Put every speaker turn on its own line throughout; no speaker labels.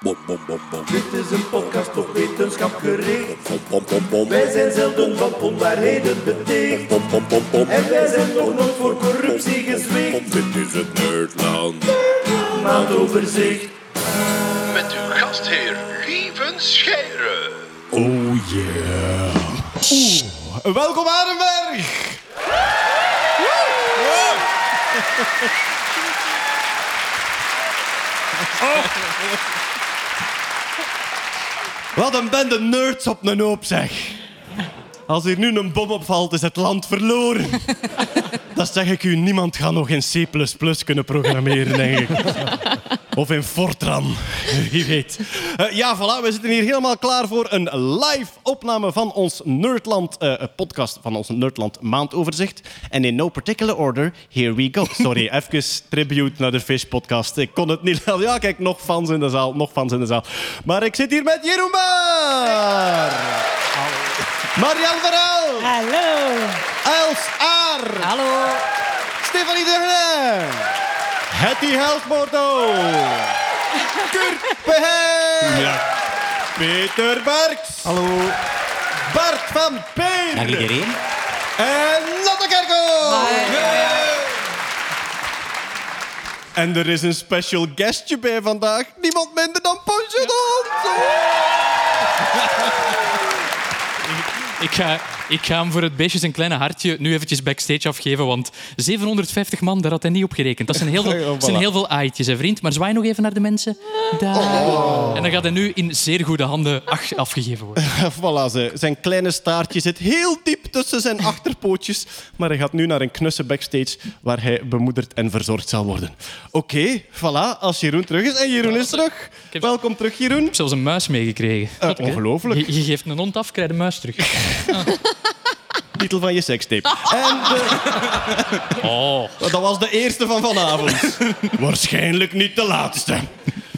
Bom, bom, bom, bom.
Dit is een podcast op wetenschap gericht.
Bom, bom, bom, bom.
Wij zijn zelden van onwaarheden beticht.
Bom, bom, bom, bom.
En wij zijn nog nooit voor corruptie gezwicht.
Dit is het Nerdland.
Maandoverzicht.
Met uw gastheer Lieven Scheire.
Oh yeah.
Welkom Arenberg! Wat een bende nerds op een hoop, zeg. Als hier nu een bom opvalt, is het land verloren. Dat zeg ik u, niemand gaat nog in C++ kunnen programmeren, denk ik. Of in Fortran, wie weet. Eh, ja, voilà, we zitten hier helemaal klaar voor een live opname van ons Nerdland eh, podcast, van ons Nerdland maandoverzicht. En in no particular order, here we go. Sorry, even tribute naar de Fish podcast. Ik kon het niet... Ja, kijk, nog fans in de zaal, nog fans in de zaal. Maar ik zit hier met Jeroen Baar. Marianne Verhaal.
Hallo.
Els Aar.
Hallo.
Stefanie Degne. Hetty Helsbordo. Kurt Beheer. Peter Berks.
Hallo.
Bart van Peer.
Dag iedereen.
En Lotte Kerkel. En er is een special guestje bij vandaag. Niemand minder dan Hond.
Ik ga, ik ga hem voor het beestje zijn kleine hartje nu eventjes backstage afgeven, want 750 man, daar had hij niet op gerekend. Dat zijn heel veel,
Oh, voilà.
zijn heel veel aaitjes, hè, vriend. Maar zwaai nog even naar de mensen. Daar.
Oh.
En dan gaat hij nu in zeer goede handen afgegeven worden.
Voilà, ze. zijn kleine staartje zit heel diep tussen zijn achterpootjes. Maar hij gaat nu naar een knusse backstage waar hij bemoederd en verzorgd zal worden. Oké, voilà, als Jeroen terug is. En Jeroen is terug.
heb-
Welkom terug, Jeroen.
Ik heb zelfs een muis meegekregen.
Eh, ongelooflijk.
Je, je geeft een hond af, krijg je de muis terug.
Titel van je sekstape. En de-
Oh.
dat was de eerste van vanavond. Waarschijnlijk niet de laatste.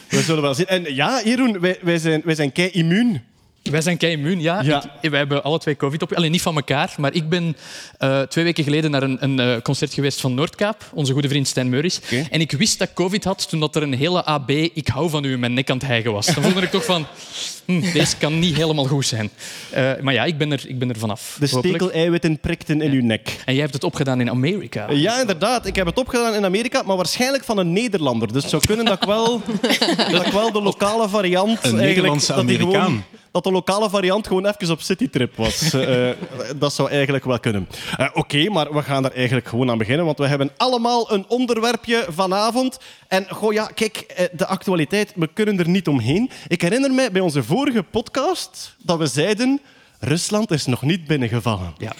We zullen wel zien. En ja, Jeroen, wij, wij zijn, wij zijn kei immuun.
Wij zijn kei immuun, ja.
Ja.
Ik, wij hebben alle twee covid op. Alleen niet van elkaar, maar ik ben eh, twee weken geleden naar een, een eh, concert geweest van Noordkaap, onze goede vriend Stijn Meuris. En ik wist dat ik covid had toen dat er een hele AB ik hou van u in mijn nek aan het hijgen was. Dan voelde ik toch van, hm, deze kan niet helemaal goed zijn. Eh, maar ja, ik ben er, ik ben er vanaf.
De stekel-eiwitten prikten in uw nek.
En jij hebt het opgedaan in Amerika.
Ja, inderdaad. Ik heb het opgedaan in Amerika, maar waarschijnlijk van een Nederlander. Dus het zou kunnen dat ik wel, dat ik wel de lokale variant... eigenlijk,
Nederlandse
dat die
Amerikaan.
Dat de lokale variant gewoon even op citytrip was. Eh, dat zou eigenlijk wel kunnen. Eh, Oké, maar we gaan er eigenlijk gewoon aan beginnen, want we hebben allemaal een onderwerpje vanavond. En goh, ja, kijk, eh, de actualiteit, we kunnen er niet omheen. Ik herinner mij bij onze vorige podcast dat we zeiden... Rusland is nog niet binnengevallen.
Ja.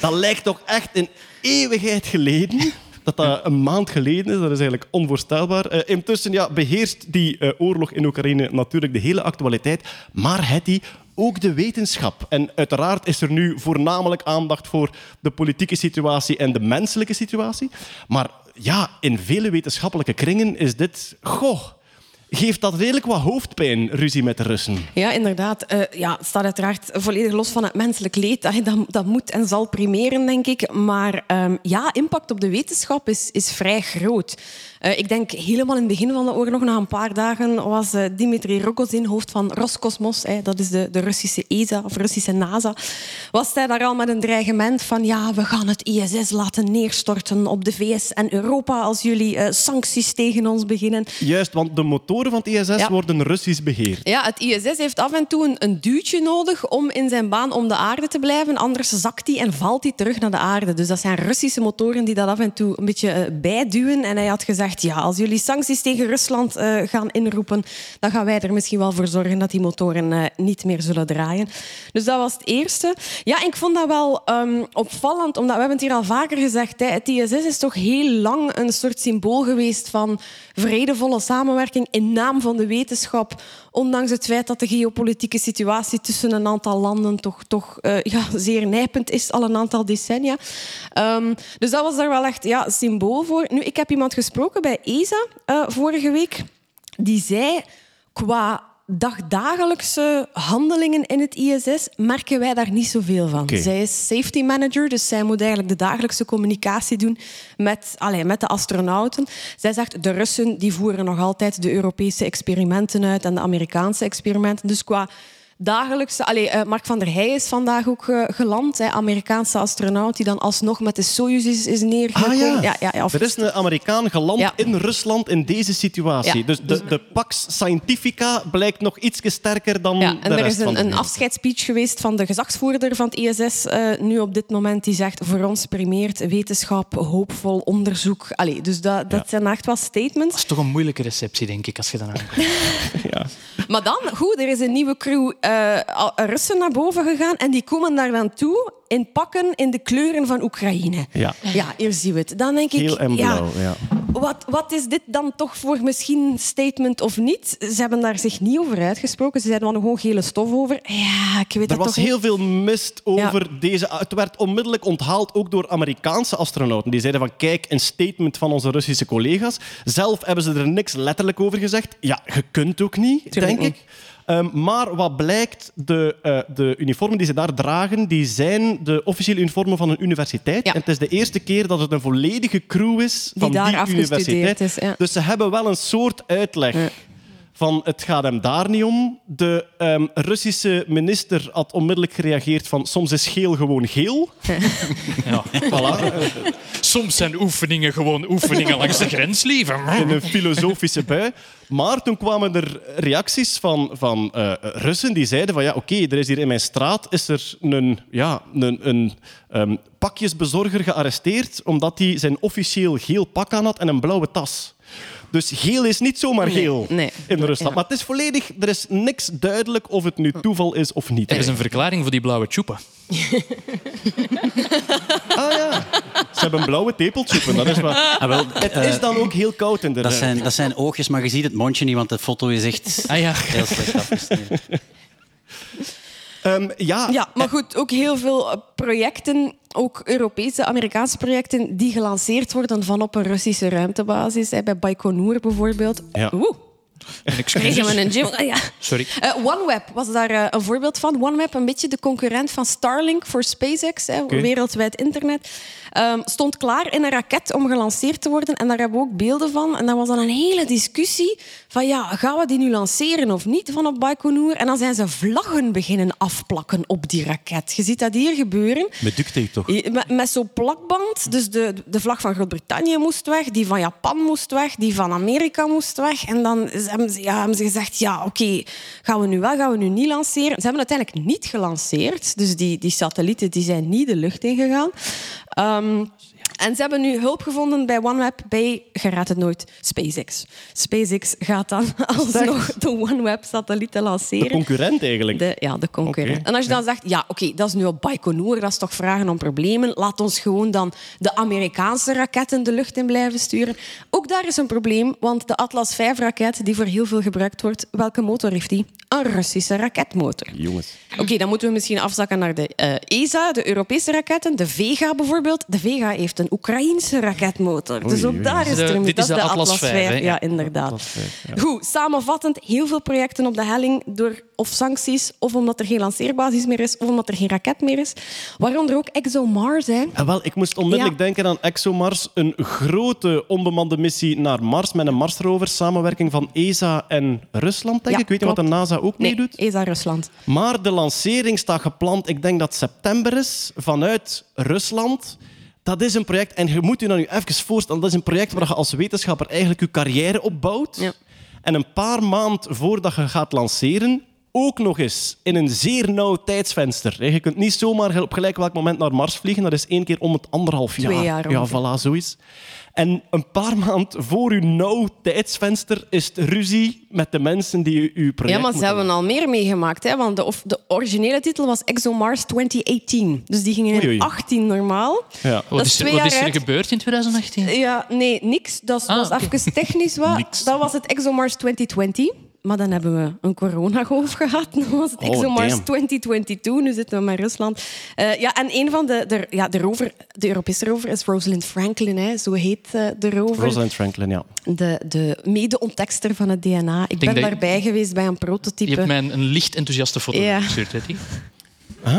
Dat lijkt toch echt een eeuwigheid geleden. Dat dat een maand geleden is, dat is eigenlijk onvoorstelbaar. Eh, intussen ja, beheerst die eh, oorlog in Oekraïne natuurlijk de hele actualiteit. Maar het die ook de wetenschap. En uiteraard is er nu voornamelijk aandacht voor de politieke situatie en de menselijke situatie. Maar ja, in vele wetenschappelijke kringen is dit... Goh, geeft dat redelijk wat hoofdpijn, ruzie met de Russen.
Ja, inderdaad. Eh, ja, het staat uiteraard volledig los van het menselijk leed. Dat, dat moet en zal primeren, denk ik. Maar ehm, ja, impact op de wetenschap is, is vrij groot. Eh, ik denk helemaal in het begin van de oorlog, na een paar dagen, was eh, Dimitri Rogozin, hoofd van Roscosmos, hè, dat is de, de Russische ESA of Russische NASA, was hij daar al met een dreigement van ja, we gaan het ISS laten neerstorten op de VS en Europa als jullie eh, sancties tegen ons beginnen.
Juist, want de motoren van het ISS
Ja.
worden Russisch beheerd.
Ja, het ISS heeft af en toe een, een duwtje nodig om in zijn baan om de aarde te blijven. Anders zakt hij en valt hij terug naar de aarde. Dus dat zijn Russische motoren die dat af en toe een beetje bijduwen. En hij had gezegd, ja, als jullie sancties tegen Rusland eh, gaan inroepen, dan gaan wij er misschien wel voor zorgen dat die motoren eh, niet meer zullen draaien. Dus dat was het eerste. Ja, ik vond dat wel ehm, opvallend, omdat we hebben het hier al vaker gezegd. Hè, het ISS is toch heel lang een soort symbool geweest van vredevolle samenwerking in naam van de wetenschap. Ondanks het feit dat de geopolitieke situatie tussen een aantal landen toch, toch eh, ja, zeer nijpend is al een aantal decennia. Ehm, dus dat was daar wel echt ja, symbool voor. Nu, ik heb iemand gesproken bij ESA eh, vorige week. Die zei, qua dagdagelijkse handelingen in het ISS merken wij daar niet zoveel van. Zij is safety manager, dus zij moet eigenlijk de dagelijkse communicatie doen met, allee, met de astronauten. Zij zegt, de Russen die voeren nog altijd de Europese experimenten uit en de Amerikaanse experimenten. Dus qua dagelijkse... Allee, eh, Mark van der Heij is vandaag ook eh, geland, hè, Amerikaanse astronaut, die dan alsnog met de Soyuz is, is neergekomen.
Ah ja.
ja, ja, ja, of-
Er is een Amerikaan geland
Ja.
in Rusland in deze situatie.
Ja.
Dus de, de Pax Scientifica blijkt nog iets sterker dan
Ja,
de
en er
rest
is
van
een,
de
een afscheidsspeech geweest van de gezagsvoerder van het ISS eh, nu op dit moment, die zegt voor ons primeert wetenschap, hoopvol onderzoek. Allee, dus dat, dat zijn echt wel statements.
Dat is toch een moeilijke receptie, denk ik, als je dan aankomt.
Maar dan, goed, er is een nieuwe crew al- Russen naar boven gegaan en die komen daar dan toe in pakken in de kleuren van Oekraïne.
Ja.
Ja, hier zien we het. Dan denk ik,
en blauw, ja.
Wat, wat is dit dan toch voor misschien statement of niet? Ze hebben daar zich niet over uitgesproken. Ze zeiden wel gewoon gele stof over. Ja, ik weet
Er
dat
was
toch
heel veel mist over deze... Het werd onmiddellijk onthaald, ook door Amerikaanse astronauten. Die zeiden van, kijk, een statement van onze Russische collega's. Zelf hebben ze er niks letterlijk over gezegd. Ja, je kunt ook niet,
Tuurlijk
denk
niet.
ik. Ehm, maar wat blijkt, de, eh, de uniformen die ze daar dragen, die zijn de officiële uniformen van een universiteit.
Ja.
En het is de eerste keer dat het een volledige crew is
Die
van
daar
die universiteit.
is, ja.
Dus ze hebben wel een soort uitleg. Van het gaat hem daar niet om. De ehm, Russische minister had onmiddellijk gereageerd van soms is geel gewoon geel.
Ja.
Voilà.
Soms zijn oefeningen gewoon oefeningen langs de grens, lieve.
in een filosofische bui. Maar toen kwamen er reacties van, van eh, Russen die zeiden van ja, oké, er is hier in mijn straat is er een, ja, een, een ehm, pakjesbezorger gearresteerd omdat hij zijn officieel geel pak aan had en een blauwe tas. Dus geel is niet zomaar
Nee,
geel
nee.
in Rusland.
Ja.
Maar het is volledig, er is niks duidelijk of het nu toeval is of niet.
Er is een verklaring voor die blauwe tjoepen.
Ah ja, ze hebben blauwe tepeltjoepen, dat is waar.
Ah, wel,
Het
eh,
is dan ook heel koud in de
dat,
ruimte.
zijn, dat zijn oogjes, maar je ziet het mondje niet, want de foto is echt
Ah ja.
heel slecht afgesneden.
Ehm, ja,
Ja, maar goed, ook heel veel eh, projecten, ook Europese, Amerikaanse projecten, die gelanceerd worden van op een Russische ruimtebasis. Hè, bij Baikonur bijvoorbeeld.
Ja.
Oeh, kregen we een gym. Ah, ja.
Sorry.
Eh, OneWeb was daar eh, een voorbeeld van. OneWeb, een beetje de concurrent van Starlink voor SpaceX, hè, wereldwijd internet. Ehm, stond klaar in een raket om gelanceerd te worden. En daar hebben we ook beelden van. En daar was dan een hele discussie van ja, gaan we die nu lanceren of niet van op Baikonur? En dan zijn ze vlaggen beginnen afplakken op die raket. Je ziet dat hier gebeuren.
Met duct tape toch?
Met, met zo'n plakband. Dus de, de vlag van Groot-Brittannië moest weg, die van Japan moest weg, die van Amerika moest weg. En dan hebben ze, ja, hebben ze gezegd, ja, oké, gaan we nu wel, gaan we nu niet lanceren? Ze hebben uiteindelijk niet gelanceerd. Dus die, die satellieten die zijn niet de lucht ingegaan. Ehm, en ze hebben nu hulp gevonden bij OneWeb, bij, je raadt het nooit, SpaceX. SpaceX gaat dan alsnog de OneWeb-satellieten
de
lanceren.
concurrent eigenlijk.
De, ja, de concurrent. En als je dan zegt, ja, oké, dat is nu op Baikonur, dat is toch vragen om problemen. Laat ons gewoon dan de Amerikaanse raketten de lucht in blijven sturen. Ook daar is een probleem, want de Atlas V-raket, die voor heel veel gebruikt wordt, welke motor heeft die? Een Russische raketmotor.
Jongens.
Oké, dan moeten we misschien afzakken naar de eh, ESA, de Europese raketten. De Vega bijvoorbeeld. De Vega heeft een Oekraïense raketmotor. dus ook
oei.
daar is
De-
er een-
dit
dat
is de Atlas hè?
Ja,
Ja.
inderdaad. Goed, samenvattend, heel veel projecten op de helling door of sancties, of omdat er geen lanceerbasis meer is, of omdat er geen raket meer is. Waaronder ook ExoMars. Hè.
Ah, wel, ik moest onmiddellijk
Ja.
denken aan ExoMars, een grote onbemande missie naar Mars met een Marsrover, samenwerking van ESA en Rusland, denk
Ja,
ik. Ik weet niet wat de. NASA ook
Nee,
meedoet.
ESA Rusland.
Maar de lancering staat gepland, ik denk dat september is, vanuit Rusland. Dat is een project, en je moet je dan nu even voorstellen, dat is een project waar je als wetenschapper eigenlijk je carrière opbouwt.
Ja.
En een paar maanden voordat je gaat lanceren, ook nog eens in een zeer nauw tijdsvenster. Je kunt niet zomaar op gelijk welk moment naar Mars vliegen. Dat is één keer om het anderhalf jaar.
Twee jaar
ja,
ongeveer.
voilà, zoiets. En een paar maanden voor uw nauw tijdsvenster is het ruzie met de mensen die u- uw project
Ja, maar ze hebben al meer meegemaakt. Hè, want de, of, de originele titel was ExoMars 2018. Dus die gingen in
Oei, oei.
18 normaal.
Ja.
Dat
Wat
is
wat
jaar
is er
uit.
gebeurd in 2018?
Ja, nee, niks. Dat
Ah,
was
oké.
even technisch wat.
Niks.
Dat was het ExoMars 2020. Maar dan hebben we een coronagolf gehad. Dan was het
Oh,
zo maar
damn.
2022. Nu zitten we met Rusland. Eh, ja, en een van de, de, ja, de rover, de Europese rover is Rosalind Franklin. Hè. Zo heet eh, de rover.
Rosalind Franklin, ja.
De, de mede-ontdekster van het DNA. Ik ben
je-
daarbij geweest bij een
Je
prototype.
hebt mij een, een licht enthousiaste foto
Ja.
gestuurd, Hetty.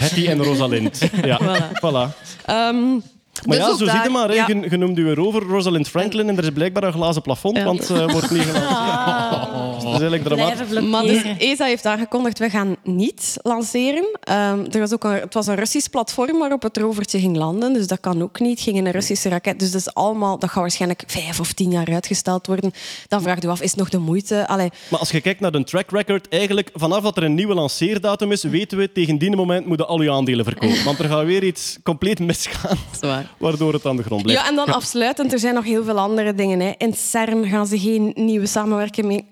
Hetty en Rosalind. Ja, voilà.
Ehm,
Maar
dus
ja, zo
daar-
zie je maar.
ja.
Je, je noemt u rover Rosalind Franklin en er is blijkbaar een glazen plafond,
Ja.
want ze wordt niet gelanceerd. Dus dat is eigenlijk dramatisch.
Maar dus. ESA heeft aangekondigd, we gaan niet lanceren. Ehm, er was ook een, het was een Russisch platform waarop het rovertje ging landen, dus dat kan ook niet. Het ging in een Russische raket, dus dat, is allemaal, dat gaat waarschijnlijk vijf of tien jaar uitgesteld worden. Dan vraag je af, is het nog de moeite? Allee,
Maar als je kijkt naar de track record, eigenlijk vanaf dat er een nieuwe lanceerdatum is, weten we tegen die moment moeten al je aandelen verkopen. Want er gaat weer iets compleet misgaan, waardoor het aan de grond blijft.
Ja, en dan afsluitend, er zijn nog heel veel andere dingen. Hè. In CERN gaan ze geen nieuwe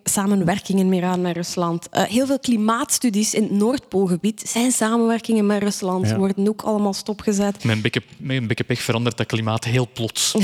samenwerkingen meer aan met Rusland. Eh, heel veel klimaatstudies in het Noordpoolgebied zijn samenwerkingen met Rusland.
Ja.
Worden ook allemaal stopgezet.
Met een beetje pech verandert dat klimaat heel plots.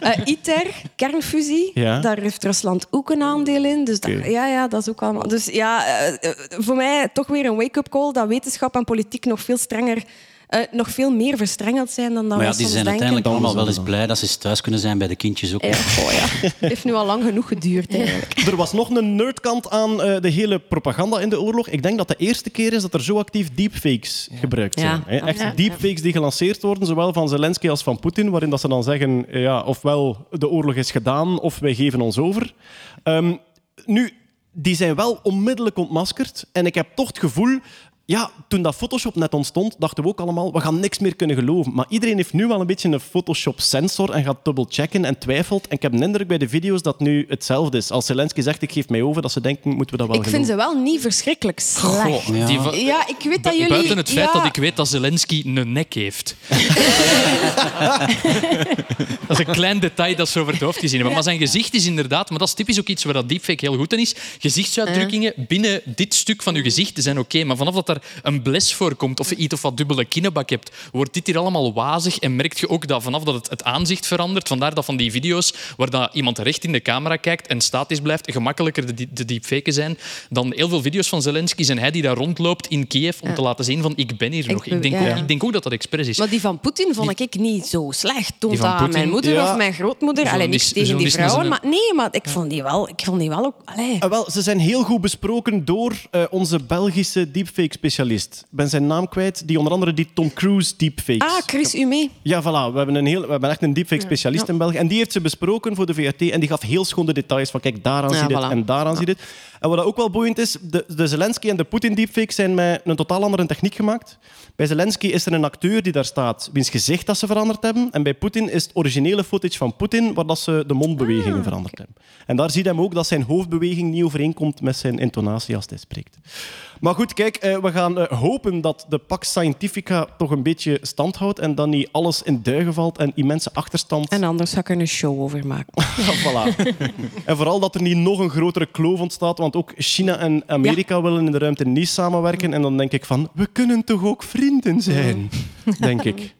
Eh, ITER, kernfusie,
Ja.
daar heeft Rusland ook een aandeel in. Dus dat, ja, ja, dat is ook allemaal. Dus ja, eh, eh, voor mij toch weer een wake-up call dat wetenschap en politiek nog veel strenger, eh, nog veel meer verstrengeld zijn dan dat
Maar
we
ja,
soms
die zijn
denken.
uiteindelijk allemaal wel eens blij dat ze eens thuis kunnen zijn bij de kindjes ook.
Ja, goh, ja. Het heeft nu al lang genoeg geduurd eigenlijk.
Er was nog een nerdkant aan eh, de hele propaganda in de oorlog. Ik denk dat de eerste keer is dat er zo actief deepfakes gebruikt zijn.
Ja.
hè. Echt
Ja.
deepfakes die gelanceerd worden, zowel van Zelensky als van Poetin, waarin dat ze dan zeggen, eh, ja, ofwel de oorlog is gedaan, of wij geven ons over. Ehm, nu, die zijn wel onmiddellijk ontmaskerd. En ik heb toch het gevoel... Ja, toen dat Photoshop net ontstond, dachten we ook allemaal, we gaan niks meer kunnen geloven. Maar iedereen heeft nu wel een beetje een Photoshop-sensor en gaat dubbelchecken en twijfelt. En ik heb de indruk bij de video's dat nu hetzelfde is. Als Zelensky zegt, ik geef mij over, dat ze denken, moeten we dat wel
Ik vind ze wel niet verschrikkelijk slecht.
Ja.
Ik weet dat jullie...
Buiten het feit
ja,
dat ik weet dat Zelensky een nek heeft. dat is een klein detail dat ze over het hoofd gezien hebben. Maar zijn gezicht is inderdaad... Maar dat is typisch ook iets waar dat deepfake heel goed in is. Gezichtsuitdrukkingen binnen dit stuk van je gezicht zijn oké. maar vanaf dat er een bles voorkomt of je iets of wat dubbele kinnebak hebt, wordt dit hier allemaal wazig. En merk je ook dat vanaf dat het, het aanzicht verandert, vandaar dat van die video's waar dat iemand recht in de camera kijkt en statisch blijft, gemakkelijker de, de deepfaken zijn dan heel veel video's van Zelensky en hij die daar rondloopt in Kiev om te laten zien van ik ben hier nog. Ik denk,
ja,
ook, ik denk ook dat dat expres is.
Maar die van Poetin vond ik niet zo slecht. Toont
Die van
dat aan mijn moeder
Ja.
of mijn grootmoeder. Alleen niks
Journalist-
tegen die vrouwen. Maar nee, maar ik vond die wel, ik vond die wel ook... Allee.
Ah, wel, ze zijn heel goed besproken door eh, onze Belgische deepfake-specialist. Ik ben zijn naam kwijt, die onder andere die Tom Cruise deepfakes.
Ah, Chris Ume.
Ja, voilà. We hebben, een heel, we hebben echt een deepfake-specialist in België. En die heeft ze besproken voor de VRT. En die gaf heel schoon de details van, kijk, daaraan
Ja,
zie je dit en daaraan zie je dit. En wat ook wel boeiend is, de, de Zelensky en de Poetin-deepfakes zijn met een totaal andere techniek gemaakt. Bij Zelensky is er een acteur die daar staat, wiens gezicht dat ze veranderd hebben. En bij Poetin is het originele footage van Poetin, waar dat ze de mondbewegingen veranderd hebben. En daar zie je hem ook dat zijn hoofdbeweging niet overeenkomt met zijn intonatie als hij spreekt. Maar goed, kijk, eh, we gaan eh, hopen dat de Pax Scientifica toch een beetje stand houdt en dat niet alles in duigen valt en immense achterstand.
En anders zou ik er een show over maken.
Voilà. en vooral dat er niet nog een grotere kloof ontstaat, want ook China en Amerika willen in de ruimte niet samenwerken. En dan denk ik van, we kunnen toch ook vrienden zijn, denk ik.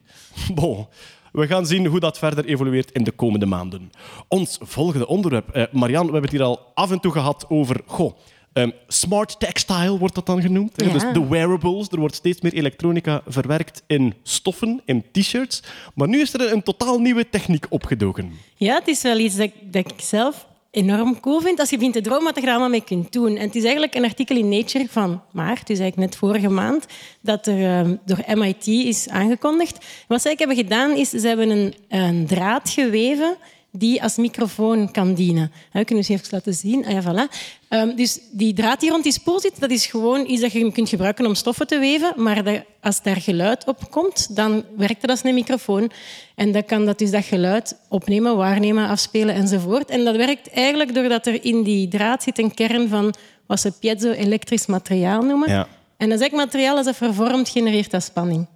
Bon. We gaan zien hoe dat verder evolueert in de komende maanden. Ons volgende onderwerp. Eh, Marianne, we hebben het hier al af en toe gehad over... Goh, ehm, smart textile wordt dat dan genoemd.
Ja.
Dus de wearables. Er wordt steeds meer elektronica verwerkt in stoffen, in t-shirts. Maar nu is er een totaal nieuwe techniek opgedoken.
Ja, het is wel iets dat, dat ik zelf enorm cool vind. Als je begint te dromen wat je er allemaal mee kunt doen. En het is eigenlijk een artikel in Nature van maart, dus eigenlijk net vorige maand, dat er eh, door MIT is aangekondigd. Wat zij hebben gedaan, is ze hebben een, een draad geweven die als microfoon kan dienen. We kunnen ze even laten zien. Ah ja, voilà. Ehm, dus die draad die rond die spoel zit, dat is gewoon iets dat je kunt gebruiken om stoffen te weven. Maar dat- als daar geluid op komt, dan werkt dat als een microfoon. En dan kan dat dus dat geluid opnemen, waarnemen, afspelen enzovoort. En dat werkt eigenlijk doordat er in die draad zit een kern van wat ze piezo-elektrisch materiaal noemen.
Ja.
En dat is eigenlijk materiaal dat dat vervormt genereert als spanning.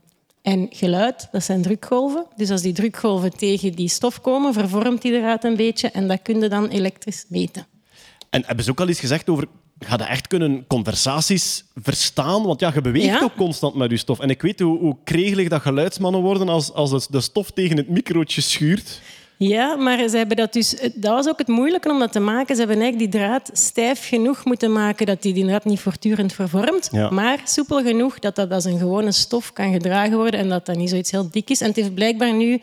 En geluid, dat zijn drukgolven. Dus als die drukgolven tegen die stof komen, vervormt die eruit een beetje en dat kun je dan elektrisch meten.
En hebben ze ook al iets gezegd over... Ga je echt kunnen conversaties verstaan? Want ja, je beweegt
Ja.
ook constant met je stof. En ik weet hoe, hoe kregelig dat geluidsmannen worden als, als de stof tegen het microotje schuurt.
Ja, maar ze hebben dat dus... Dat was ook het moeilijke om dat te maken. Ze hebben eigenlijk die draad stijf genoeg moeten maken dat die inderdaad niet voortdurend vervormt.
Ja.
Maar soepel genoeg dat dat als een gewone stof kan gedragen worden en dat dat niet zoiets heel dik is. En het heeft blijkbaar nu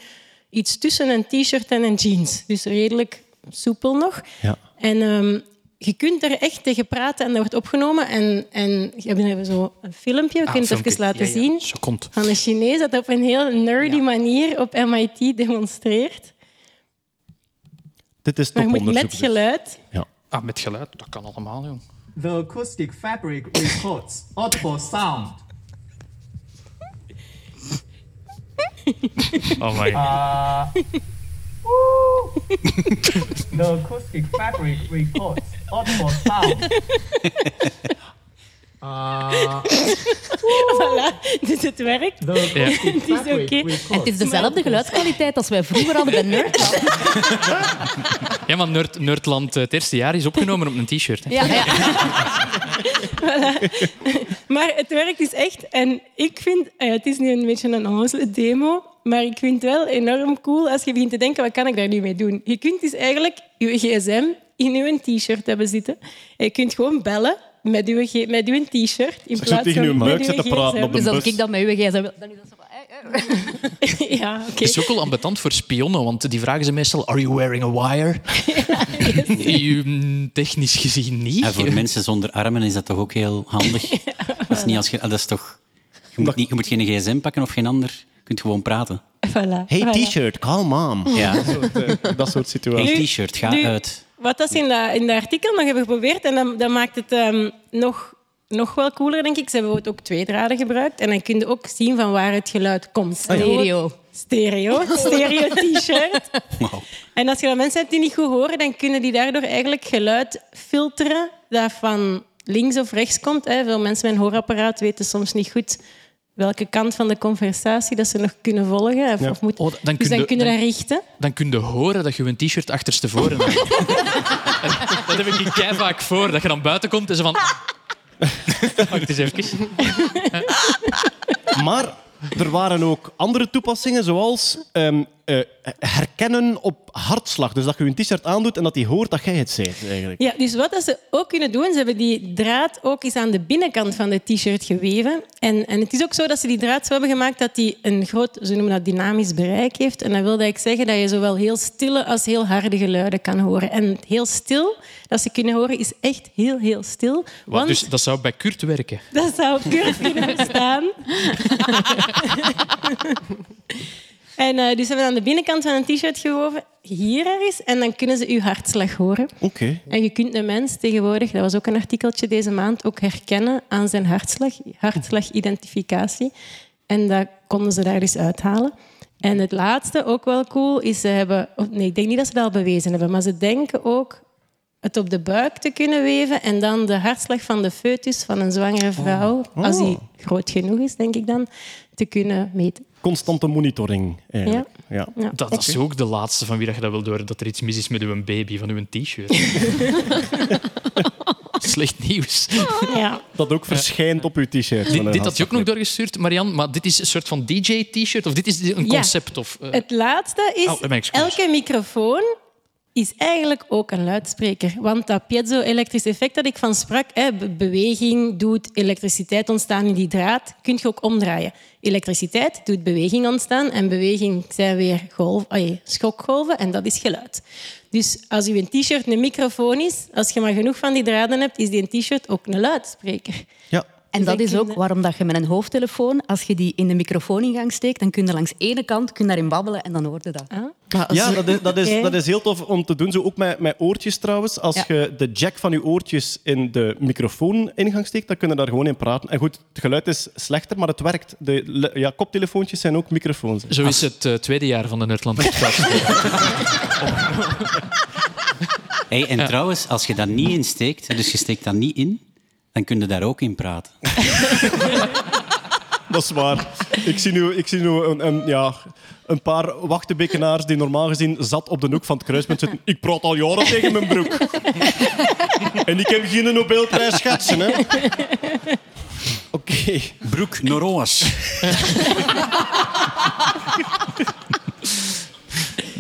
iets tussen een t-shirt en een jeans. Dus redelijk soepel nog.
Ja.
En ehm, je kunt er echt tegen praten en dat wordt opgenomen. En, en je hebt hier zo een filmpje, je
Ah,
kunt het even laten
Ja, ja.
zien. Van een Chinees dat op een heel nerdy manier op MIT demonstreert.
Dit is toponderzoek.
met geluid.
Ja.
Ah, met geluid, dat kan allemaal, jong.
The acoustic fabric records audible sound.
Oh my.
The acoustic fabric records audible sound. Uh,
Voilà, dus het werkt. Het is oké.
Het is dezelfde geluidskwaliteit als wij vroeger hadden bij Nerd.
Ja, maar Nerd, Nerdland, eh, het eerste jaar is opgenomen op een t-shirt.
Ja, ja.
Maar het werkt dus echt. En ik vind, ja, het is nu een beetje een onnozele demo, maar ik vind het wel enorm cool als je begint te denken, wat kan ik daar nu mee doen? Je kunt dus eigenlijk je gsm in je t-shirt hebben zitten. En je kunt gewoon bellen met g- met je t-shirt in plaats
tegen
van
uw buik
uw
zitten praten op de
Dus als ik dat met u gsm wil, dan is dat zo eh, eh.
ja, oké.
Het is ook wel ambetant voor spionnen, want die vragen ze meestal: Are you wearing a wire? U, mm, Technisch gezien niet.
En voor mensen zonder armen is dat toch ook heel handig? Dat is, niet als je, dat is toch... Je moet, niet, je moet geen gsm pakken of geen ander. Je kunt gewoon praten.
Voilà,
Hey
voilà.
t-shirt, call mom.
Ja.
Dat soort situaties.
Hey t-shirt, ga
nu-
uit.
Wat dat ze in dat in dat artikel nog hebben geprobeerd, en dat, dat maakt het ehm, nog, nog wel cooler, denk ik. Ze hebben ook twee draden gebruikt. En dan kun je ook zien van waar het geluid komt.
Stereo.
Stereo. Stereo t-shirt. En als je dan mensen hebt die niet goed horen, dan kunnen die daardoor eigenlijk geluid filteren dat van links of rechts komt. Hè. Veel mensen met een hoorapparaat weten soms niet goed welke kant van de conversatie dat ze nog kunnen volgen. Of,
Ja.
of moeten.
Oh, dan
dus
kun
dan kunnen
dan-
dat richten.
Dan kun je horen dat je een t-shirt achterstevoren hebt. dat heb ik kei vaak voor. Dat je dan buiten komt en zo van... Wacht eens even.
Maar er waren ook andere toepassingen, zoals ehm, eh, herkennen op hartslag. Dus dat je een t-shirt aandoet en dat hij hoort dat jij het bent, eigenlijk.
Ja, dus wat dat ze ook kunnen doen, ze hebben die draad ook eens aan de binnenkant van de t-shirt geweven. En, en het is ook zo dat ze die draad zo hebben gemaakt dat die een groot, ze noemen dat dynamisch bereik heeft. En dat wil eigenlijk zeggen dat je zowel heel stille als heel harde geluiden kan horen. En heel stil, dat ze kunnen horen, is echt heel, heel stil. Want
Dus dat zou bij Kurt werken.
dat zou Kurt kunnen verstaan. en eh, dus ze hebben aan de binnenkant van een t-shirt gewoven, hier ergens, en dan kunnen ze uw hartslag horen.
Oké.
En je kunt een mens tegenwoordig, dat was ook een artikeltje deze maand, ook herkennen aan zijn hartslag, hartslagidentificatie. En dat konden ze daar dus uithalen. En het laatste, ook wel cool, is ze hebben... Nee, ik denk niet dat ze dat al bewezen hebben, maar ze denken ook het op de buik te kunnen weven en dan de hartslag van de foetus van een zwangere vrouw, als die groot genoeg is, denk ik dan, te kunnen meten.
Constante monitoring, eigenlijk. Ja.
Ja.
Dat is ook de laatste van wie dat je dat wil horen, dat er iets mis is met uw baby van uw t-shirt. Slecht nieuws.
Ja.
Dat ook verschijnt op uw t-shirt. van
Dit, dit had je ook nog doorgestuurd, Marian, maar dit is een soort van DJ-t-shirt of dit is een
Ja.
concept? Of, eh,
Het laatste is,
Oh,
elke microfoon is eigenlijk ook een luidspreker. Want dat piezo-elektrisch effect dat ik van sprak, hè, be- beweging doet elektriciteit ontstaan in die draad, kun je ook omdraaien. Elektriciteit doet beweging ontstaan en beweging zijn weer golf, schokgolven en dat is geluid. Dus als je een t-shirt een microfoon is, als je maar genoeg van die draden hebt, is die een t-shirt ook een luidspreker.
Ja.
En dat
Dus
is
dan
ook waarom dat je met een hoofdtelefoon, als je die in de microfooningang steekt, dan kun je langs ene kant kun je daarin babbelen en dan hoor je dat.
Ah.
Als-
Ja, dat is, dat, is, dat is heel tof om te doen. Zo ook met, met oortjes trouwens. Als
Ja.
je de jack van je oortjes in de microfooningang steekt, dan kun je daar gewoon in praten. En goed, het geluid is slechter, maar het werkt. De ja, koptelefoontjes zijn ook microfoons.
Zo is het eh, tweede jaar van de Nerdland podcast.
Hey, en trouwens, als je dat niet insteekt, dus je steekt dat niet in, dan kun je daar ook in praten.
Dat is waar. Ik zie nu, ik zie nu een, een, ja, een paar wachtenbekenaars die normaal gezien zat op de hoek van het kruispunt zitten. Ik praat al jaren tegen mijn broek. en ik heb geen Nobelprijs schetsen, hè. Oké.
Broek Noroas.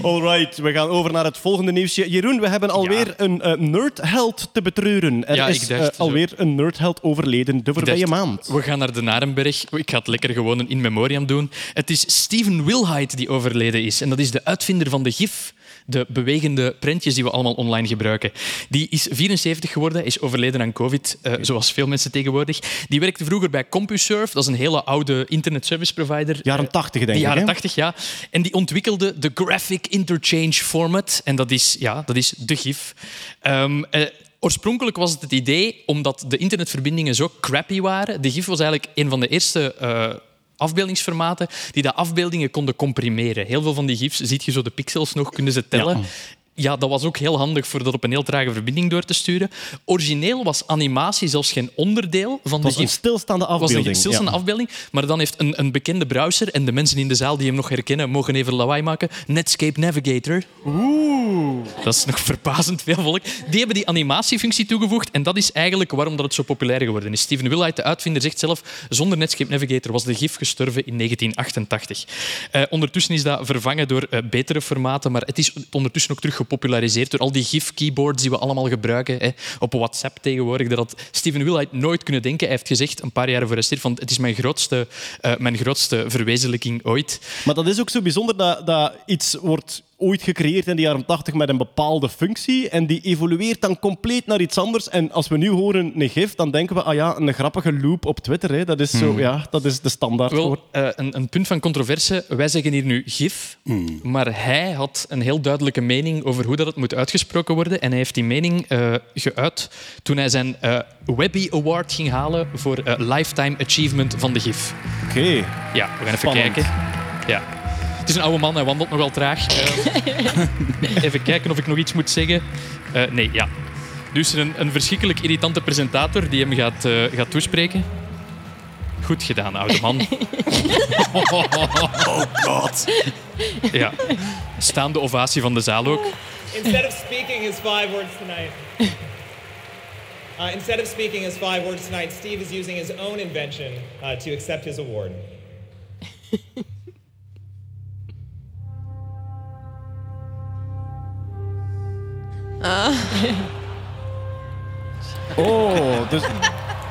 Alright, we gaan over naar het volgende nieuwsje. Jeroen, we hebben alweer een eh, nerdheld te betreuren. Er
Ja,
is
ik dacht
eh, alweer een nerdheld overleden de voorbije
dacht,
maand.
We gaan naar de Narenberg. Ik ga het lekker gewoon een in memoriam doen. Het is Steven Wilhite die overleden is. En dat is de uitvinder van de GIF. De bewegende prentjes die we allemaal online gebruiken. Die is 74 geworden, is overleden aan COVID, eh, zoals veel mensen tegenwoordig. Die werkte vroeger bij CompuServe, dat is een hele oude internet service provider.
Jaren 80, denk
De
ik.
jaren
hè?
80, ja. En die ontwikkelde de Graphic Interchange Format. En dat is, ja, dat is de GIF. Ehm, eh, oorspronkelijk was het het idee, omdat de internetverbindingen zo crappy waren. De GIF was eigenlijk een van de eerste eh, afbeeldingsformaten die de afbeeldingen konden comprimeren. Heel veel van die GIFs, ziet je zo de pixels nog, kunnen ze tellen. Dat was ook heel handig voor dat op een heel trage verbinding door te sturen. Origineel was animatie zelfs geen onderdeel van
Het was
de
een stilstaande
was
afbeelding.
een stilstaande
ja.
afbeelding, maar dan heeft een, een bekende browser, en de mensen in de zaal die hem nog herkennen, mogen even lawaai maken, Netscape Navigator.
Oeh.
Dat is nog verbazend veel volk. Die hebben die animatiefunctie toegevoegd en dat is eigenlijk waarom dat het zo populair geworden is. Steven Wilhite, de uitvinder, zegt zelf, zonder Netscape Navigator was de GIF gestorven in 1988. Eh, ondertussen is dat vervangen door eh, betere formaten, maar het is ondertussen ook terug gepopulariseerd door al die GIF-keyboards die we allemaal gebruiken. Hè. Op WhatsApp tegenwoordig. Dat had Steven Wilhite nooit kunnen denken. Hij heeft gezegd, een paar jaren voor de van het is mijn grootste, eh, mijn grootste verwezenlijking ooit.
Maar dat is ook zo bijzonder dat, dat iets wordt ooit gecreëerd in de jaren 80 met een bepaalde functie en die evolueert dan compleet naar iets anders. En als we nu horen een gif, dan denken we, ah ja, een grappige loop op Twitter. Hè. Dat is zo, ja, dat is de standaard.
Wel,
voor.
eh, een, een punt van controverse. Wij zeggen hier nu GIF, maar hij had een heel duidelijke mening over hoe dat het moet uitgesproken worden. En hij heeft die mening eh, geuit toen hij zijn eh, Webby Award ging halen voor Lifetime Achievement van de GIF.
Oké.
Ja, we gaan even
Spannend.
kijken. Ja. Het is een oude man, hij wandelt nogal traag. Eh, even kijken of ik nog iets moet zeggen. Eh, nee, ja. Dus een, een verschrikkelijk irritante presentator die hem gaat, eh, gaat toespreken. Goed gedaan, oude man. oh god. Ja. Staande ovatie van de zaal ook.
Instead of speaking his five words tonight, uh, instead of speaking his five words tonight, Steve is using his own invention uh, to accept his award.
Oh, dus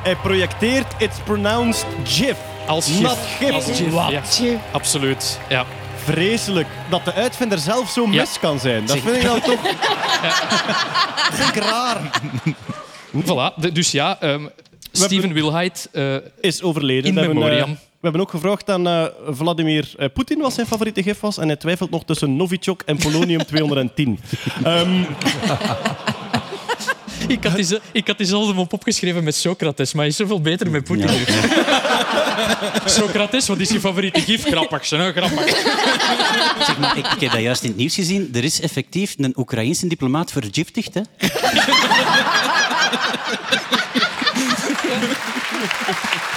hij projecteert It's Pronounced GIF.
Als gif.
Not GIF.
Als gif,
Wat?
ja. Absoluut. Ja.
Vreselijk dat de uitvinder zelf zo
Ja.
mis kan zijn. Dat vind ik dan toch... Dat vind ik raar.
Voilà. De- dus ja, ehm, Steven Wilhite eh,
Is overleden.
In
hebben, eh, we hebben ook gevraagd aan eh, Vladimir eh, Poetin wat zijn favoriete gif was. En hij twijfelt nog tussen Novichok en Polonium 210. Ehm,
Ik had, die, ik had diezelfde mop opgeschreven met Socrates, maar hij is zoveel beter met Poetin. Socrates, wat is je favoriete gif? Grappig, hè? Grappig.
Zeg maar, ik, ik heb dat juist in het nieuws gezien. Er is effectief een Oekraïense diplomaat vergiftigd. Hè?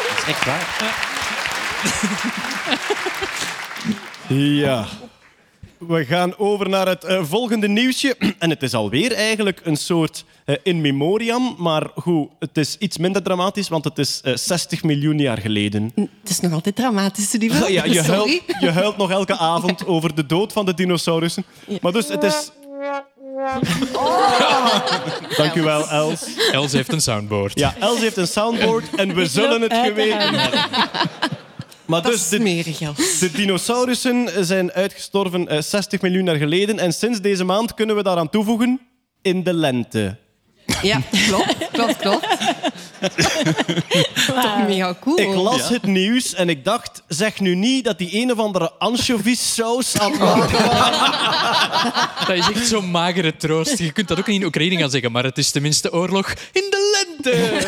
Dat is echt waar.
Ja. We gaan over naar het eh, volgende nieuwsje. En het is alweer eigenlijk een soort eh, in memoriam. Maar goed, het is iets minder dramatisch, want het is eh, 60 miljoen jaar geleden.
Het is nog altijd dramatisch, lieve.
Ja, je,
Sorry.
huilt, je huilt nog elke avond over de dood van de dinosaurussen. Maar dus, het is... Dank u wel, Els.
Els heeft een soundboard.
Ja, Els heeft een soundboard en we zullen het geweten hebben. Maar
Dat
dus,
is
de,
smerig,
de dinosaurussen zijn uitgestorven eh, 60 miljoen jaar geleden. En sinds deze maand kunnen we daaraan toevoegen in de lente.
Ja, klopt, klopt, klopt. Toch mega cool.
Ik las het nieuws en ik dacht, zeg nu niet dat die een of andere anchovies-saus aan.
Dat is echt zo'n magere troost. Je kunt dat ook niet in Oekraïne gaan zeggen, maar het is tenminste oorlog in de lente.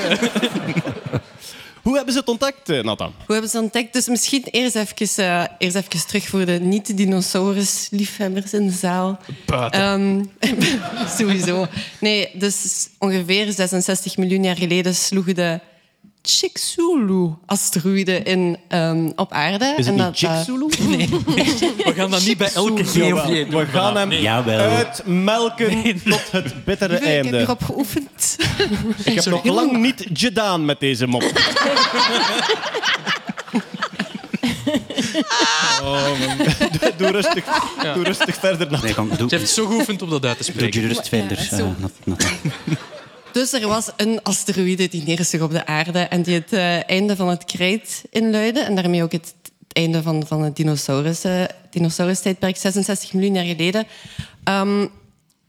Hoe hebben ze het ontdekt, eh, Nathan?
Hoe hebben ze het ontdekt? Dus misschien eerst even, eh, eerst even terug voor de niet-dinosaurus-liefhebbers in de zaal.
Buiten.
Ehm, sowieso. Nee, dus ongeveer 66 miljoen jaar geleden sloegen de Chicxulub-asteroïden in ehm, op aarde.
Is het
En
niet
dat, eh, nee.
We gaan dat niet bij elke geef
we gaan hem
Jawel.
uitmelken tot het bittere
Ik heb
einde.
erop geoefend.
Ik heb nog lang niet gedaan met deze mop. Oh, man. Doe, doe rustig, doe rustig verder.
Nee, kom, doe,
Ze heeft zo geoefend om dat uit te
doe
spreken.
je rust verder.
Ja, zo.
eh, Nat- Nat-
Dus er was een asteroïde die neersloeg op de aarde en die het eh, einde van het krijt inluidde. En daarmee ook het, einde van, van het eh, dinosaurus-tijdperk, 66 miljoen jaar geleden. Ehm,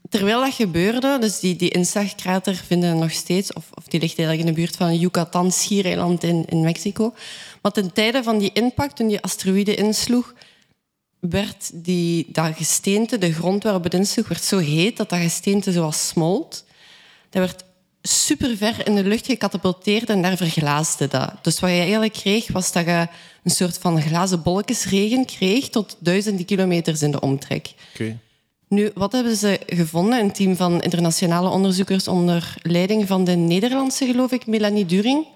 terwijl dat gebeurde, dus die, die inslagkrater vinden we nog steeds, of, of die ligt eigenlijk in de buurt van Yucatan-schiereiland in, in Mexico. Maar ten tijde van die impact, toen die asteroïde insloeg, werd die, dat gesteente, de grond waarop het insloeg, werd zo heet dat dat gesteente zoals smolt. Dat werd super ver in de lucht gecatapulteerd en daar verglaasde dat. Dus wat je eigenlijk kreeg, was dat je een soort van glazen bolletjesregen kreeg tot duizenden kilometers in de omtrek.
Oké.
Nu, wat hebben ze gevonden? Een team van internationale onderzoekers onder leiding van de Nederlandse, geloof ik, Melanie During.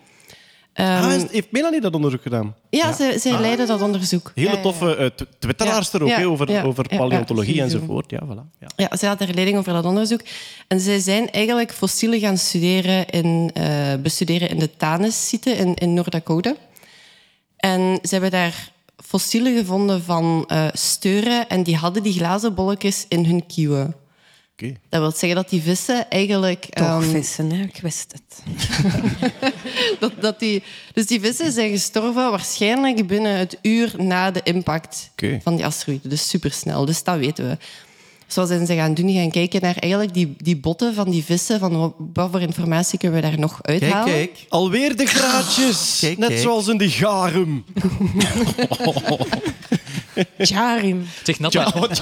Ehm,
Ah, is- heeft Melanie dat onderzoek gedaan?
ja, zij, zij
Ah.
leidden dat onderzoek.
Hele
ja,
toffe eh, tw- twitteraars er ook, over,
ja,
over paleontologie
ja,
enzovoort. Ja, voilà. Ja.
Ja, zij had daar leiding over dat onderzoek. En zij zijn eigenlijk fossielen gaan studeren in, eh, bestuderen in de Tanis-site in, in Noord-Dakota. En ze hebben daar fossielen gevonden van eh, steuren en die hadden die glazen bolletjes in hun kieuwen. Dat wil zeggen dat die vissen eigenlijk...
Toch
ehm,
vissen, hè? ik wist het.
dat, dat die, dus die vissen zijn gestorven waarschijnlijk binnen het uur na de impact van die asteroïde. Dus supersnel. Dus dat weten we. Zoals zijn ze gaan doen, die gaan kijken naar eigenlijk die, die botten van die vissen. Van wat, wat voor informatie kunnen we daar nog uithalen?
Alweer de graatjes.
Kijk,
Net
kijk.
zoals in de garum.
Jarim.
Zeg, Nat, maar-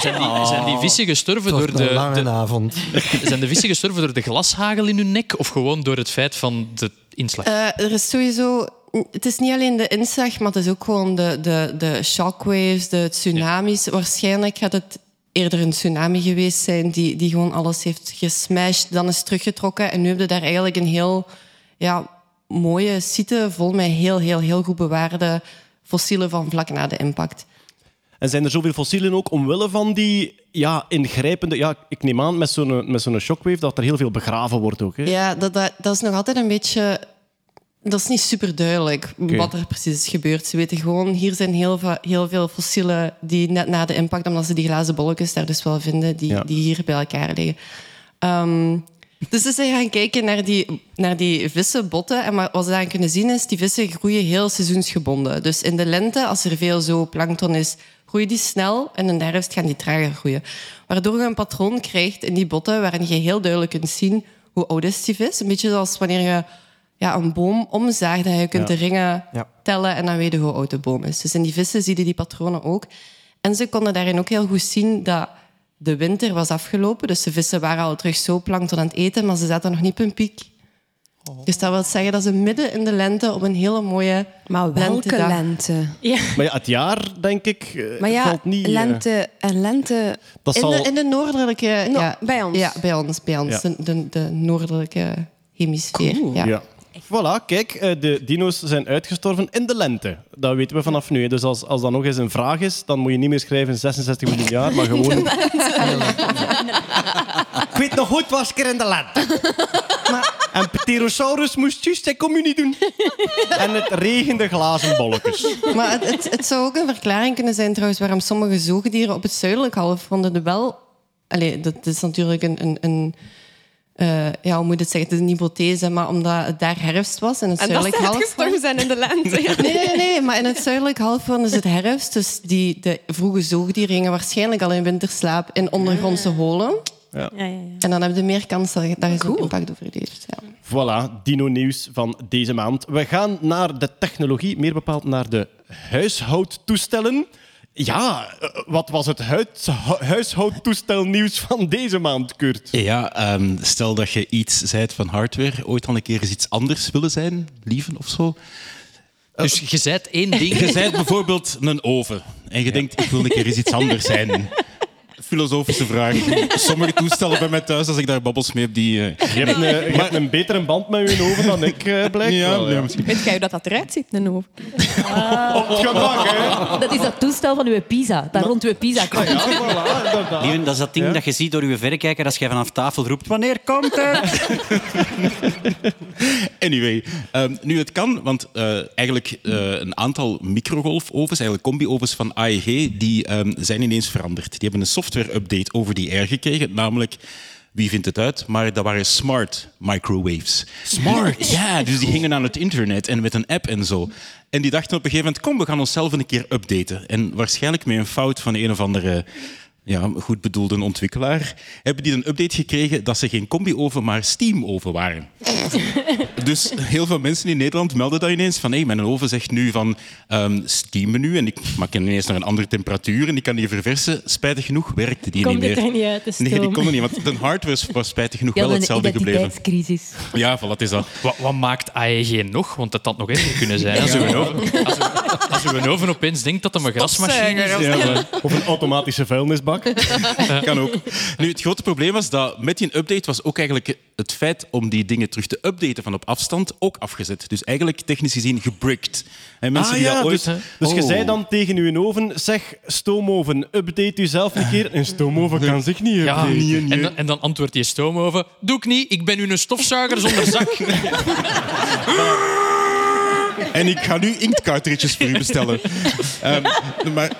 zijn, die, zijn die vissen gestorven door de,
lange
de,
avond.
zijn de vissen gestorven door de glashagel in hun nek of gewoon door het feit van de inslag?
Eh, er is sowieso... Het is niet alleen de inslag, maar het is ook gewoon de, de, de shockwaves, de tsunamis. Waarschijnlijk gaat het eerder een tsunami geweest zijn die, die gewoon alles heeft gesmashed, dan is teruggetrokken. En nu heb je daar eigenlijk een heel ja, mooie site vol met heel, heel, heel goed bewaarde fossielen van vlak na de impact.
En zijn er zoveel fossielen ook omwille van die ja, ingrijpende... Ja, ik neem aan met zo'n met zo'n shockwave dat er heel veel begraven wordt ook. Hè?
Ja, dat, dat, dat is nog altijd een beetje... Dat is niet super duidelijk wat er precies is gebeurd. Ze weten gewoon, hier zijn heel, heel veel fossielen die net na de impact, omdat ze die glazen bolletjes daar dus wel vinden, die,
Ja.
die hier bij elkaar liggen. Ehm, dus ze zijn gaan kijken naar die, naar die vissenbotten. En wat ze dan kunnen zien is, die vissen groeien heel seizoensgebonden. Dus in de lente, als er veel zooplankton is, groeien die snel. En in de herfst gaan die trager groeien. Waardoor je een patroon krijgt in die botten waarin je heel duidelijk kunt zien hoe oud is die vis. Een beetje zoals wanneer je ja, een boom omzaagt en je kunt
Ja.
de ringen
Ja.
tellen en dan weet je hoe oud de boom is. Dus in die vissen zie je die patronen ook. En ze konden daarin ook heel goed zien dat de winter was afgelopen. Dus de vissen waren al terug zo plankton aan het eten, maar ze zaten nog niet op hun piek. Dus dat wil zeggen dat ze midden in de lente op een hele mooie
Maar welke
lentedag-
lente?
Ja.
Maar ja, het jaar, denk ik, eh,
Maar ja,
valt niet... eh,
lente en lente...
dat
In,
zal...
de, in de noordelijke...
No,
ja,
bij ons.
Ja, bij ons. Bij ons
Ja.
de, de, de noordelijke hemisfeer.
Cool.
Ja.
Voilà, kijk, eh, de dino's zijn uitgestorven in de lente. Dat weten we vanaf nu. Dus als, als dat nog eens een vraag is, dan moet je niet meer schrijven 66 miljoen jaar, maar gewoon... Ik weet nog goed, was ik er in de lente. Maar, en Pterosaurus moest juist zijn communie doen. En het regende glazen bolletjes.
Maar het, het, het zou ook een verklaring kunnen zijn trouwens waarom sommige zoogdieren op het zuidelijk halfrond er wel... Allee, dat is natuurlijk een... een, een eh, ja, hoe moet je het zeggen? Het is een hypothese, maar omdat het daar herfst was in het
En dat
zuidelijk
ze
halfrond...
zijn in de lente. Ja.
Nee, nee, nee, maar in het zuidelijk halfrond is het herfst. Dus die, de vroege zoogdieren gingen waarschijnlijk al in winterslaap in ondergrondse holen.
Ja, ja, ja.
En dan heb je meer kans dat je daar zo'n impact overleeft. Ja.
Voilà, dino-nieuws van deze maand. We gaan naar de technologie, meer bepaald naar de huishoudtoestellen. Ja, eh, wat was het huishoudtoestelnieuws van deze maand, Kurt?
Ja, ehm, stel dat je iets zijt van hardware, ooit al een keer eens iets anders willen zijn, lieven of zo.
Dus je zijt één ding.
Je zijt bijvoorbeeld een oven en je denkt, ik wil een keer eens iets anders zijn. filosofische vraag. Sommige toestellen bij mij thuis, als ik daar babbels mee heb, die... eh,
Je hebt, een, je hebt een betere band met je oven dan ik, eh blijkt
Ja,
wel,
ja, misschien.
Weet jij hoe dat, dat eruit ziet, een oven?
Op het gemak, hè?
Dat is dat toestel van uw pizza. Dat rond uw pizza komt.
Ja, voilà, inderdaad.
Lieven, dat is dat ding dat je ziet door je verrekijker als jij vanaf tafel roept wanneer komt het?
Anyway, ehm, nu het kan, want eh, eigenlijk eh, een aantal microgolfovens, eigenlijk combi-ovens van AEG, die ehm, zijn ineens veranderd. Die hebben een software-update over die R gekregen, namelijk... Wie vindt het uit? Maar dat waren smart microwaves. Smart? Ja, dus die gingen aan het internet en met een app en zo. En die dachten op een gegeven moment, kom, we gaan onszelf een keer updaten. En waarschijnlijk met een fout van een of andere ja, goed bedoelde ontwikkelaar, hebben die een update gekregen dat ze geen combi-oven, maar steam-oven waren. dus heel veel mensen in Nederland melden dat ineens van hey, mijn oven zegt nu van ehm steammenu en ik maak ineens naar een andere temperatuur en ik kan die verversen. Spijtig genoeg werkte die
Komt
niet meer.
er niet uit,
Nee, die kon er niet, want de hardware was spijtig genoeg wel
een
hetzelfde gebleven. Ja, voilà, is dat.
Wat, wat maakt AEG nog? Want dat had nog erger kunnen zijn. Als, uw oven, als, uw, als uw oven opeens denkt dat het een grasmachine is.
Ja, maar- Of een automatische vuilnisbak.
Kan ook. Nu, het grote probleem was dat met die update was ook eigenlijk het feit om die dingen terug te updaten van op afstand ook afgezet. Dus eigenlijk technisch gezien gebricked. En mensen
Ah
die
ja,
dat ooit...
dus, dus je
Oh.
zei dan tegen uw oven, zeg stoomoven, update u zelf een keer. Een stoomoven kan zich niet
Ja,
updaten.
en, dan- en dan antwoordt die stoomoven... Doe ik niet, ik ben nu een stofzuiger zonder zak.
En ik ga nu inktcartridges voor u bestellen. Ehm, maar...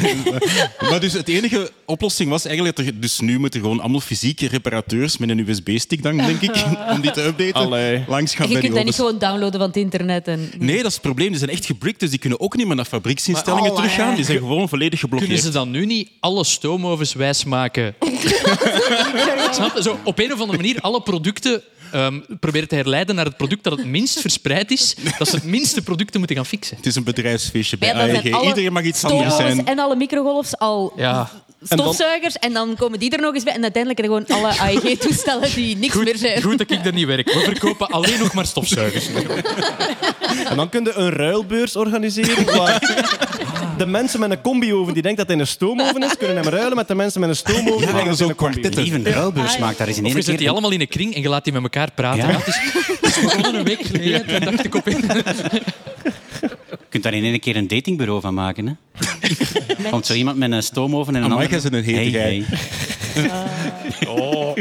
maar dus het enige oplossing was eigenlijk dat er... Dus nu moeten gewoon allemaal fysieke reparateurs met een USB-stick dan, denk ik, om die te updaten,
Allee.
langs gaan
En je
bij
kunt dat niet gewoon downloaden van het internet. En...
Nee, dat is het probleem. Die zijn echt gebrikt, dus die kunnen ook niet meer naar fabrieksinstellingen
Maar, oh,
teruggaan. Die zijn gewoon volledig geblokkeerd.
Kunnen ze dan nu niet alle stoomovens wijsmaken? Snap? Zo, op een of andere manier alle producten ehm, proberen te herleiden naar het product dat het minst verspreid is. Dat ze het minste producten moeten gaan fixen.
Het is een bedrijfsfeestje bij AEG. Iedereen mag iets anders zijn.
En alle microgolfs al
Ja.
stofzuigers. En dan komen die er nog eens bij. En uiteindelijk er gewoon alle AEG-toestellen die niks meer zijn.
goed dat ik er niet werk. We verkopen alleen nog maar stofzuigers.
En dan kun je een ruilbeurs organiseren waar de mensen met een combi-oven die denken dat hij een stoomoven is, kunnen hem ruilen met de mensen met een stoomoven die denken dat hij een combi-oven is.
Lieven ruilbeurs maakt daar eens in
Of
één
je zet die
keer...
allemaal in een kring en je laat die met elkaar praten.
Ja.
Ja, is, is gewoon een week geleden. Toen dacht ik op
Je kunt daar in één keer een datingbureau van maken. Hè? Komt zo iemand met een stoomoven en een
Amai,
ander...
jij bent een hete
Hey,
guy.
hey.
Oh.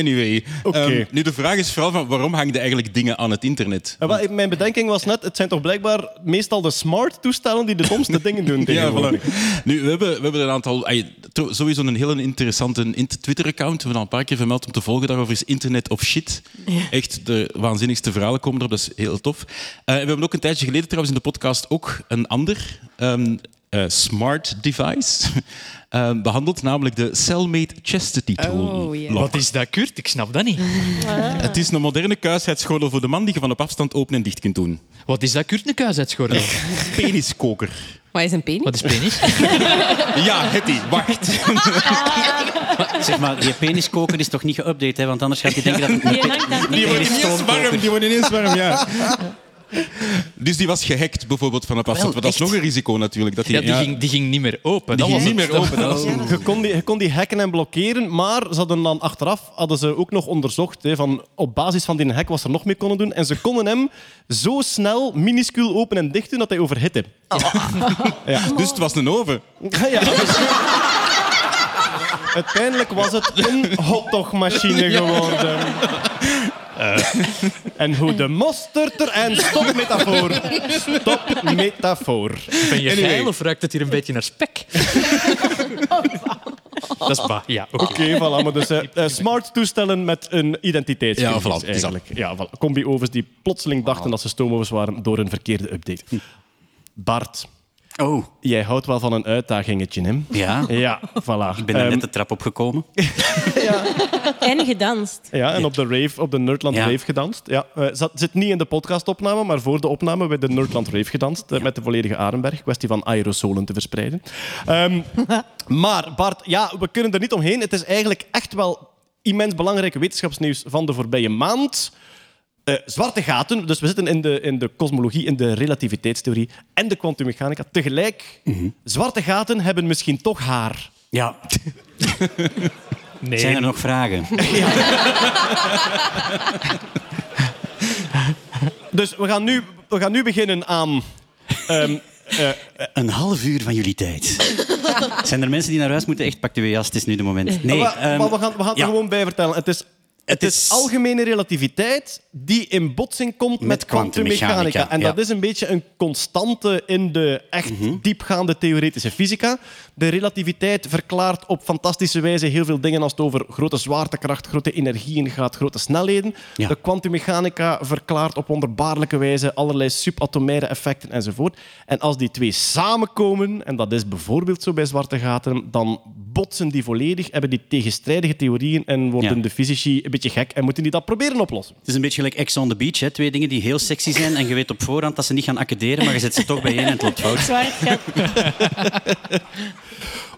Anyway, ehm, nu de vraag is vooral van waarom hangen eigenlijk dingen aan het internet?
Wel, Mijn bedenking was net, het zijn toch blijkbaar meestal de smart toestellen die de domste dingen doen
Ja,
tegenwoordig.
voilà. Nu, we hebben, we hebben een aantal... ay, sowieso een heel interessante int- Twitter-account. We hebben al een paar keer vermeld om te volgen. Daarover is Internet of Shit. Echt, de waanzinnigste verhalen komen erop. Dat is heel tof. Eh, we hebben ook een tijdje geleden trouwens in de podcast ook een ander ehm, eh, smart device ehm, behandeld. Namelijk de Cellmate Chastity Tool.
Oh.
Lock.
Wat is dat, Kurt? Ik snap dat niet.
Het is een moderne kuisheidsgordel voor de man die je van op afstand open en dicht kunt doen.
Wat is dat, Kurt? Een kuisheidsgordel.
Peniskoker.
Wat is een penis?
Wat is penis?
Ja, Hetty, wacht.
Zeg maar, die peniskoker is toch niet geüpdate, hè? want anders gaat hij denken dat het een,
Die
wordt ineens warm, die wordt ineens warm, ja. Dus die was gehackt, bijvoorbeeld, van op afstand. Dat is nog een risico natuurlijk. Dat die,
Ja, die, Ging, die ging niet meer open.
die
dat
ging
was
niet meer open. Dat was-
Je kon, die, je kon die hacken en blokkeren, maar ze hadden dan achteraf hadden ze ook nog onderzocht hè, van op basis van die hack wat ze er nog mee konden doen. En ze konden hem zo snel minuscuul open en dicht doen dat hij overhitte. Ja.
Dus het was een oven.
Ja, dus- Uiteindelijk was het een hotdogmachine geworden. En hoe de mosterd er... En stop metafoor. Stop metafoor.
Ben je
Anyway.
geil of ruikt het hier een beetje naar spek? dat is ba. Ja, oké.
Voilà. Maar dus eh, eh, smart toestellen met een identiteitscrisis
Ja, voilà, dat.
eigenlijk. Ja, voilà. Combi-ovens die plotseling dachten dat ze stoomovens waren door een verkeerde update. Bart,
Oh,
jij houdt wel van een uitdagingetje, hè?
ja.
Ja, voilà.
Ik ben
Ehm,
net de trap opgekomen.
En gedanst.
Ja, en op de rave, op de Nerdland
Ja.
Rave gedanst. Ja, eh, zat, zit niet in de podcastopname, maar voor de opname bij de Nerdland Rave gedanst. eh, met de volledige Arenberg. Kwestie van aerosolen te verspreiden. Ehm, maar Bart, ja, we kunnen er niet omheen. Het is eigenlijk echt wel immens belangrijk wetenschapsnieuws van de voorbije maand. Eh, zwarte gaten, dus we zitten in de, in de kosmologie, in de relativiteitstheorie en de kwantummechanica. Tegelijk, zwarte gaten hebben misschien toch haar.
Ja.
Nee.
Zijn er nog vragen?
Dus we gaan nu, we gaan nu beginnen aan... ehm, eh,
Een half uur van jullie tijd. Zijn er mensen die naar huis moeten? Echt, pak de jas, het is nu de moment. Nee,
maar,
ehm,
maar we gaan, we gaan het
ja.
er gewoon bij vertellen. Het is, het is
is-
algemene relativiteit die in botsing komt met,
Met
kwantummechanica. En dat is een beetje een constante in de echt diepgaande theoretische fysica. De relativiteit verklaart op fantastische wijze heel veel dingen als het over grote zwaartekracht, grote energieën gaat, grote snelheden.
Ja.
De kwantummechanica verklaart op wonderbaarlijke wijze allerlei subatomaire effecten enzovoort. En als die twee samenkomen, en dat is bijvoorbeeld zo bij zwarte gaten, dan botsen die volledig, hebben die tegenstrijdige theorieën en worden
Ja.
de fysici een beetje gek en moeten die dat proberen oplossen.
Het is een beetje gelijk Ex on the Beach. Hè? Twee dingen die heel sexy zijn en je weet op voorhand dat ze niet gaan accederen, maar je zet ze toch bijeen en het loopt fout.
Zwart.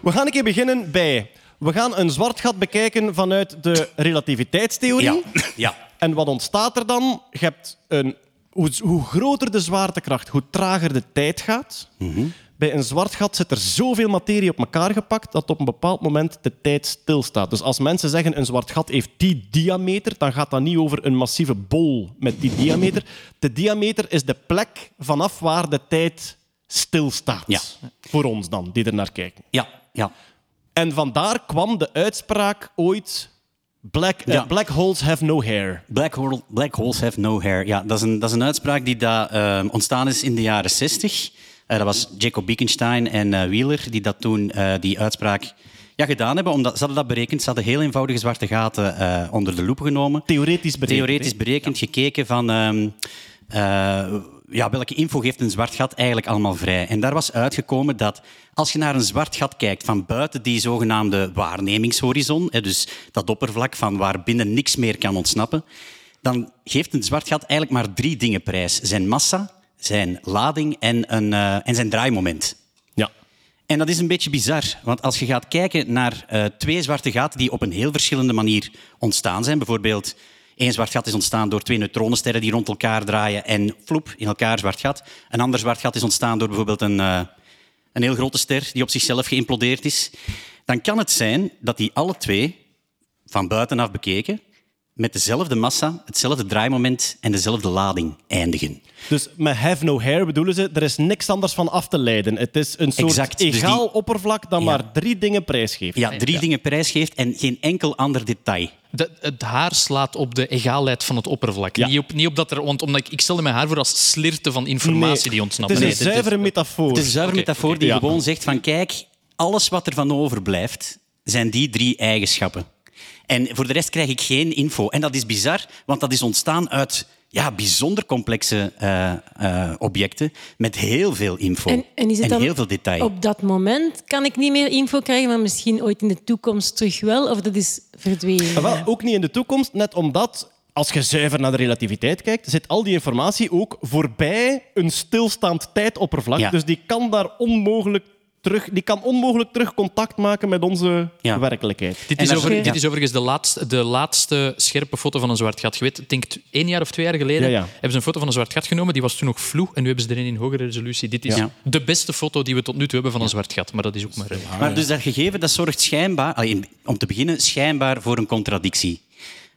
We gaan een keer beginnen bij... We gaan een zwart gat bekijken vanuit de relativiteitstheorie.
Ja. ja.
En wat ontstaat er dan? Je hebt een, hoe, hoe groter de zwaartekracht, hoe trager de tijd gaat. Bij een zwart gat zit er zoveel materie op elkaar gepakt dat op een bepaald moment de tijd stilstaat. Dus als mensen zeggen een zwart gat heeft die diameter, dan gaat dat niet over een massieve bol met die diameter. De diameter is de plek vanaf waar de tijd stilstaat.
Ja.
Voor ons dan, die er naar kijken.
Ja, ja.
En vandaar kwam de uitspraak ooit... Black, eh, black holes have no hair.
Black, hole, black holes have no hair. Ja, dat, is een, dat is een uitspraak die da, eh, ontstaan is in de jaren 60. Eh, dat was Jacob Bekenstein en Wheeler die dat toen die uitspraak ja, gedaan hebben. Omdat, ze hadden dat berekend. Ze hadden heel eenvoudige zwarte gaten onder de loep genomen.
Theoretisch berekend.
Theoretisch berekend, gekeken van... ja, welke info geeft een zwart gat eigenlijk allemaal vrij? En daar was uitgekomen dat als je naar een zwart gat kijkt van buiten die zogenaamde waarnemingshorizon, dus dat oppervlak van waar binnen niks meer kan ontsnappen, dan geeft een zwart gat eigenlijk maar drie dingen prijs. Zijn massa, zijn lading en, een, eh, en zijn draaimoment.
Ja.
En dat is een beetje bizar, want als je gaat kijken naar eh, twee zwarte gaten die op een heel verschillende manier ontstaan zijn, bijvoorbeeld één zwart gat is ontstaan door twee neutronensterren die rond elkaar draaien en floep, in elkaar zwart gat. Een ander zwart gat is ontstaan door bijvoorbeeld een, eh, een heel grote ster die op zichzelf geïmplodeerd is. Dan kan het zijn dat die alle twee, van buitenaf bekeken, met dezelfde massa, hetzelfde draaimoment en dezelfde lading eindigen.
Dus met have no hair bedoelen ze, er is niks anders van af te leiden. Het is een soort
Exact, dus
egaal
die-
oppervlak dat
Ja.
maar drie dingen prijsgeeft.
Ja, drie dingen prijsgeeft en geen enkel ander detail.
De- het haar slaat op de egaalheid van het oppervlak.
Ja.
Niet, op, niet op dat er... Want omdat ik, ik stelde mijn haar voor als slirten van informatie
Nee,
die ontsnapt.
Het is een zuivere metafoor.
Het is een zuivere metafoor die
Ja.
gewoon zegt van kijk, alles wat er van overblijft, zijn die drie eigenschappen. En voor de rest krijg ik geen info. En dat is bizar, want dat is ontstaan uit ja, bijzonder complexe eh, eh, objecten met heel veel info
En, en is het dan
heel veel detail.
op dat moment kan ik niet meer info krijgen, maar misschien ooit in de toekomst terug wel? Of dat is verdwenen?
Maar wel, ook niet in de toekomst, net omdat als je zuiver naar de relativiteit kijkt, zit al die informatie ook voorbij een stilstaand tijdoppervlak.
Ja.
Dus die kan daar onmogelijk terug, die kan onmogelijk terug contact maken met onze
Ja.
werkelijkheid.
Dit is, over,
ja.
dit is overigens de laatste, de laatste scherpe foto van een zwart gat. Je weet, ik denk t- één jaar of twee jaar geleden
Ja, ja.
hebben ze een foto van een zwart gat genomen. Die was toen nog vloe en nu hebben ze er een in hogere resolutie. Dit is
Ja.
de beste foto die we tot nu toe hebben van een zwart gat. Maar dat is ook maar...
Maar dus dat gegeven, dat zorgt schijnbaar, om te beginnen, schijnbaar voor een contradictie.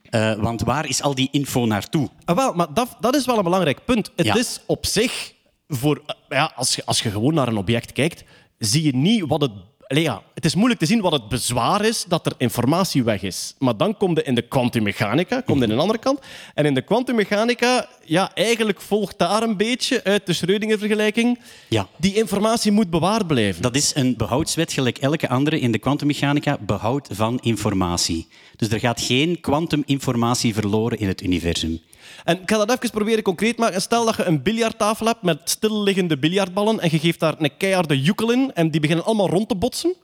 Eh, want waar is al die info naartoe?
Ah, wel, maar dat, dat is wel een belangrijk punt. Het
Ja.
is op zich, voor, ja, als, je, als je gewoon naar een object kijkt, zie je niet wat het... Ja, het is moeilijk te zien wat het bezwaar is dat er informatie weg is. Maar dan kom je in de kwantummechanica, kom je in een andere kant. En in de kwantummechanica, ja, eigenlijk volgt daar een beetje uit de Schrödinger-vergelijking.
Ja.
Die informatie moet bewaard blijven.
Dat is een behoudswet, gelijk elke andere in de kwantummechanica, behoud van informatie. Dus er gaat geen kwantuminformatie verloren in het universum.
En ik ga dat even proberen concreet maken. Stel dat je een biljarttafel hebt met stilliggende biljartballen en je geeft daar een keiharde joekel in en die beginnen allemaal rond te botsen.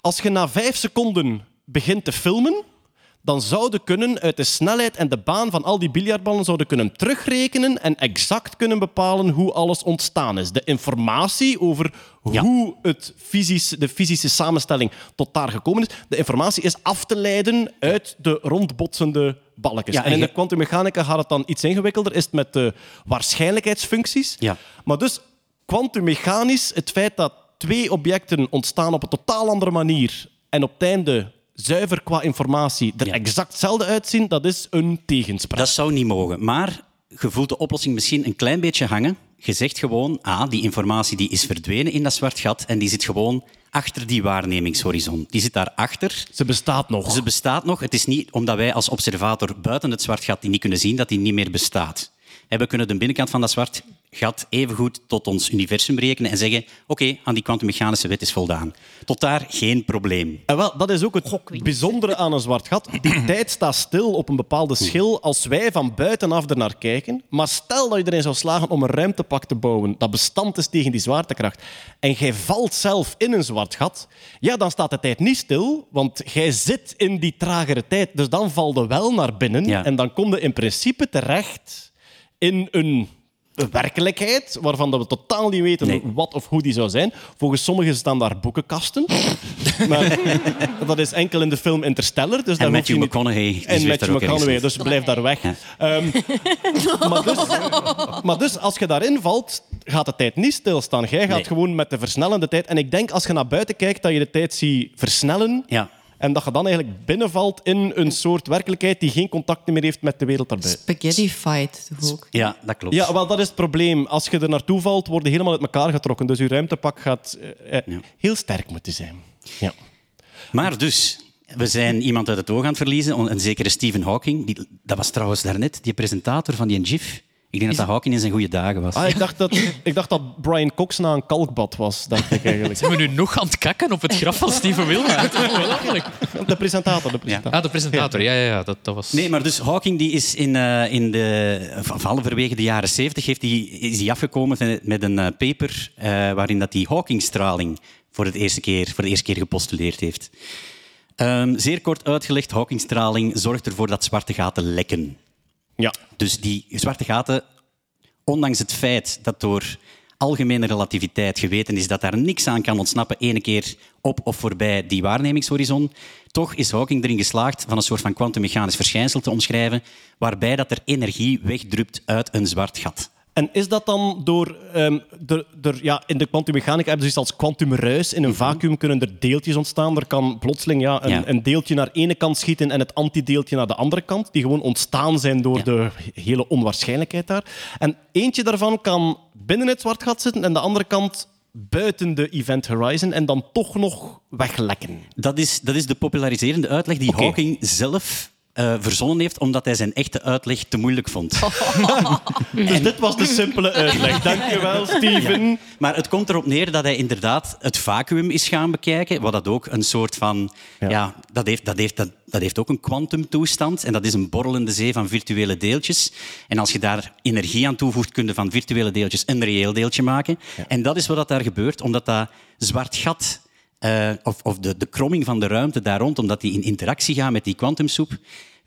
Als je na vijf seconden begint te filmen, dan zouden kunnen uit de snelheid en de baan van al die biljartballen zouden kunnen terugrekenen en exact kunnen bepalen hoe alles ontstaan is. De informatie over hoe het fysisch, de fysische samenstelling tot daar gekomen is, de informatie is af te leiden uit de rondbotsende balkjes.
Ja,
en in de kwantummechanica gaat het dan iets ingewikkelder, is het met de waarschijnlijkheidsfuncties.
Ja.
Maar dus kwantummechanisch, het feit dat twee objecten ontstaan op een totaal andere manier en op het einde zuiver qua informatie er exact hetzelfde uitzien, dat is een tegenspraak.
Dat zou niet mogen. Maar je voelt de oplossing misschien een klein beetje hangen. Je zegt gewoon, ah, die informatie die is verdwenen in dat zwart gat en die zit gewoon achter die waarnemingshorizon. Die zit daarachter.
Ze bestaat nog.
Ze bestaat nog. Het is niet omdat wij als observator buiten het zwart gat die niet kunnen zien, dat die niet meer bestaat. En we kunnen de binnenkant van dat zwart gat evengoed tot ons universum rekenen en zeggen oké, aan die kwantummechanische wet is voldaan. Tot daar geen probleem.
En wel, dat is ook het bijzondere aan een zwart gat. Die tijd staat stil op een bepaalde schil als wij van buitenaf ernaar kijken. Maar stel dat je erin zou slagen om een ruimtepak te bouwen dat bestand is tegen die zwaartekracht en jij valt zelf in een zwart gat, ja, dan staat de tijd niet stil, want jij zit in die tragere tijd. Dus dan val je wel naar binnen en dan kom je in principe terecht in een werkelijkheid waarvan dat we totaal niet weten wat of hoe die zou zijn. Volgens sommigen staan daar boekenkasten. maar dat is enkel in de film Interstellar. Dus
En Matthew
je niet-
McConaughey,
En Matthew McConaughey, dus blijf daar weg. Ehm, maar, dus, maar dus, als je daarin valt, gaat de tijd niet stilstaan. Jij gaat
Nee.
gewoon met de versnellende tijd. En ik denk, als je naar buiten kijkt, dat je de tijd ziet versnellen.
Ja.
En dat je dan eigenlijk binnenvalt in een soort werkelijkheid die geen contact meer heeft met de wereld daarbuiten.
Spaghetti fight toch ook.
Ja, dat klopt.
Ja, wel, dat is het probleem. Als je er naartoe valt, word je helemaal uit elkaar getrokken. Dus je ruimtepak gaat eh, eh, heel sterk moeten zijn. Ja.
Maar dus, we zijn iemand uit het oog aan het verliezen, een zekere Stephen Hawking. Die, dat was trouwens daarnet die presentator van die GIF. Ik denk dat dat Hawking in zijn goede dagen was.
Ah, ik, dacht dat, ik dacht dat Brian Cox na een kalkbad was, dacht ik eigenlijk.
Zijn we nu nog aan het kakken op het graf van Steven Wilma? Dat is wel belachelijk.
De presentator, de presentator.
Ah, de presentator. Ja, ja, ja dat, dat was...
Nee, maar dus Hawking die is in, eh, in de, van halverwege de jaren 70 heeft die, is die afgekomen met, met een eh, paper eh, waarin dat die Hawking-straling voor, het eerste keer, voor de eerste keer gepostuleerd heeft. Ehm, zeer kort uitgelegd, Hawking-straling zorgt ervoor dat zwarte gaten lekken.
Ja.
Dus die zwarte gaten, ondanks het feit dat door algemene relativiteit geweten is dat daar niks aan kan ontsnappen, ene keer op of voorbij die waarnemingshorizon, toch is Hawking erin geslaagd van een soort van kwantummechanisch verschijnsel te omschrijven, waarbij dat er energie wegdrupt uit een zwart gat.
En is dat dan door... ehm, er, ja, in de kwantummechanica hebben ze iets als kwantumruis. In een vacuüm kunnen er deeltjes ontstaan. Er kan plotseling ja, een,
Ja.
een deeltje naar ene kant schieten en het antideeltje naar de andere kant. Die gewoon ontstaan zijn door de hele onwaarschijnlijkheid daar. En eentje daarvan kan binnen het zwart gat zitten en de andere kant buiten de event horizon en dan toch nog weglekken.
Dat is, dat is de populariserende uitleg die Hawking zelf eh, verzonnen heeft, omdat hij zijn echte uitleg te moeilijk vond.
Dus dit was de simpele uitleg. Dankjewel, Steven.
Maar het komt erop neer dat hij inderdaad het vacuüm is gaan bekijken, wat dat ook een soort van... Ja, dat, heeft, dat, heeft, dat, dat heeft ook een kwantumtoestand en dat is een borrelende zee van virtuele deeltjes. En als je daar energie aan toevoegt, kun je van virtuele deeltjes een reëel deeltje maken. En dat is wat dat daar gebeurt, omdat dat zwart gat... eh, of, of de, de kromming van de ruimte daar rond, omdat die in interactie gaat met die kwantumsoep,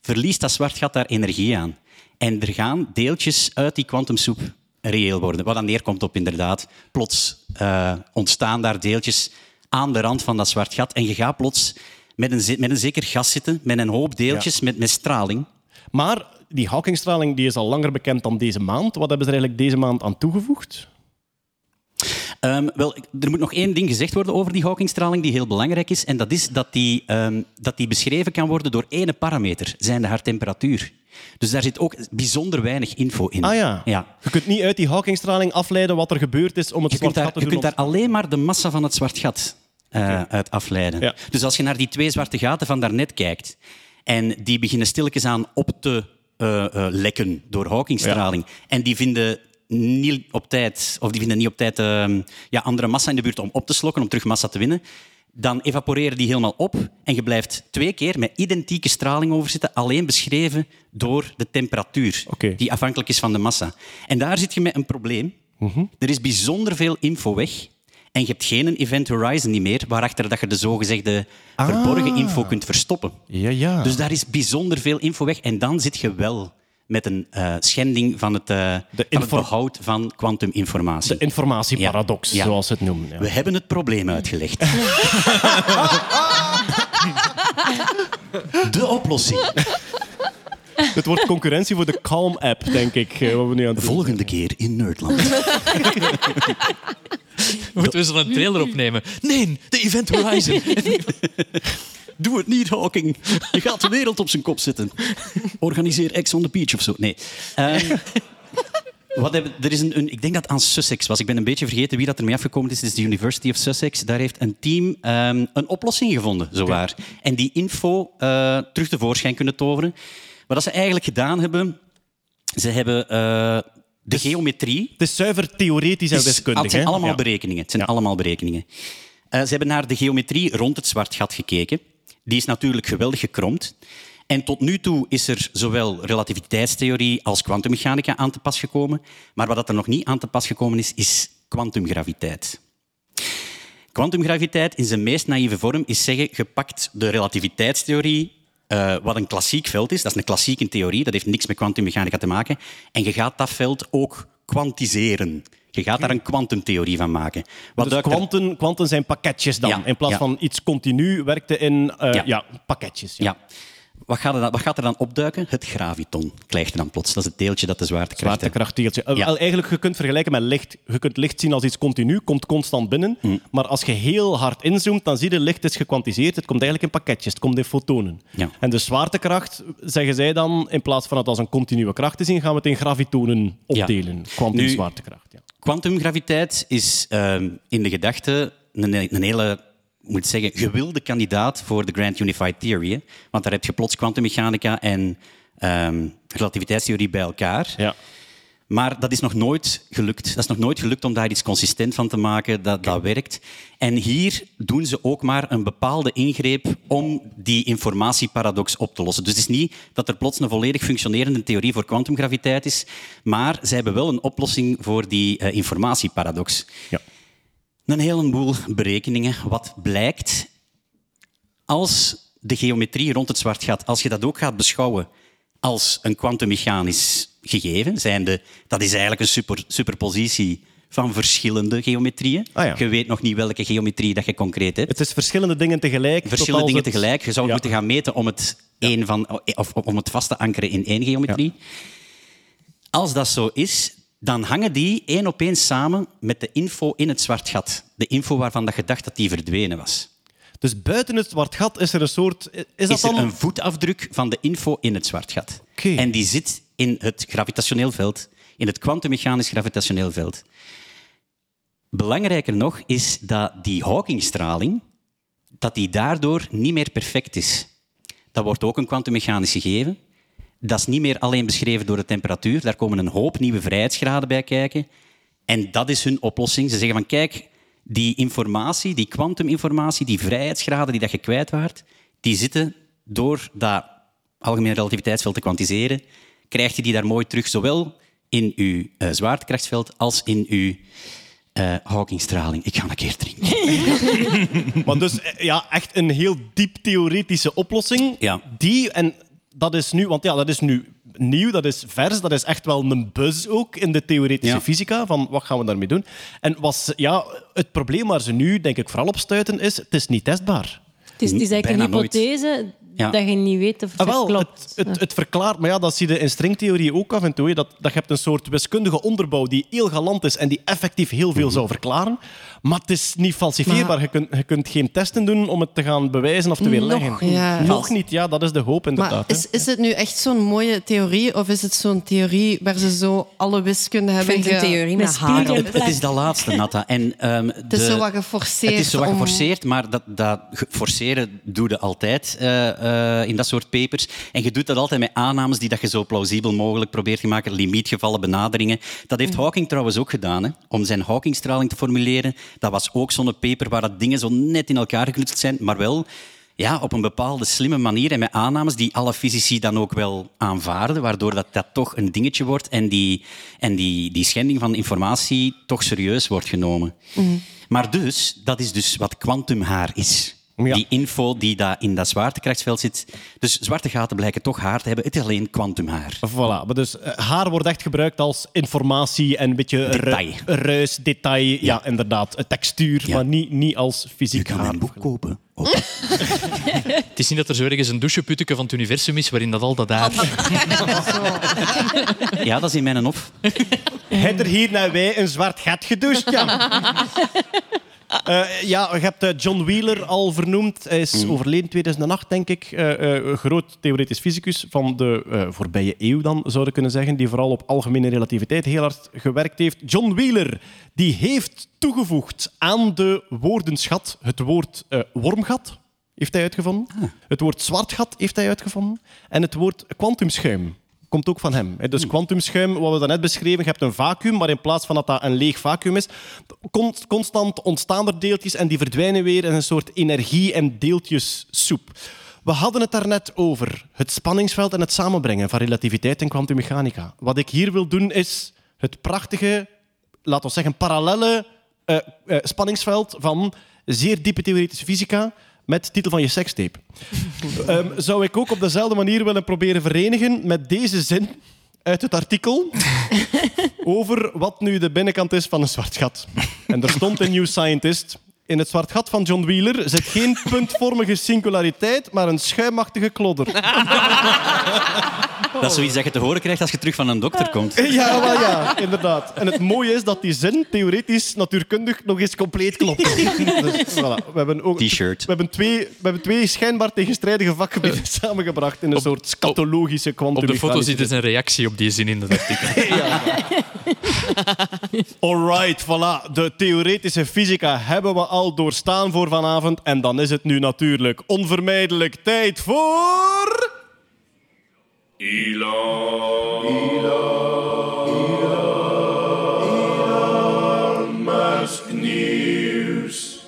verliest dat zwart gat daar energie aan. En er gaan deeltjes uit die kwantumsoep reëel worden. Wat dan neerkomt op inderdaad, plots eh, ontstaan daar deeltjes aan de rand van dat zwart gat en je gaat plots met een, met een zeker gas zitten, met een hoop deeltjes, met, met straling.
Maar die Hawkingstraling die is al langer bekend dan deze maand. Wat hebben ze er eigenlijk deze maand aan toegevoegd?
Ehm, wel, er moet nog één ding gezegd worden over die Hawkingstraling die heel belangrijk is. En dat is dat die, ehm, dat die beschreven kan worden door één parameter, zijnde haar temperatuur. Dus daar zit ook bijzonder weinig info in.
Ah ja.
ja.
Je kunt niet uit die Hawkingstraling afleiden wat er gebeurd is om het
Je
zwart
daar,
gat te
je
doen
kunt daar alleen maar de massa van het zwart gat eh, uit afleiden. Dus als je naar die twee zwarte gaten van daarnet kijkt en die beginnen stilletjes aan op te eh, eh, lekken door Hawkingstraling en die vinden niet op tijd, of die vinden niet op tijd ehm, ja, andere massa in de buurt om op te slokken, om terug massa te winnen, dan evaporeren die helemaal op en je blijft twee keer met identieke straling overzitten, alleen beschreven door de temperatuur, die afhankelijk is van de massa. En daar zit je met een probleem. Er is bijzonder veel info weg. En je hebt geen event horizon niet meer, waarachter dat je de zogezegde
Ah.
verborgen info kunt verstoppen.
Ja, ja.
Dus daar is bijzonder veel info weg. En dan zit je wel met een eh, schending van het, eh, van het behoud van kwantuminformatie.
De informatieparadox,
Ja.
zoals ze het noemen. Ja.
We hebben het probleem uitgelegd. De oplossing.
Het wordt concurrentie voor de Calm-app, denk ik. eh, Wat we nu aan het doen
Volgende keer in Nerdland.
Moeten we zo een trailer opnemen? Nee, de Event Horizon.
Doe het niet, Hawking. Je gaat de wereld op zijn kop zetten. Organiseer Ex on the Beach of zo. Nee. Ehm, wat hebben, er is een, een, ik denk dat aan Sussex was. Ik ben een beetje vergeten wie dat ermee afgekomen is. Het is de University of Sussex. Daar heeft een team ehm, een oplossing gevonden, zowaar. En die info eh, terug tevoorschijn kunnen toveren. Wat ze eigenlijk gedaan hebben... Ze hebben eh, de geometrie...
Het is zuiver theoretisch en wiskundig.
Het zijn allemaal
Ja.
berekeningen. Het zijn allemaal berekeningen. Eh, ze hebben naar de geometrie rond het zwart gat gekeken. Die is natuurlijk geweldig gekromd. En tot nu toe is er zowel relativiteitstheorie als kwantummechanica aan te pas gekomen. Maar wat er nog niet aan te pas gekomen is, is kwantumgraviteit. Kwantumgraviteit in zijn meest naïeve vorm is zeggen, je pakt de relativiteitstheorie, eh, wat een klassiek veld is, dat is een klassieke theorie, dat heeft niks met kwantummechanica te maken, en je gaat dat veld ook kwantiseren. Je gaat daar een kwantumtheorie van maken. Wat
Dus
er-
kwanten, kwanten zijn pakketjes dan.
Ja,
In plaats
ja.
van iets continu werkte in eh,
Ja.
ja. pakketjes. Ja.
Ja. Wat gaat, er dan, wat gaat er dan opduiken? Het graviton krijgt er dan plots. Dat is het deeltje dat de zwaartekracht.
Zwaartekrachtdeeltje. Eh, wel, Eigenlijk, je kunt vergelijken met licht. Je kunt licht zien als iets continu, komt constant binnen.
Hm.
Maar als je heel hard inzoomt, dan zie je licht is gekwantiseerd. Het komt eigenlijk in pakketjes, het komt in fotonen. En de zwaartekracht, zeggen zij dan, in plaats van het als een continue kracht te zien, gaan we het in gravitonen opdelen. Kwantumzwaartekracht. Ja.
Kwantumgraviteit is ehm, in de gedachte een, een hele moet zeggen, gewilde kandidaat voor de Grand Unified Theory. Want daar heb je plots kwantummechanica en ehm, relativiteitstheorie bij elkaar.
Ja.
Maar dat is nog nooit gelukt. Dat is nog nooit gelukt om daar iets consistent van te maken dat, dat werkt. En hier doen ze ook maar een bepaalde ingreep om die informatieparadox op te lossen. Dus het is niet dat er plots een volledig functionerende theorie voor kwantumgraviteit is, maar ze hebben wel een oplossing voor die eh, informatieparadox.
Ja.
Een heleboel berekeningen. Wat blijkt als de geometrie rond het zwart gat, als je dat ook gaat beschouwen als een kwantummechanisch gegeven, zijnde, dat is eigenlijk een super, superpositie van verschillende geometrieën.
Ah ja.
Je weet nog niet welke geometrie dat je concreet hebt.
Het is verschillende dingen tegelijk.
Verschillende dingen
het-
tegelijk. Je zou
Ja.
moeten gaan meten om het, één van, of, of om het vast te ankeren in één geometrie. Als dat zo is, dan hangen die één op één samen met de info in het zwart gat. De info waarvan dat je dacht dat die verdwenen was.
Dus buiten het zwart gat is er een soort... Is dat
is er
dan...
een voetafdruk van de info in het zwart gat. En die zit in het gravitationeel veld, in het kwantummechanisch gravitationeel veld. Belangrijker nog is dat die Hawkingstraling dat die daardoor niet meer perfect is. Dat wordt ook een kwantummechanisch gegeven. Dat is niet meer alleen beschreven door de temperatuur. Daar komen een hoop nieuwe vrijheidsgraden bij kijken. En dat is hun oplossing. Ze zeggen van kijk, die informatie, die kwantuminformatie, die vrijheidsgraden die dat je kwijt waart, die zitten door dat algemeen relativiteitsveld te kwantiseren, krijg je die daar mooi terug, zowel in uw eh, zwaartekrachtsveld als in uw eh Hawkingstraling. Ik ga een keer drinken.
Maar dus eh, ja, echt een heel diep theoretische oplossing.
Ja.
Die, en dat is nu, want ja, dat is nu nieuw, dat is vers, dat is echt wel een buzz ook in de theoretische
Ja.
fysica, van wat gaan we daarmee doen. En was, ja, het probleem waar ze nu, denk ik, vooral op stuiten is, het is niet testbaar.
Het is, het is eigenlijk
Bijna
een
nooit.
Ja.
dat je niet weet of
Ah,
het
wel,
klopt.
het, het, het verklaart, maar ja, dat zie je in stringtheorie ook af en toe. hè, Dat, dat je hebt een soort wiskundige onderbouw die heel galant is en die effectief heel veel zou verklaren. Maar het is niet falsifieerbaar. Je, kunt, je kunt geen testen doen om het te gaan bewijzen of te weerleggen.
Nog niet. Ja.
Nog niet, ja, dat is de hoop inderdaad.
Maar is, is het nu echt zo'n mooie theorie of is het zo'n theorie waar ze zo alle wiskunde hebben
vind een
ge-
theorie met haar.
Het, het is dat laatste, Natta. En, ehm,
Het is
de-
zo wat geforceerd.
Het is zo wat
om-
geforceerd, maar dat, dat forceren doe je altijd eh, eh, in dat soort papers. En je doet dat altijd met aannames die dat je zo plausibel mogelijk probeert te maken, limietgevallen, benaderingen. Dat heeft Hawking trouwens ook gedaan, hè, om zijn Hawkingstraling te formuleren. Dat was ook zo'n paper waar dat dingen zo net in elkaar geknutseld zijn, maar wel ja, op een bepaalde slimme manier en met aannames die alle fysici dan ook wel aanvaarden, waardoor dat, dat toch een dingetje wordt en die, en die, die schending van informatie toch serieus wordt genomen. Maar dus, dat is dus wat kwantumhaar is. Die info die daar in dat zwaartekrachtsveld zit. Dus zwarte gaten blijken toch haar te hebben. Het is alleen kwantumhaar.
Voilà, maar dus eh, haar wordt echt gebruikt als informatie en een beetje ru-
Detail.
ruis, detail. Ja, inderdaad. Textuur, maar niet, niet als fysiek haar.
Een boek kopen.
Het is niet dat er zo ergens een doucheputteke van het universum is waarin dat al dat daar...
Ja, dat is in mijn hof.
Heb er hier naar wij een zwart gat gedoucht, ja. Eh, ja, je hebt eh, John Wheeler al vernoemd. Hij is overleden in 2008, denk ik. Een groot theoretisch fysicus van de voorbije eeuw, dan zouden kunnen zeggen. Die vooral op algemene relativiteit heel hard gewerkt heeft. John Wheeler die heeft toegevoegd aan de woordenschat het woord wormgat. Heeft hij uitgevonden. Het woord zwartgat heeft hij uitgevonden. En het woord kwantumschuim komt ook van hem. Dus kwantumschuim, wat we daarnet beschreven, je hebt een vacuüm, maar in plaats van dat dat een leeg vacuüm is, con- constant ontstaan er deeltjes en die verdwijnen weer in een soort energie- en deeltjessoep. We hadden het daarnet over het spanningsveld en het samenbrengen van relativiteit en kwantummechanica. Wat ik hier wil doen is het prachtige, laten we zeggen, parallelle eh, eh, spanningsveld van zeer diepe theoretische fysica met de titel van je sekstape. Ehm, zou ik ook op dezelfde manier willen proberen verenigen met deze zin uit het artikel over wat nu de binnenkant is van een zwart gat. En er stond in New Scientist... In het zwart gat van John Wheeler zit geen puntvormige singulariteit, maar een schuimachtige klodder.
Dat is zoiets dat je te horen krijgt als je terug van een dokter komt.
Ja, wel ja, inderdaad. En het mooie is dat die zin theoretisch, natuurkundig nog eens compleet klopt. Dus, voilà. We hebben ook
T-shirt.
We hebben twee, we hebben twee schijnbaar tegenstrijdige vakgebieden samengebracht in een soort scatologische
Op
kwantum.
de foto zit dus een reactie op die zin in dat artikel.
Alright, voilà. De theoretische fysica hebben we al doorstaan voor vanavond. En dan is het nu natuurlijk onvermijdelijk tijd voor...
Elon. Elon Musk nieuws.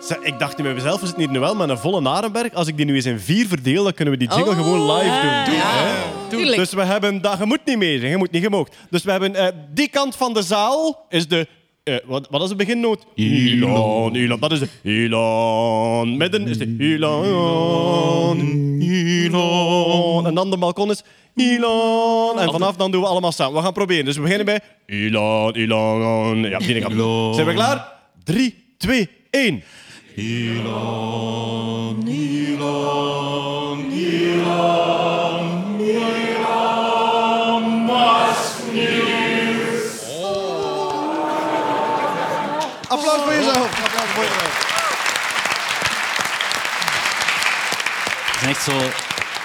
Zeg, Ik dacht nu bij mezelf, we zitten hier nu wel met een volle Narenberg. Als ik die nu eens in vier verdeel, dan kunnen we die jingle
Oh,
gewoon live doen.
ja.
Dus we hebben... Dat, je moet niet mee zijn, je moet niet gemoogd. Dus we hebben eh, die kant van de zaal is de... eh, wat, wat is de beginnoot? Elon, Elon. Dat is de Elon. Midden is de Elon, Elon. En dan de balkon is Elon. En vanaf dan doen we allemaal samen. We gaan proberen. Dus we beginnen bij Elon, Elon. Ja, die kant. Zijn we klaar? Drie, twee, één.
Elon, Elon, Elon, Elon
Applaus voor jezelf. Applaus voor jezelf.
Het zijn echt zo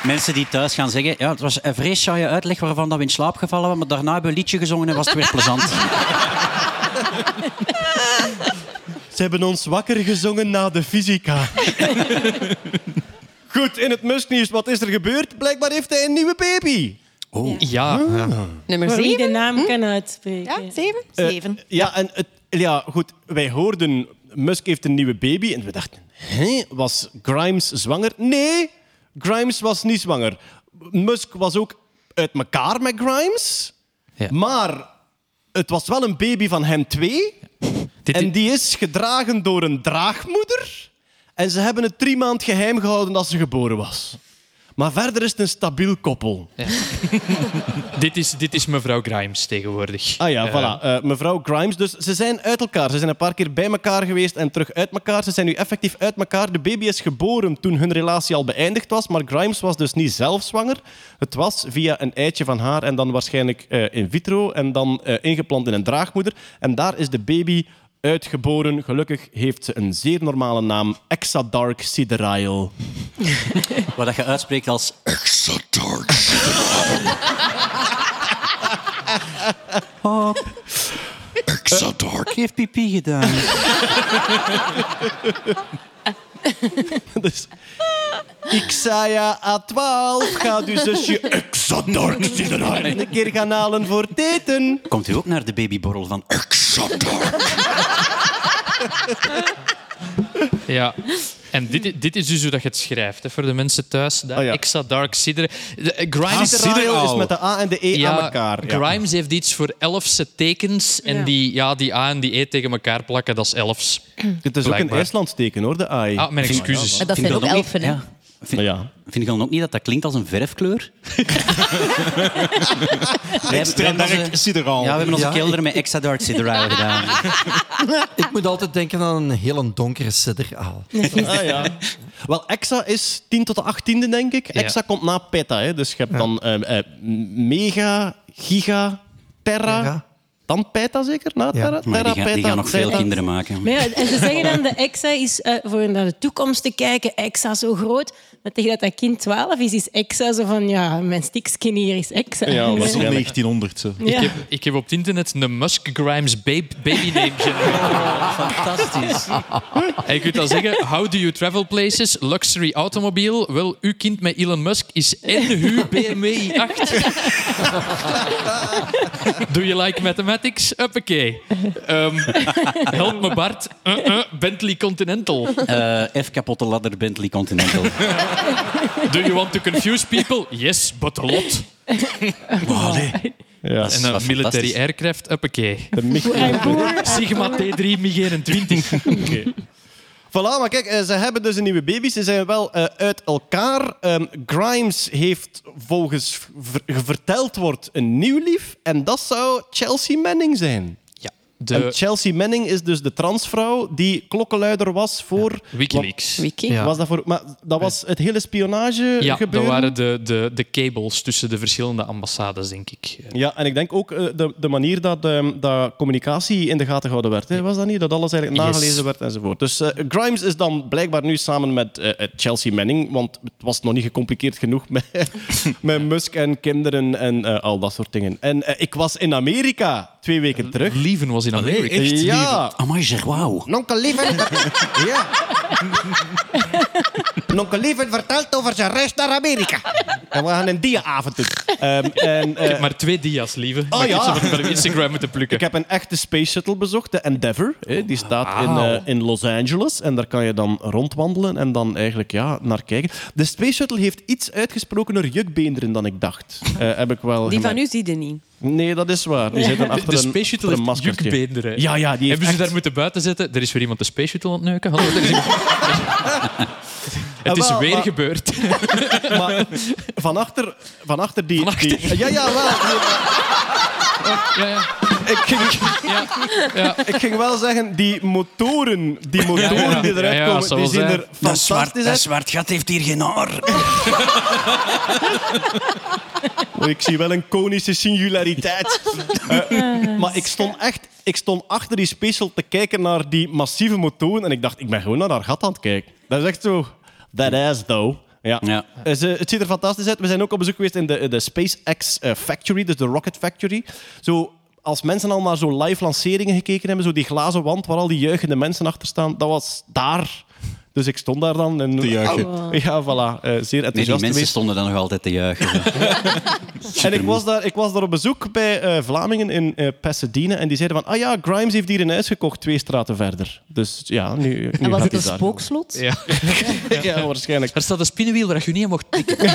mensen die thuis gaan zeggen... Ja, het was een saaie uitleg waarvan dat we in slaap gevallen waren, maar daarna hebben we een liedje gezongen en was het weer plezant.
Ze hebben ons wakker gezongen na de fysica. Goed, in het Musknieuws, wat is er gebeurd? Blijkbaar heeft hij een nieuwe baby.
Oh.
Ja.
Nummer
Voor wie de
zeven?
naam kan uitspreken.
Ja, zeven?
Eh,
Zeven.
ja, en het, ja, goed. Wij hoorden, Musk heeft een nieuwe baby. En we dachten, hè, was Grimes zwanger? Nee, Grimes was niet zwanger. Musk was ook uit elkaar met Grimes.
Ja.
Maar het was wel een baby van hen twee. En die is gedragen door een draagmoeder. En ze hebben het drie maanden geheim gehouden dat ze geboren was. Maar verder is het een stabiel koppel.
dit, is, dit is mevrouw Grimes tegenwoordig.
Ah ja,
Eh,
voilà. Eh, mevrouw Grimes. Dus ze zijn uit elkaar. Ze zijn een paar keer bij elkaar geweest en terug uit elkaar. Ze zijn nu effectief uit elkaar. De baby is geboren toen hun relatie al beëindigd was. Maar Grimes was dus niet zelf zwanger. Het was via een eitje van haar en dan waarschijnlijk eh, in vitro. En dan ingeplant in een draagmoeder. En daar is de baby uitgeboren. Gelukkig heeft ze een zeer normale naam. Exadark Sidereal.
Wat dat je uitspreekt als...
Exadark. Exadark.
Ik heeft pipi gedaan.
Dus... Ixaya A12 gaat uw zusje Sidereal een keer gaan halen voor het eten.
Komt u ook naar de babyborrel van...
Exadark.
Ja. En dit, dit is dus hoe dat je het schrijft, hè, voor de mensen thuis. Dat
Ah, ja.
Extra Dark Cider. De- eh, Grimes,
Sideraal is met de A en de E
ja,
aan elkaar. Ja.
Grimes heeft iets voor elfse tekens. En
Ja.
die, ja, die A en die E tegen elkaar plakken, dat is elfs.
Het is ook een. IJslands teken, hoor, de AI.
Ah, mijn excuses.
Maar dat zijn ook elfen, hè?
Ja. Vind,
Ja.
vind je dan ook niet dat dat klinkt als een verfkleur?
Extra dark.
Ja, we hebben onze
Ja,
kelder met extra dark sideraal gedaan.
Ik moet altijd denken aan een hele donkere sideraal.
Ah, ja. Wel, Exa is 10 tot de 18e, denk ik.
Ja.
Exa komt na Peta. Hè. Dus je hebt dan eh, eh, Mega, Giga, Terra. Peta zeker? Na Terra,
die, gaan, die gaan nog veel kinderen maken.
Maar ja, en ze zeggen dan, de EXA is eh, voor naar de toekomst te kijken, EXA zo groot. Maar tegen dat dat kind 12 is, is EXA zo van, ja, mijn stikskin hier is EXA.
Ja,
Dat is
waarschijnlijk.
al 1900. Zo.
Ja.
Ik, heb, ik heb op het internet een Musk Grimes babe, baby name generator.
Fantastisch.
En je kunt dan zeggen, how do you travel places? Luxury automobile. Wel, uw kind met Elon Musk is NHU BMW i8. Do you like mathematics? Uppakee. Ehm help me Bart. Uh, uh, Bentley Continental.
Eh, F kapotte ladder Bentley Continental.
Do you want to confuse people? Yes, but a lot.
Ja.
En
was
military aircraft, uppakee.
De Mich-
Sigma T3 MiG-21.
Voilà, maar kijk, eh, ze hebben dus een nieuwe baby. Ze zijn wel eh, uit elkaar. Ehm, Grimes heeft volgens ver- verteld wordt een nieuw lief. En dat zou Chelsea Manning zijn.
De
En Chelsea Manning is dus de transvrouw die klokkenluider was voor...
Wikileaks.
Wiki.
Ja.
Was dat voor, maar dat was het hele spionage
Ja, dat waren de, de, de cables tussen de verschillende ambassades, denk ik.
Ja, en ik denk ook eh, de, de manier dat, ehm, dat communicatie in de gaten gehouden werd. Hè? Was dat niet? Dat alles eigenlijk
Yes.
nagelezen werd enzovoort. Dus eh, Grimes is dan blijkbaar nu samen met eh, Chelsea Manning, want het was nog niet gecompliceerd genoeg met, met Musk en kinderen en al dat soort dingen. En ik was in Amerika twee weken terug.
Lieven was in Amerika.
Ja.
Amai, zeg, wauw.
Nonkel Lieven... ja. Nonkel Lieven vertelt over zijn reis naar Amerika. En we gaan een dia-avond doen. Ehm, en,
Ik
eh,
heb maar twee dia's, lieve.
Oh,
Maar ik heb
ja.
Instagram moeten plukken.
Ik heb een echte space shuttle bezocht, de Endeavour. Hè, die staat in, eh, in Los Angeles. En daar kan je dan rondwandelen en dan eigenlijk ja, naar kijken. De space shuttle heeft iets uitgesprokener jukbeenderen dan ik dacht. Eh, heb ik wel
Die van u zie je niet.
Nee, dat is waar. Die zitten
De,
achter
de
een,
Space Shuttle
een
heeft.
Ja, ja, die heeft
Hebben ze
echt-
daar moeten buiten zetten? Er is weer iemand de Space Shuttle aan het neuken. Hallo, Het is
Ah, wel,
weer
maar-
gebeurd.
Maar van achter, die...
Van achter.
die ja, ja, wel.
Ja, ja.
Ik ging,
Ja, ja.
ik ging wel zeggen, die motoren, die, motoren
ja.
die eruit
Ja, ja,
komen, die zien er
Dat zwart,
fantastisch
dat
uit.
zwart gat heeft hier geen haar.
Ik zie wel een konische singulariteit. Eh, maar ik stond echt ik stond achter die special te kijken naar die massieve motoren en ik dacht, ik ben gewoon naar haar gat aan het kijken. Dat is echt zo... That ass, though. Ja.
Ja.
Eh, het ziet er fantastisch uit. We zijn ook op bezoek geweest in de, de SpaceX eh, Factory, dus de Rocket Factory. Zo, als mensen al naar zo live lanceringen gekeken hebben, zo die glazen wand waar al die juichende mensen achter staan, dat was daar. Dus ik stond daar dan en...
Te juichen.
Ja, voilà. eh, zeer
Nee, die
enthousiast
mensen
geweest.
stonden dan nog altijd te juichen.
En ik was, daar, ik was daar op bezoek bij eh, Vlamingen in eh, Pasadena. En die zeiden van, ah ja, Grimes heeft hier een huis gekocht, twee straten verder. Dus ja, nu, nu
En was het een
daar.
spookslot?
Ja.
ja, waarschijnlijk.
Er staat een spinnenwiel waar je niet aan mocht tikken.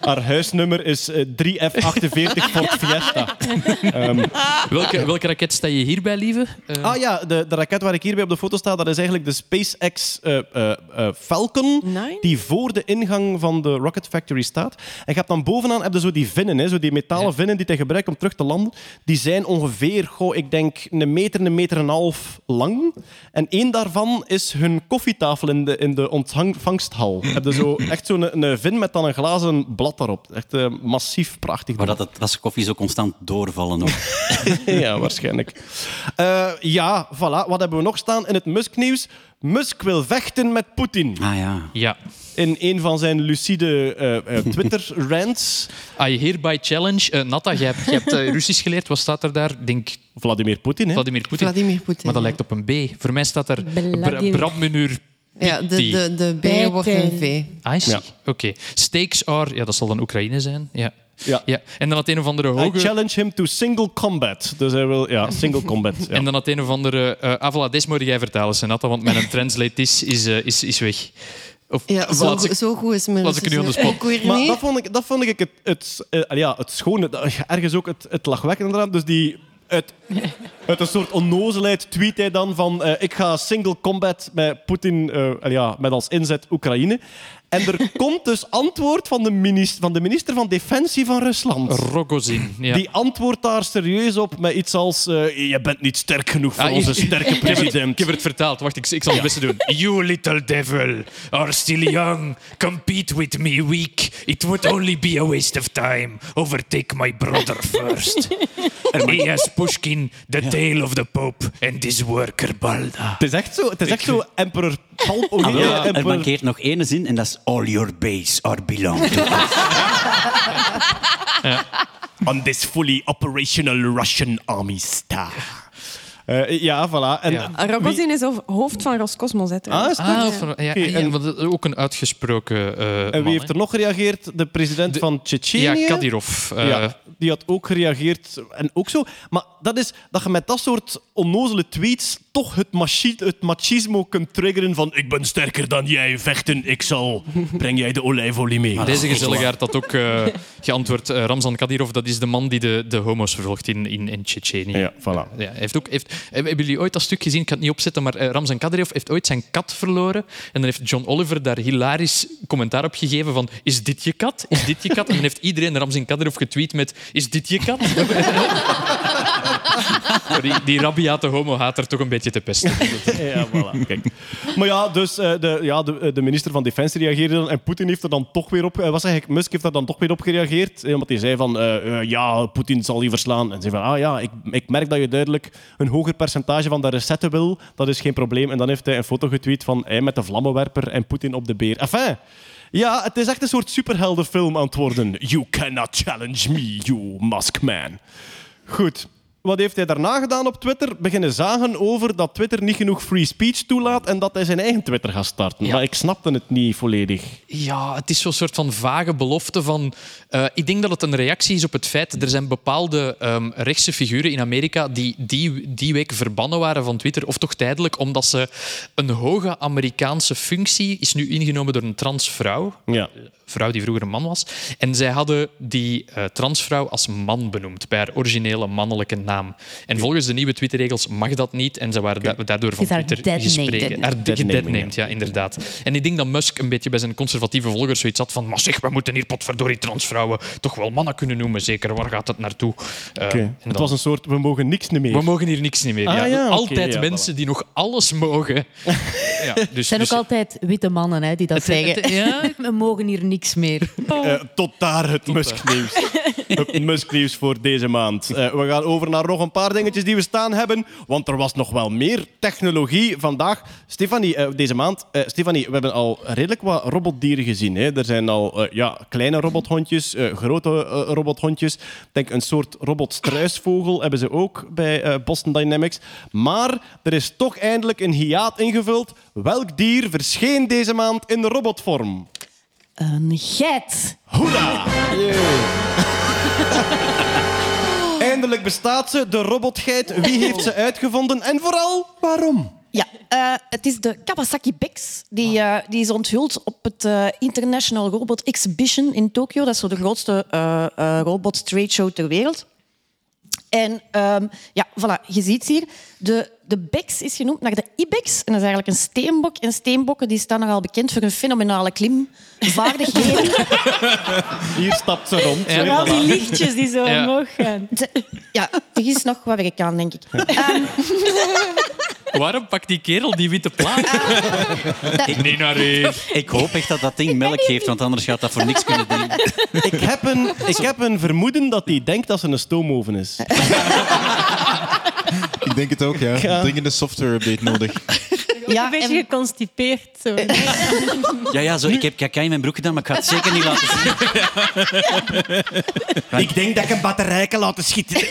Haar huisnummer is eh, 3F48 Ford Fiesta. Ehm,
Welke, welke raket sta je hierbij, lieve? Eh,
ah ja, de, de raket waar ik hierbij op de foto sta, dat is eigenlijk de SpaceX eh, eh, eh, Falcon,
Nine?
die voor de ingang van de Rocket Factory staat. En je hebt dan bovenaan heb je zo die vinnen, hè, zo die metalen vinnen die je gebruikt om terug te landen. Die zijn ongeveer, goh, ik denk, een meter, een meter en een half lang. En één daarvan is hun koffietafel in de, in de ontvangsthal. heb je zo, echt zo'n een, vin met dan een glazen blad daarop. Echt eh, massief prachtig.
Maar dat, het, dat ze koffie zo constant doorvallen. Ook.
ja, waarschijnlijk. Eh, ja, voilà. Wat hebben we nog staan in het Musk-nieuws? Musk wil vechten met Poetin.
Ah ja.
Ja.
In een van zijn lucide eh, eh, Twitter-rants.
I hereby challenge. Eh Natta, jij hebt, jij hebt eh, Russisch geleerd. Wat staat er daar? Denk
Vladimir Poetin, hè?
Vladimir Poetin.
Vladimir Poetin.
Maar dat lijkt op een B. Voor mij staat er
Vladimir.
Ja, de, de, de B wordt een V.
I see.
Ja.
Oké. Stakes are... Ja, dat zal dan Oekraïne zijn. Ja.
Ja.
Ja. En dan had een of andere
I
hoge...
challenge him to single combat. Dus hij wil, ja, single combat. Ja.
En dan had een of andere... eh ah, voilà, deze moet jij vertalen, Senata, want mijn translate is, is, eh, is, is weg. Of,
Ja, zo,
ik-
zo goed is mijn
laat ik nu aan de
Russisch,
spot.
hè. Ook weer
Maar
niet.
dat vond ik, dat vond ik het, het, eh, ja, het schone, ergens ook het, het lachwekkende eraan. Dus die, uit, uit een soort onnozelheid tweet hij dan van eh, ik ga single combat met Poetin, eh, ja, met als inzet Oekraïne. En er komt dus antwoord van de, minister, van de minister van Defensie van Rusland.
Rogozin. Ja.
Die antwoordt daar serieus op met iets als eh, je bent niet sterk genoeg voor
Ah,
onze sterke president.
Ik heb het vertaald. Wacht, ik, ik zal het beste doen. You little devil are still young. Compete with me weak. It would only be a waste of time. Overtake my brother first. He has Pushkin, the tale of the Pope, and this worker Balda.
Het is echt zo, het is echt zo Emperor oh,
Ah, wel, er
Emperor-
mankeert nog één zin en dat is all your base are belong to us.
On this fully operational Russian army star. Eh, ja, voilà. En,
Ja.
Rogozin is ho- hoofd van Roscosmos. hè.
Ah, is het
Ah, ja,
en-
dat is ook een uitgesproken eh
En
man,
wie heeft er nog gereageerd? De president van Tsjetsjenië?
Ja, Kadyrov. eh,
Ja, die had ook gereageerd. En ook zo. Maar dat is dat je met dat soort onnozele tweets toch het, machi het machismo kunt triggeren van ik ben sterker dan jij, vechten, ik zal. Breng jij de olijfolie mee.
Deze gezelligaard had ook eh, geantwoord. Ramzan Kadyrov, dat is de man die de, de homo's vervolgt in, in, in Tsjetsjenië.
Ja, voilà.
Ja, hij heeft ook, heeft, hebben jullie ooit dat stuk gezien? Ik het niet opzetten, maar eh, Ramzan Kadyrov heeft ooit zijn kat verloren. En dan heeft John Oliver daar hilarisch commentaar op gegeven van is dit je kat? Is dit je kat? En dan heeft iedereen Ramzan Kadyrov getweet met is dit je kat? die, die rabiate homo-hater toch een beetje te pesten.
Ja, voilà. Kijk. Maar ja, dus eh, de, ja, de, de minister van Defensie reageerde dan en Poetin heeft er dan toch weer op... eh, zeg ik? Musk heeft daar dan toch weer op gereageerd. eh, Omdat hij zei van, eh, eh, ja, Poetin zal je verslaan. En zei van, ah ja, ik, ik merk dat je duidelijk een hoger percentage van de recetten wil. Dat is geen probleem. En dan heeft hij een foto getweet van hij met de vlammenwerper en Poetin op de beer. Enfin... Ja, het is echt een soort superheldenfilm aan het worden. You cannot challenge me, you Muskman. Goed. Wat heeft hij daarna gedaan op Twitter? Beginnen zagen over dat Twitter niet genoeg free speech toelaat en dat hij zijn eigen Twitter gaat starten. Maar ik snapte het niet volledig.
Ja, het is zo'n soort van vage belofte van... eh, ik denk dat het een reactie is op het feit... Er zijn bepaalde ehm, rechtse figuren in Amerika die, die die week verbannen waren van Twitter, of toch tijdelijk, omdat ze een hoge Amerikaanse functie is nu ingenomen door een transvrouw.
Ja.
Vrouw die vroeger een man was. En zij hadden die eh, transvrouw als man benoemd, bij haar originele mannelijke naam. En volgens de nieuwe Twitterregels mag dat niet. En ze waren da- daardoor van Twitter gespreken. Haar gedeadnamed, ja, inderdaad. En ik denk dat Musk een beetje bij zijn conservatieve volgers zoiets had van maar zeg, we moeten hier potverdorie transvrouwen toch wel mannen kunnen noemen, zeker. Waar gaat het naartoe? Eh, en
Het was een soort, we mogen niks meer.
we mogen hier niks niet meer.
Ah,
ja. Altijd
ja,
mensen die nog alles mogen. ja, dus,
Het zijn
dus-
ook altijd witte mannen hè, die dat
Het-
zeggen.
het- ja.
We mogen hier niks meer.
Eh, tot daar het Musk-nieuws. het Musk-nieuws voor deze maand. Eh, we gaan over naar nog een paar dingetjes die we staan hebben. Want er was nog wel meer technologie vandaag. Stefanie, eh, deze maand. eh, Stefanie, we hebben al redelijk wat robotdieren gezien. Hè. Er zijn al eh, ja, kleine robothondjes, eh, grote robothondjes. Ik denk een soort robotstruisvogel hebben ze ook bij eh, Boston Dynamics. Maar er is toch eindelijk een hiaat ingevuld. Welk dier verscheen deze maand in de robotvorm?
Een geit.
Hoera! Eindelijk bestaat ze, de robotgeit. Wie heeft ze uitgevonden en vooral waarom?
Ja, eh, het is de Kawasaki Bex. Die, eh, die is onthuld op het eh, International Robot Exhibition in Tokio. Dat is zo de grootste eh, eh, robot trade show ter wereld. En ehm, ja, voilà, je ziet hier, de, de Bex is genoemd naar de Ibex. En dat is eigenlijk een steenbok. En steenbokken die staan nogal bekend voor hun fenomenale klimvaardigheden.
Hier stapt ze rond.
Ja. Vooral die lichtjes die
zo
Ja.
omhoog gaan.
Ja, er is nog wat werk aan, denk ik. Ehm,
Waarom pakt die kerel die witte plaat? Niet naar hier.
Ik hoop echt dat dat ding melk geeft, want anders gaat dat voor niks kunnen doen.
Ik heb, een, ik heb een vermoeden dat hij denkt dat ze een stoomoven is.
Ik denk het ook, ja. Dringende software-update nodig.
Ja,
een beetje
en-
geconstipeerd. Zo.
Ja, ja, zo, ik heb kaka in mijn broek gedaan, maar ik ga het zeker niet laten zien.
Ik denk dat ik een batterij kan laten schieten.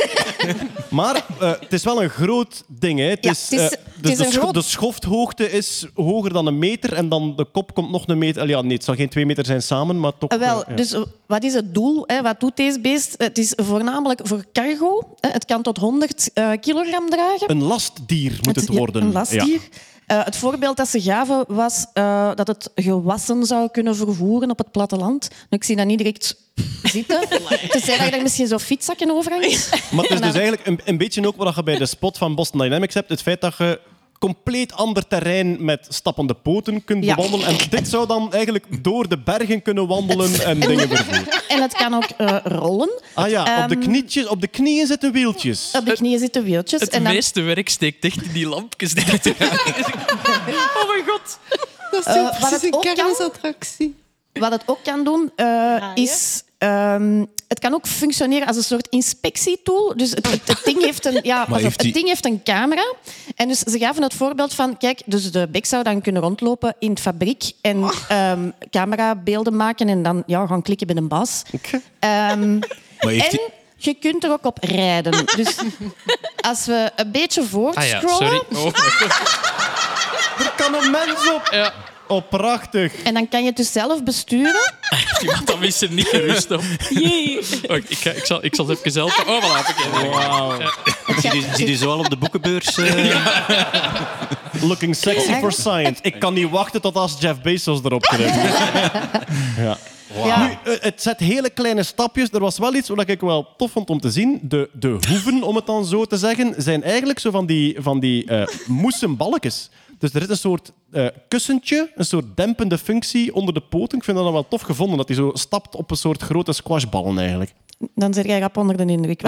maar eh, het is wel een groot ding. Hè. Het
Ja,
is,
het is- het is
de,
een
scho-
groot-
de schofthoogte is hoger dan een meter en dan de kop komt nog een meter. Allee, Ja, nee, het zal geen twee meter zijn samen, maar toch...
Eh, Wel,
eh, ja.
dus wat is het doel? Hè? Wat doet deze beest? Het is voornamelijk voor cargo. Hè? Het kan tot 100 eh, kilogram dragen.
Een lastdier moet het,
ja,
worden.
Een lastdier. Eh, het voorbeeld dat ze gaven was eh, dat het gewassen zou kunnen vervoeren op het platteland. Nu, ik zie dat niet direct zitten. Tenzij dat je er misschien zo'n fietszakken over hangt.
Maar het is dus eigenlijk een, een beetje ook wat je bij de spot van Boston Dynamics hebt. Het feit dat je compleet ander terrein met stappende poten kunt
Ja.
bewandelen. En dit zou dan eigenlijk door de bergen kunnen wandelen en dingen vervoeren.
En het kan ook eh, rollen.
Ah ja, op de,
Ehm,
knietjes, op de knieën zitten wieltjes.
Op de knieën zitten wieltjes.
Het
en dan,
meeste werk steekt echt in die lampjes die te Oh mijn god.
Dat is
Eh, wat
precies
het
een
ook kan-
kermisattractie.
Wat het ook kan doen, eh, is... ehm, het kan ook functioneren als een soort inspectietool. Dus het, het, het ding, heeft een, ja, het
die-
ding heeft een camera. En dus ze gaven het voorbeeld van... Kijk, dus de bek zou dan kunnen rondlopen in de fabriek en ehm camerabeelden maken en dan ja, gaan klikken bij een baas. Ehm,
Maar heeft
en
die-
je kunt er ook op rijden. Dus als we een beetje
Ah ja,
voortscrollen...
sorry. Oh.
Er kan een mens op.
Ja.
Oh, prachtig.
En dan kan je het dus zelf besturen.
Iemand dan is er niet gerust op. Oh, ik, ga, ik, zal, ik zal het even helpen. Oh, voilà. oké.
Wauw.
Zie je, zie je zo al op de boekenbeurs? eh?
Looking sexy for science. Ik kan niet wachten tot als Jeff Bezos erop krijgt. ja.
Ja.
Nu, eh, het zet hele kleine stapjes. Er was wel iets wat ik wel tof vond om te zien. De, de hoeven, om het dan zo te zeggen, zijn eigenlijk zo van die, van die eh moesten balkjes. Dus er is een soort eh, kussentje, een soort dempende functie onder de poten. Ik vind dat dan wel tof gevonden, dat hij zo stapt op een soort grote squashballen eigenlijk.
Dan zit jij rap onder de indruk.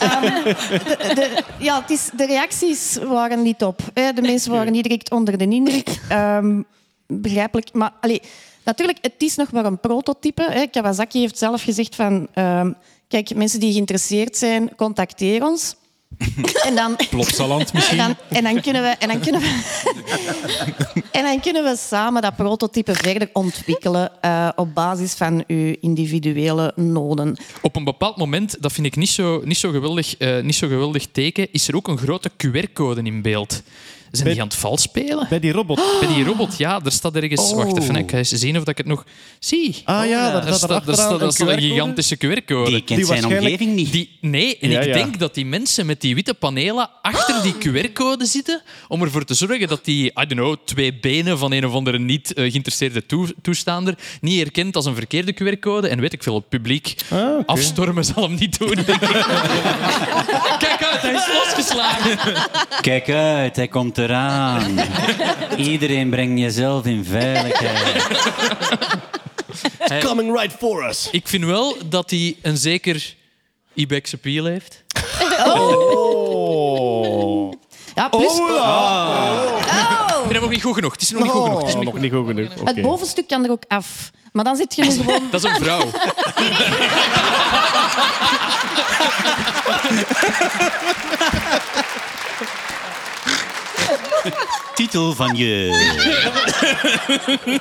Ehm, de, de- ja, het is, de reacties waren niet op. Hè. De mensen waren niet direct onder de indruk. Ehm, begrijpelijk. Maar allee, natuurlijk, het is nog maar een prototype. Hè. Kawasaki heeft zelf gezegd van... ehm, kijk, mensen die geïnteresseerd zijn, contacteer ons. En dan,
Plopsaland misschien?
En dan, en dan kunnen we... En dan kunnen we en dan kunnen we samen dat prototype verder ontwikkelen eh, op basis van uw individuele noden.
Op een bepaald moment, dat vind ik niet zo, niet zo, geweldig, eh, niet zo geweldig teken, is er ook een grote QR-code in beeld. Zijn
Bij-
die aan het vals spelen?
Bij die robot.
Bij die robot, ja. Er staat ergens...
Oh.
Wacht even, ik ga eens zien of dat ik het nog... Zie.
Ah ja, daar
Er
staat
staat, staat,
achteraan
staat een gigantische QR-code.
Die kent zijn omgeving niet.
Die, nee, en
Ja,
ik
ja.
denk dat die mensen met die witte panelen achter die QR-code zitten om ervoor te zorgen dat die, I don't know, twee benen van een of andere niet eh, geïnteresseerde toe- toestaander niet herkent als een verkeerde QR-code. En weet ik veel, het publiek
Ah,
afstormen zal hem niet doen, hij is losgeslagen.
Kijk uit, hij komt eraan. Iedereen brengt jezelf in veiligheid.
Hij-
Coming right for us.
Ik vind wel dat hij een zeker Ibex appeal heeft.
Oh.
Ja, plus...
Oh, ja.
Oh.
Ik vind hem nog niet goed genoeg. Het is nog niet goed genoeg. Het is
Oh,
nog
nog niet goed genoeg. Oké.
Het bovenstuk kan er ook af. Maar dan zit je nu gewoon...
Dat is een vrouw.
Titel van je...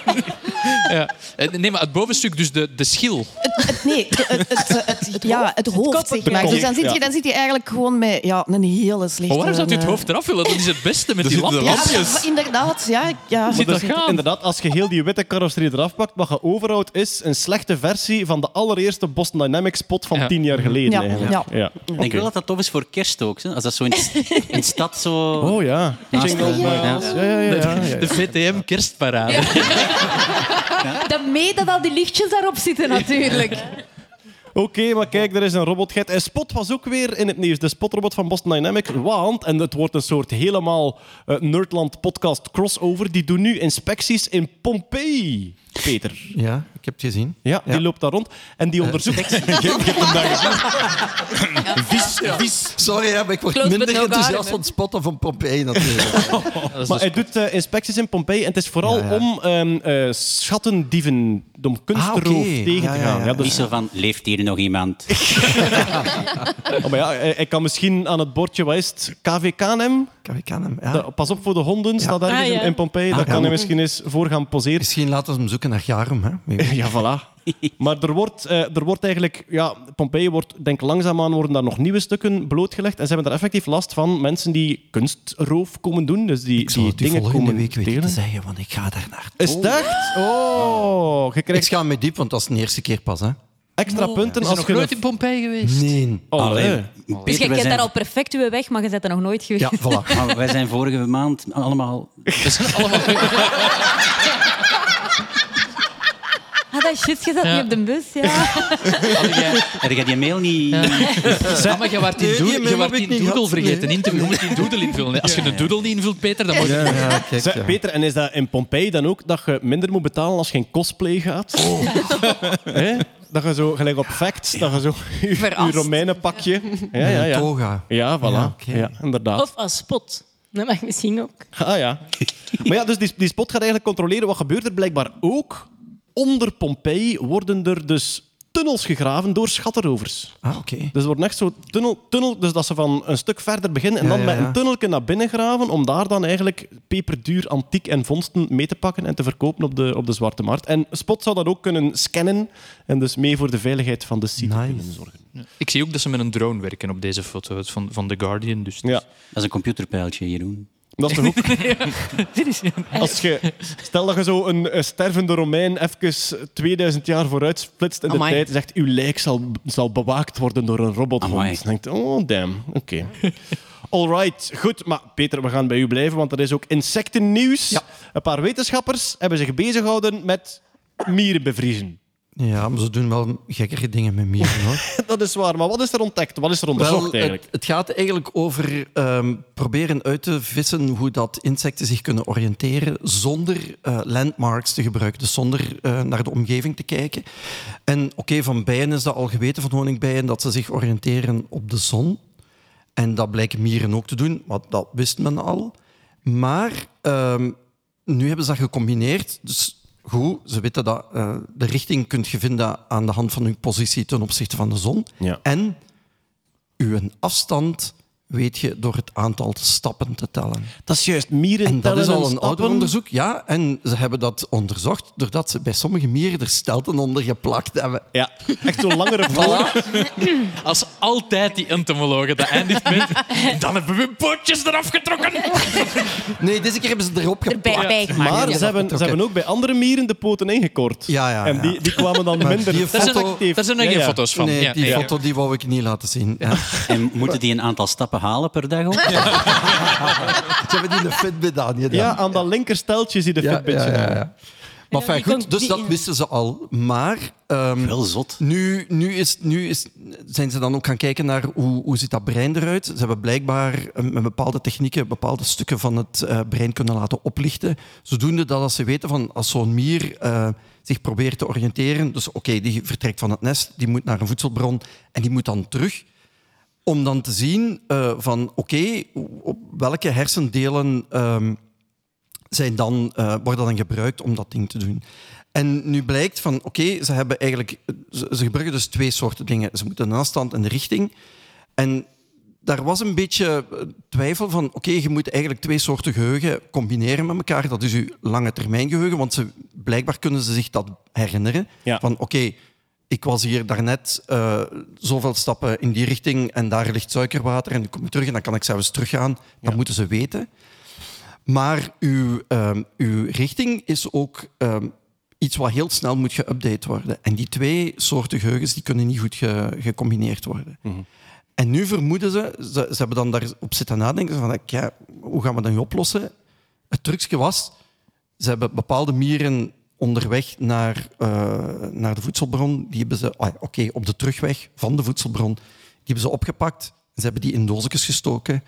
Ja. Eh, Nee, maar het bovenstuk, dus de, de schil.
Het, het- nee, het, het, het, ja, het hoofd, zeg maar. Dus dan zit, je, dan zit je eigenlijk gewoon met ja, een hele slechte...
Maar waarom zou u het
eh,
hoofd eraf willen? Dat is het beste met die lampjes.
lampjes.
Ja, inderdaad. Ja, ja.
Dat gaan?
Inderdaad, als je heel die witte carrosserie eraf pakt, wat je overhoudt is een slechte versie van de allereerste Boston Dynamics spot van
Ja.
tien jaar geleden.
Ja,
eigenlijk.
ja.
Ja.
Ik wel dat dat tof is voor kerst ook. Hè? Als dat zo in, in de stad zo...
Oh ja. Jingle bells. Ja, ja, ja.
De VTM kerstparade.
Dat mee dat al die lichtjes daarop zitten, natuurlijk.
Oké, maar kijk, er is een robotgeit. En Spot was ook weer in het nieuws. De Spotrobot van Boston Dynamics. Want, en het wordt een soort helemaal eh, Nerdland podcast crossover, die doen nu inspecties in Pompeii. Peter.
Ja, ik heb het gezien.
Ja, die loopt daar rond. En die onderzoekt... Je hebt hem daar gezien.
Vis, vis. Sorry, maar ik word
Close
minder enthousiast van het spotten van Pompeii natuurlijk.
Maar hij doet eh, inspecties in Pompeii en het is vooral
Ja, ja.
om ehm eh, schattendieven, om kunstroof
Ah,
tegen te
ja,
gaan.
ja.
Ja, dus-
Niet zo van, leeft hier nog iemand?
Oh, maar ja, hij, hij kan misschien aan het bordje, wat is het, KVKNM?
Ja.
De- pas op voor de honden, staat ergens
Ah, ja.
in- in Pompeii.
Ah,
Daar
ja.
kan hij misschien eens voor gaan poseren.
Misschien laten we hem zoeken naar Garum. Hè?
Ja, voilà. Maar er wordt, eh, er wordt eigenlijk... Ja, Pompeii wordt, denk langzaamaan worden daar nog nieuwe stukken blootgelegd. En ze hebben daar effectief last van mensen die kunstroof komen doen. Dus die,
Ik zal
die dingen
volgende
komen
week weten te zeggen, want ik ga daar naar.
Is het echt? Oh, je
Ik
krijgt
ga me diep, want dat is de eerste keer pas. Hè?
Extra punten
Is er
als
nog
je...
nooit in Pompeii geweest?
Nee.
Oh,
Allee,
nee.
Peter,
Dus je
wij
kent
zijn-
daar al perfect uw weg, maar je bent er nog nooit geweest.
Ja, voilà.
Maar wij zijn vorige maand allemaal...
We zijn allemaal...
Ah, dat is shit, je zat
Ja.
niet op de bus, ja.
Had jij- Heb jij die mail niet...
Ja, maar je werd in,
Nee, die
je
mail
werd
heb ik
in
niet
doodle
gehad.
vergeten
Nee.
in te Je moet die doodle invullen. hè. Als je een doodle niet invult, Peter, dan moet je...
Ja, ja, kijk,
Zeg,
ja.
Peter, en is dat in Pompeii dan ook dat je minder moet betalen als je in cosplay gaat? Hè? Dat je zo, gelijk op Facts, dat je zo je, je
Verrast.
Romeinenpakje... Ja, ja, ja.
Toga.
Ja, voilà.
Ja,
Ja,
oké.
inderdaad.
Of als spot. Dat mag misschien ook.
Ah ja. Maar ja, dus die, die spot gaat eigenlijk controleren wat gebeurt er blijkbaar ook. Onder Pompeii worden er dus tunnels gegraven door schattenrovers.
Ah, oké.
Dus er wordt echt zo tunnel, tunnel, dus dat ze van een stuk verder beginnen en
Ja,
dan
ja,
met
ja.
een tunnelje naar binnen graven om daar dan eigenlijk peperduur antiek en vondsten mee te pakken en te verkopen op de, op de zwarte markt. En Spot zou dat ook kunnen scannen en dus mee voor de veiligheid van de site
Nice.
kunnen zorgen.
Ik zie ook dat ze met een drone werken op deze foto van, van The Guardian. Dus
Ja,
Dat is een computerpijltje, Jeroen.
Dat is toch ook... Als je, stel dat je zo een, een stervende Romein even 2000 jaar vooruit splitst in de
Amai.
tijd en zegt uw lijk zal, zal bewaakt worden door een robothond. Denkt oh damn, oké. Alright, goed. Maar Peter, we gaan bij u blijven, want er is ook insectennieuws.
Ja.
Een paar wetenschappers hebben zich bezig gehouden met mieren bevriezen.
Ja, maar ze doen wel gekkere dingen met mieren, hoor.
Dat is waar, maar wat is er ontdekt? Wat is er onderzocht
Wel,
eigenlijk?
het, het gaat eigenlijk over ehm, proberen uit te vissen hoe dat insecten zich kunnen oriënteren zonder eh, landmarks te gebruiken, dus zonder eh, naar de omgeving te kijken. En oké, van bijen is dat al geweten, van honingbijen, dat ze zich oriënteren op de zon. En dat blijken mieren ook te doen, want dat wist men al. Maar ehm, nu hebben ze dat gecombineerd. Dus goed, ze weten dat eh, de richting kunt je vinden aan de hand van uw positie ten opzichte van de zon.
Ja.
En uw afstand weet je door het aantal stappen te tellen.
Dat is juist, mieren
En dat is al een
stappen.
ouder onderzoek, ja. En ze hebben dat onderzocht doordat ze bij sommige mieren er stelten onder geplakt hebben.
Ja, echt zo'n langere voor.
Als altijd die entomologen, dat eindigt met... Dan hebben we pootjes eraf getrokken.
Nee, deze keer hebben ze erop
Erbij
geplakt.
Maar ze hebben, ze hebben ook bij andere mieren de poten ingekort.
Ja, ja,
En
ja.
die, die kwamen dan
Maar
minder
die
Daar zijn, nog-
effectief.
daar zijn nog geen
ja.
foto's van.
Nee,
Ja,
die
ja.
foto die wou ik niet laten zien. Ja.
En moeten die een aantal stappen halen per dag ook?
Ze hebben die een Fitbit aan gedaan.
Ja, aan dat linkersteltje zie je de
Ja,
Fitbitje.
ja, ja,
aan.
ja. Maar fijn, goed, dus
die-
dat wisten ze al. Maar ehm,
Wel zot.
nu, nu, is, nu is, zijn ze dan ook gaan kijken naar hoe, hoe ziet dat brein eruit. Ze hebben blijkbaar eh, met bepaalde technieken bepaalde stukken van het eh, brein kunnen laten oplichten. Zodoende dat als ze weten van als zo'n mier eh, zich probeert te oriënteren, dus oké, die vertrekt van het nest, die moet naar een voedselbron en die moet dan terug om dan te zien eh, van oké, op welke hersendelen ehm, zijn dan, eh, worden dan gebruikt om dat ding te doen. En nu blijkt van oké, ze hebben eigenlijk ze, ze gebruiken dus twee soorten dingen. Ze moeten een afstand en de richting. En daar was een beetje eh, twijfel van oké, je moet eigenlijk twee soorten geheugen combineren met elkaar. Dat is uw lange termijn geheugen, want ze, blijkbaar kunnen ze zich dat herinneren.
Ja.
Van oké, ik was hier daarnet eh zoveel stappen in die richting en daar ligt suikerwater en dan kom ik terug en dan kan ik zelfs teruggaan. Dat moeten ze weten. Maar uw, ehm, uw richting is ook ehm, iets wat heel snel moet geüpdate worden. En die twee soorten geheugens die kunnen niet goed ge- gecombineerd worden. En nu vermoeden ze, ze, ze hebben dan daarop zitten nadenken, van, ja, hoe gaan we dat nu oplossen? Het trucje was, ze hebben bepaalde mieren onderweg naar, eh, naar de voedselbron, die hebben ze, ah, oké, op de terugweg van de voedselbron, die hebben ze opgepakt. Ze hebben die in doosjes gestoken.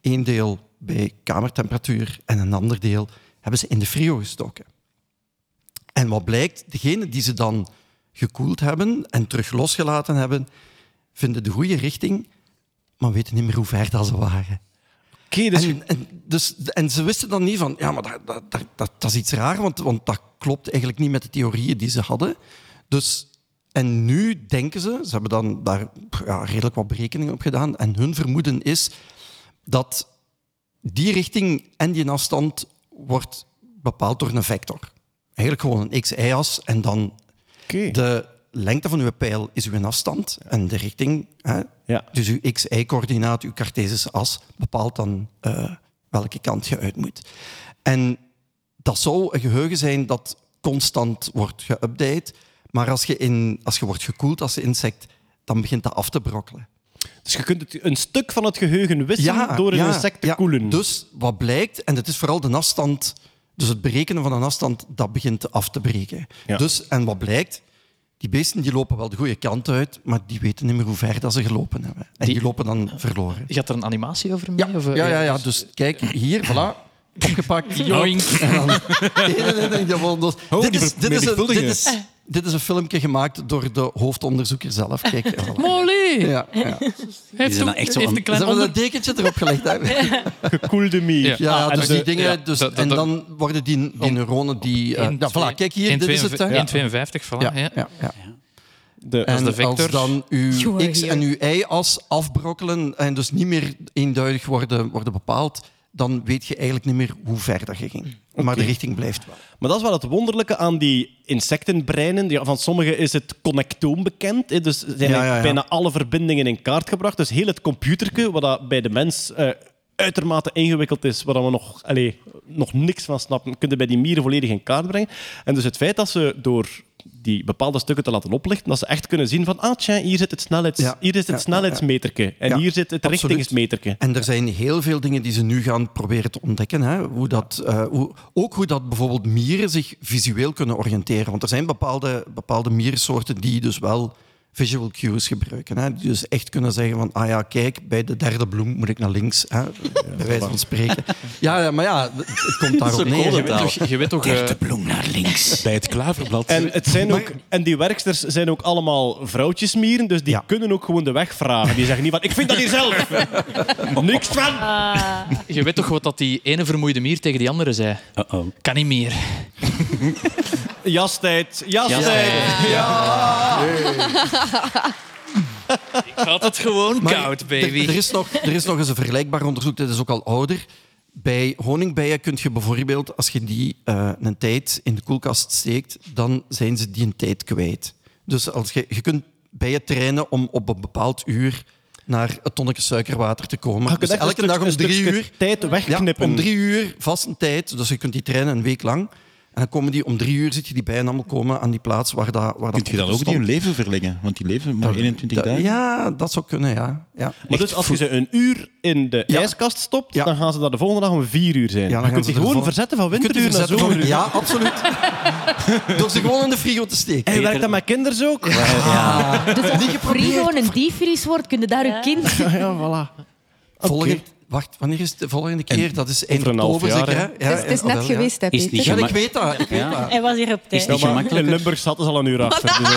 Eén deel bij kamertemperatuur en een ander deel hebben ze in de frio gestoken. En wat blijkt, degene die ze dan gekoeld hebben en terug losgelaten hebben, vinden de goede richting, maar weten niet meer hoe ver dat ze waren.
Dus...
En, en, dus, en ze wisten dan niet van, ja, maar dat, dat, dat, dat, dat is iets raar, want, want dat klopt eigenlijk niet met de theorieën die ze hadden. Dus, en nu denken ze, ze hebben dan daar ja, redelijk wat berekeningen op gedaan, en hun vermoeden is dat die richting en die afstand wordt bepaald door een vector. Eigenlijk gewoon een x-y-as en dan de lengte van uw pijl is uw afstand en de richting, hè, dus uw x-y-coördinaat, uw Cartesische as, bepaalt dan eh, welke kant je uit moet. En dat zou een geheugen zijn dat constant wordt geüpdate, maar als je, in, als je wordt gekoeld als insect, dan begint dat af te brokkelen.
Dus je kunt het, een stuk van het geheugen wisselen door een
ja,
insect te
ja.
koelen.
Dus wat blijkt, en het is vooral de afstand, dus het berekenen van een afstand, dat begint af te breken.
Ja.
Dus, en wat blijkt, die beesten die lopen wel de goede kant uit, maar die weten niet meer hoe ver dat ze gelopen hebben. En die, lopen dan verloren.
Gaat er een animatie over mee?
Ja,
Of, eh,
ja, ja, ja. Dus kijk, hier, voilà. Opgepakt.
Joink.
En dan- Nee, nee, nee, dus-
Oh,
dit, is, dit, is een, dit, is, dit is een filmpje gemaakt door de hoofdonderzoeker zelf. Kijk, ja.
Molly!
Ja, ja.
Heeft, ook-
echt zo
heeft een klein
Ze hebben een dekentje erop gelegd. Hè.
Gekoelde mier.
Ja,
Ah,
dus
de-
die dingen.
ja,
dus,
dat- dat-
en dan worden die, die neuronen die. eh, ja, voilà, kijk hier, dit is het. hè.
1,52, voilà.
Ja,
Ja.
ja, ja.
De,
En
de vector.
als dan uw x en uw y-as afbrokkelen en dus niet meer eenduidig worden, worden bepaald, dan weet je eigenlijk niet meer hoe ver dat je ging. Maar de richting blijft wel.
Maar dat is wel het wonderlijke aan die insectenbreinen. Ja, van sommigen is het connectoom bekend. Hè. Dus zijn
Ja, ja, ja.
bijna alle verbindingen in kaart gebracht. Dus heel het computerke, wat dat bij de mens eh, uitermate ingewikkeld is, waar we nog, allee, nog niks van snappen, kunnen bij die mieren volledig in kaart brengen. En dus het feit dat ze door die bepaalde stukken te laten oplichten, dat ze echt kunnen zien van, ah tja, hier zit het, snelheids,
Ja.
hier is het
Ja,
snelheidsmeterke en
Ja,
hier zit het
absoluut.
richtingsmeterke.
En er zijn heel veel dingen die ze nu gaan proberen te ontdekken. Hè? Hoe dat, eh, hoe, ook hoe dat bijvoorbeeld mieren zich visueel kunnen oriënteren. Want er zijn bepaalde, bepaalde mierensoorten die dus wel visual cues gebruiken. Hè? Die dus echt kunnen zeggen van, ah ja, kijk, bij de derde bloem moet ik naar links. Hè? Bij wijze van spreken. Ja, ja, maar ja, het komt daarop neer.
Je weet toch... Je weet toch eh,
bloem naar links.
Bij het klaverblad.
En, het zijn ook, en die werksters zijn ook allemaal vrouwtjesmieren, dus die kunnen ook gewoon de weg vragen. Die zeggen niet van, ik vind dat hier zelf. Niks van.
je weet toch wat dat die ene vermoeide mier tegen die andere zei?
Uh-oh.
Kan niet meer.
Jastijd, jastijd.
Ik had het gewoon
Maar
koud, baby.
Er, is nog, er is nog eens een vergelijkbaar onderzoek, dit is ook al ouder. Bij honingbijen kun je bijvoorbeeld, als je die eh, een tijd in de koelkast steekt, dan zijn ze die een tijd kwijt. Dus als je, je kunt bijen trainen om op een bepaald uur naar het tonnetje suikerwater te komen.
Ah, je kunt
Dus elke dag om drie uur.
tijd wegknippen.
Ja, om drie uur, vast een tijd. Dus je kunt die trainen een week lang. En dan komen die om drie uur, zit je die bijen allemaal komen aan die plaats waar dat waar
Kun
dat
je dan ook
stond.
niet hun leven verlengen? Want die leven maar 21
Dat-
dagen.
Ja, dat zou kunnen, ja. ja.
Maar dus als je ze een uur in de
Ja.
ijskast stopt,
Ja.
dan gaan ze daar de volgende dag om vier uur zijn.
Ja, dan
je
gaan
kunt
ze
gewoon
vol-
verzetten van
die
winteruur naar zomeruur.
Ja, absoluut. Door ze gewoon in de frigo te steken.
Hij werkt dat met kinderen ook.
Dus als je frigo een diepvries wordt, kun je daar je kind...
Ja, voilà.
Volgend, wacht, wanneer is het de volgende keer? Dat is eind oktober
jaar,
zeker,
hè?
hè?
Het is, het is
ja,
net
ja.
geweest, hè,
Is niet
Ja, ik weet dat. Ik weet
Ja.
dat.
Hij was hier op tijd.
Is het niet
Ja,
gemakkelijker?
in Limburg zaten ze al een uur achter. Dus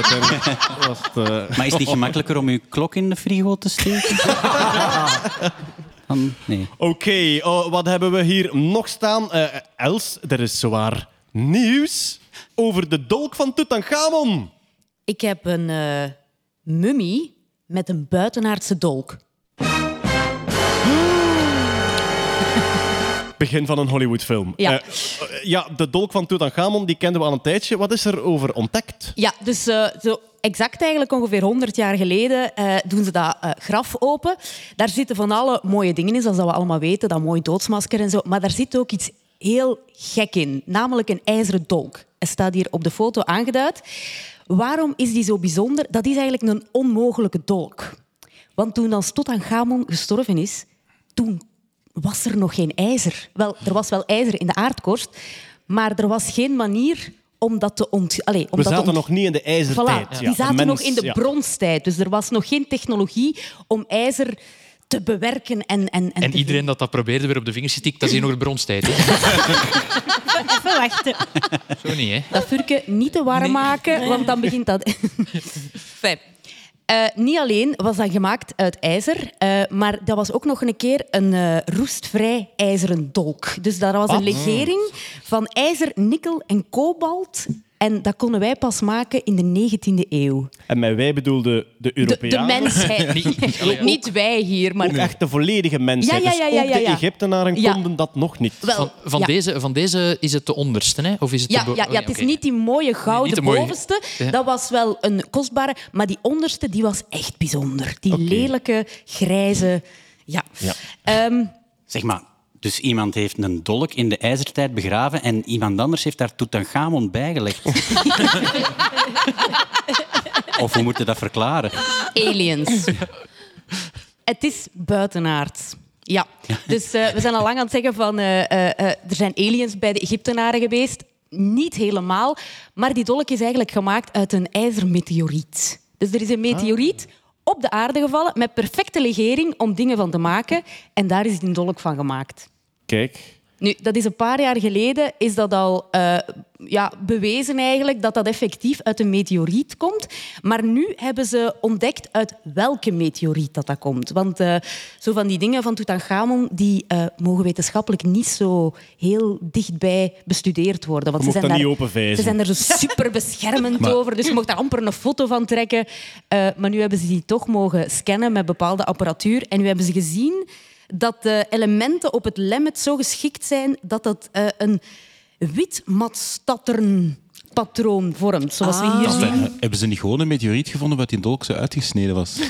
was het, eh,
Maar is het niet gemakkelijker om je klok in de frigo te steken? Dan, nee.
Oké, oh, wat hebben we hier nog staan? Eh, Els, er is zwaar nieuws over de dolk van Tutankhamon.
Ik heb een eh mummie met een buitenaardse dolk.
Begin van een Hollywoodfilm.
Ja.
Eh, eh, ja, de dolk van Tutankhamon die kenden we al een tijdje. Wat is er over ontdekt?
Ja, dus eh, zo exact eigenlijk ongeveer 100 jaar geleden eh, doen ze dat graf open. Daar zitten van alle mooie dingen in, zoals dat we allemaal weten. Dat mooi doodsmasker en zo. Maar daar zit ook iets heel gek in, namelijk een ijzeren dolk. Hij staat hier op de foto aangeduid. Waarom is die zo bijzonder? Dat is eigenlijk een onmogelijke dolk. Want toen dan Tutankhamon gestorven is, toen was er nog geen ijzer. Wel, er was wel ijzer in de aardkorst, maar er was geen manier om dat te ont... Allee, om
We
dat te
zaten
ont-
nog niet in de ijzertijd.
Voilà,
Ja,
die zaten
mens,
nog in de
ja.
bronstijd. Dus er was nog geen technologie om ijzer te bewerken. En, en, en,
En
te-
iedereen dat dat probeerde weer op de vingers getikt, dat is hier nog de bronstijd. hè.
even wachten.
Zo niet, hè?
Dat vuurke niet te warm maken, want dan begint dat... Fijn. Eh, niet alleen was dat gemaakt uit ijzer, eh, maar dat was ook nog een keer een eh, roestvrij ijzeren dolk. Dus dat was een
Wat?
legering van ijzer, nikkel en kobalt. En dat konden wij pas maken in de 19e eeuw.
En met wij bedoelde de Europeanen.
de mensheid.
Niet-
Niet wij hier, maar...
Ook echt de volledige mensheid.
Ja, ja, ja, ja,
dus ook de. Egyptenaren
Ja.
konden dat nog niet.
Wel,
Van, van,
ja.
deze, van deze is het de onderste, hè? Of is het
Ja,
de
ja, ja, het is niet die mooie gouden
Niet de mooie-
bovenste.
Ja.
Dat was wel een kostbare. Maar die onderste die was echt bijzonder. Die lelijke, grijze... Ja.
Ja.
Ehm,
Zeg maar, dus iemand heeft een dolk in de ijzertijd begraven en iemand anders heeft daar Tutankhamon bijgelegd. of hoe moet je dat verklaren?
aliens. het is buitenaards. Ja, dus eh, we zijn al lang aan het zeggen van eh, eh, eh, er zijn aliens bij de Egyptenaren geweest. Niet helemaal, maar die dolk is eigenlijk gemaakt uit een ijzermeteoriet. Dus er is een meteoriet op de aarde gevallen met perfecte legering om dingen van te maken. En daar is die dolk van gemaakt.
Kijk.
Nu, dat is een paar jaar geleden is dat al eh, ja, bewezen eigenlijk dat dat effectief uit een meteoriet komt. Maar nu hebben ze ontdekt uit welke meteoriet dat, dat komt. Want eh, zo van die dingen van Tutankhamon die eh, mogen wetenschappelijk niet zo heel dichtbij bestudeerd worden. Want ze zijn daar. Ze zijn er zo super beschermend
Maar-
over, dus je mocht daar amper een foto van trekken. Maar nu hebben ze die toch mogen scannen met bepaalde apparatuur. En nu hebben ze gezien dat de elementen op het lemmet zo geschikt zijn dat dat eh, een wit matstatternpatroon vormt, zoals we hier zien.
hebben ze niet gewoon een meteoriet gevonden wat in dolk zo uitgesneden was?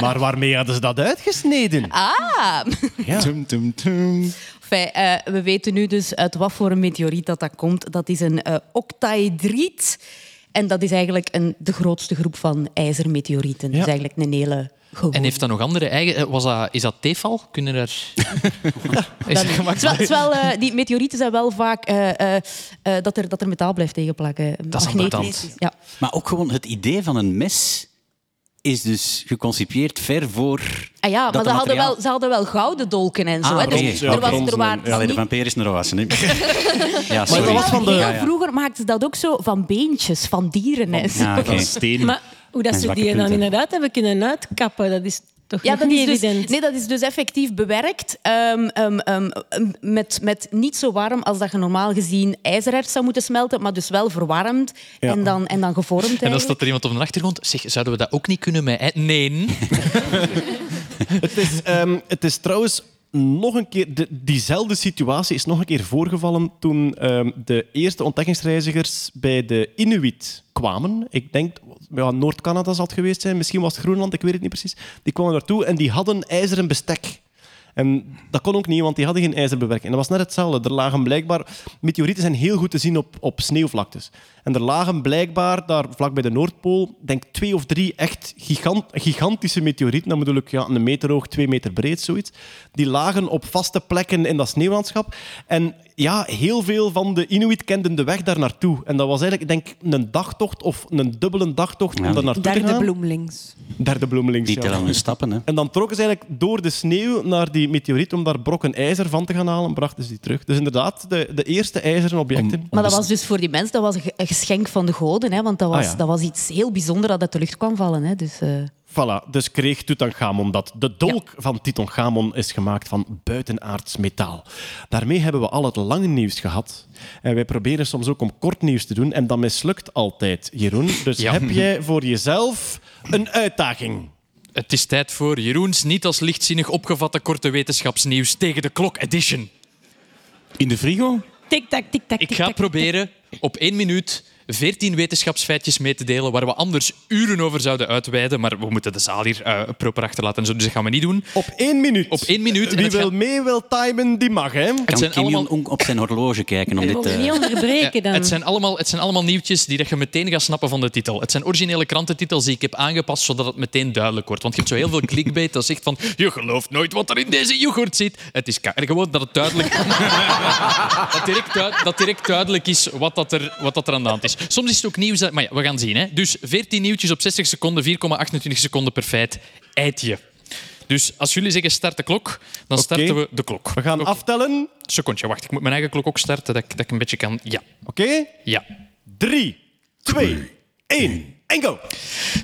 Maar waarmee hadden ze dat uitgesneden?
Ah!
Tum, tum, tum.
Enfin, eh, we weten nu dus uit wat voor een meteoriet dat, dat komt. Dat is een eh octaedriet. En dat is eigenlijk een, de grootste groep van ijzermeteorieten. Dus eigenlijk een hele
En heeft dat nog andere eigen... eh, Was dat, is dat Tefal? Kunnen er... is dat
eh, die meteorieten zijn wel vaak eh, eh, eh, dat, er, dat er metaal blijft tegenplakken.
Dat is.
Ja.
Maar ook gewoon het idee van een mes is dus geconcipieerd ver voor...
Ah ja, maar
de
ze hadden, wel, ze hadden wel gouden dolken en zo.
Ah,
hè. Dus er was, er waren,
Allee, de
niet-
vampier is wassen. hè. ja,
Maar dat was
Ja,
heel
ja.
vroeger maakten ze dat ook zo van beentjes, van dieren en zo.
Ja, oké.
Maar hoe dat ze die dan inderdaad hebben kunnen uitkappen, dat is toch
Ja,
nog
dat
niet
is, dus,
evident.
nee, dat is dus effectief bewerkt ehm, ehm, ehm, met, met niet zo warm als dat je normaal gezien ijzererts zou moeten smelten, maar dus wel verwarmd
Ja.
en, dan, en dan gevormd.
En dan staat er iemand op de achtergrond. Zeg, zouden we dat ook niet kunnen met... Nee.
Het is, ehm, het is trouwens nog een keer... de- diezelfde situatie is nog een keer voorgevallen toen ehm, de eerste ontdekkingsreizigers bij de Inuit kwamen. Ik denk, ja, Noord-Canada zal het geweest zijn. Misschien was het Groenland, ik weet het niet precies. Die kwamen naartoe en die hadden ijzeren bestek. En dat kon ook niet, want die hadden geen ijzerbewerking. En dat was net hetzelfde. Er lagen blijkbaar... Meteorieten zijn heel goed te zien op, op sneeuwvlaktes. En er lagen blijkbaar, daar vlak bij de Noordpool, denk twee of drie echt gigant, gigantische meteorieten. Dat bedoel ik ja, een meter hoog, twee meter breed, zoiets. Die lagen op vaste plekken in dat sneeuwlandschap. En ja, heel veel van de Inuit kenden de weg daar naartoe. En dat was eigenlijk, ik denk een dagtocht of een dubbele dagtocht om daar naartoe te
Derde
gaan.
bloemlings.
Derde bloemelings.
Die tellen hun stappen. Hè.
En dan trokken ze eigenlijk door de sneeuw naar die meteoriet om daar brokken ijzer van te gaan halen en brachten ze die terug. Dus inderdaad, de, de eerste ijzeren objecten.
Maar dat was dus voor die mensen dat was een ge- een geschenk van de goden, hè, want dat was,
Ah, ja.
dat was iets heel bijzonders dat uit de lucht kwam vallen. Hè, dus, eh,
Voilà, dus kreeg Tutankhamon dat. De dolk van Tutankhamon is gemaakt van buitenaards metaal. Daarmee hebben we al het lange nieuws gehad. En wij proberen soms ook om kort nieuws te doen en dat mislukt altijd, Jeroen. Dus
Ja.
heb jij voor jezelf een uitdaging?
Het is tijd voor Jeroens niet als lichtzinnig opgevatte korte wetenschapsnieuws tegen de klok edition.
In de frigo?
Tik-tak, tik-tak,
Ik ga proberen op één minuut 14 wetenschapsfeitjes mee te delen waar we anders uren over zouden uitweiden, maar we moeten de zaal hier eh, proper achterlaten en zo, dus dat gaan we niet doen.
Op één minuut.
Op één minuut. En
Wie wil
gaat-
mee, wil timen, die mag, hè?
Kan
zijn allemaal-
op zijn horloge kijken om dit...
mogen
eh,
niet onderbreken
Ja,
dan.
het, zijn allemaal, het zijn allemaal nieuwtjes die dat je meteen gaat snappen van de titel. Het zijn originele krantentitels die ik heb aangepast, zodat het meteen duidelijk wordt. Want je hebt zo heel veel clickbait dat zegt van je gelooft nooit wat er in deze yoghurt zit. Het is ka- gewoon dat het duidelijk... dat, direct dat direct duidelijk is wat, dat er, wat dat er aan de hand is. Soms is het ook nieuws... dat- Maar ja, we gaan zien. Hè. Dus 14 nieuwtjes op 60 seconden, 4,28 seconden per feit. Eitje. Dus als jullie zeggen start de klok, dan starten we de klok.
We gaan aftellen.
Secondje, wacht. Ik moet mijn eigen klok ook starten, dat ik, dat ik een beetje kan... Ja.
Oké?
Ja.
Drie, twee, één. En go!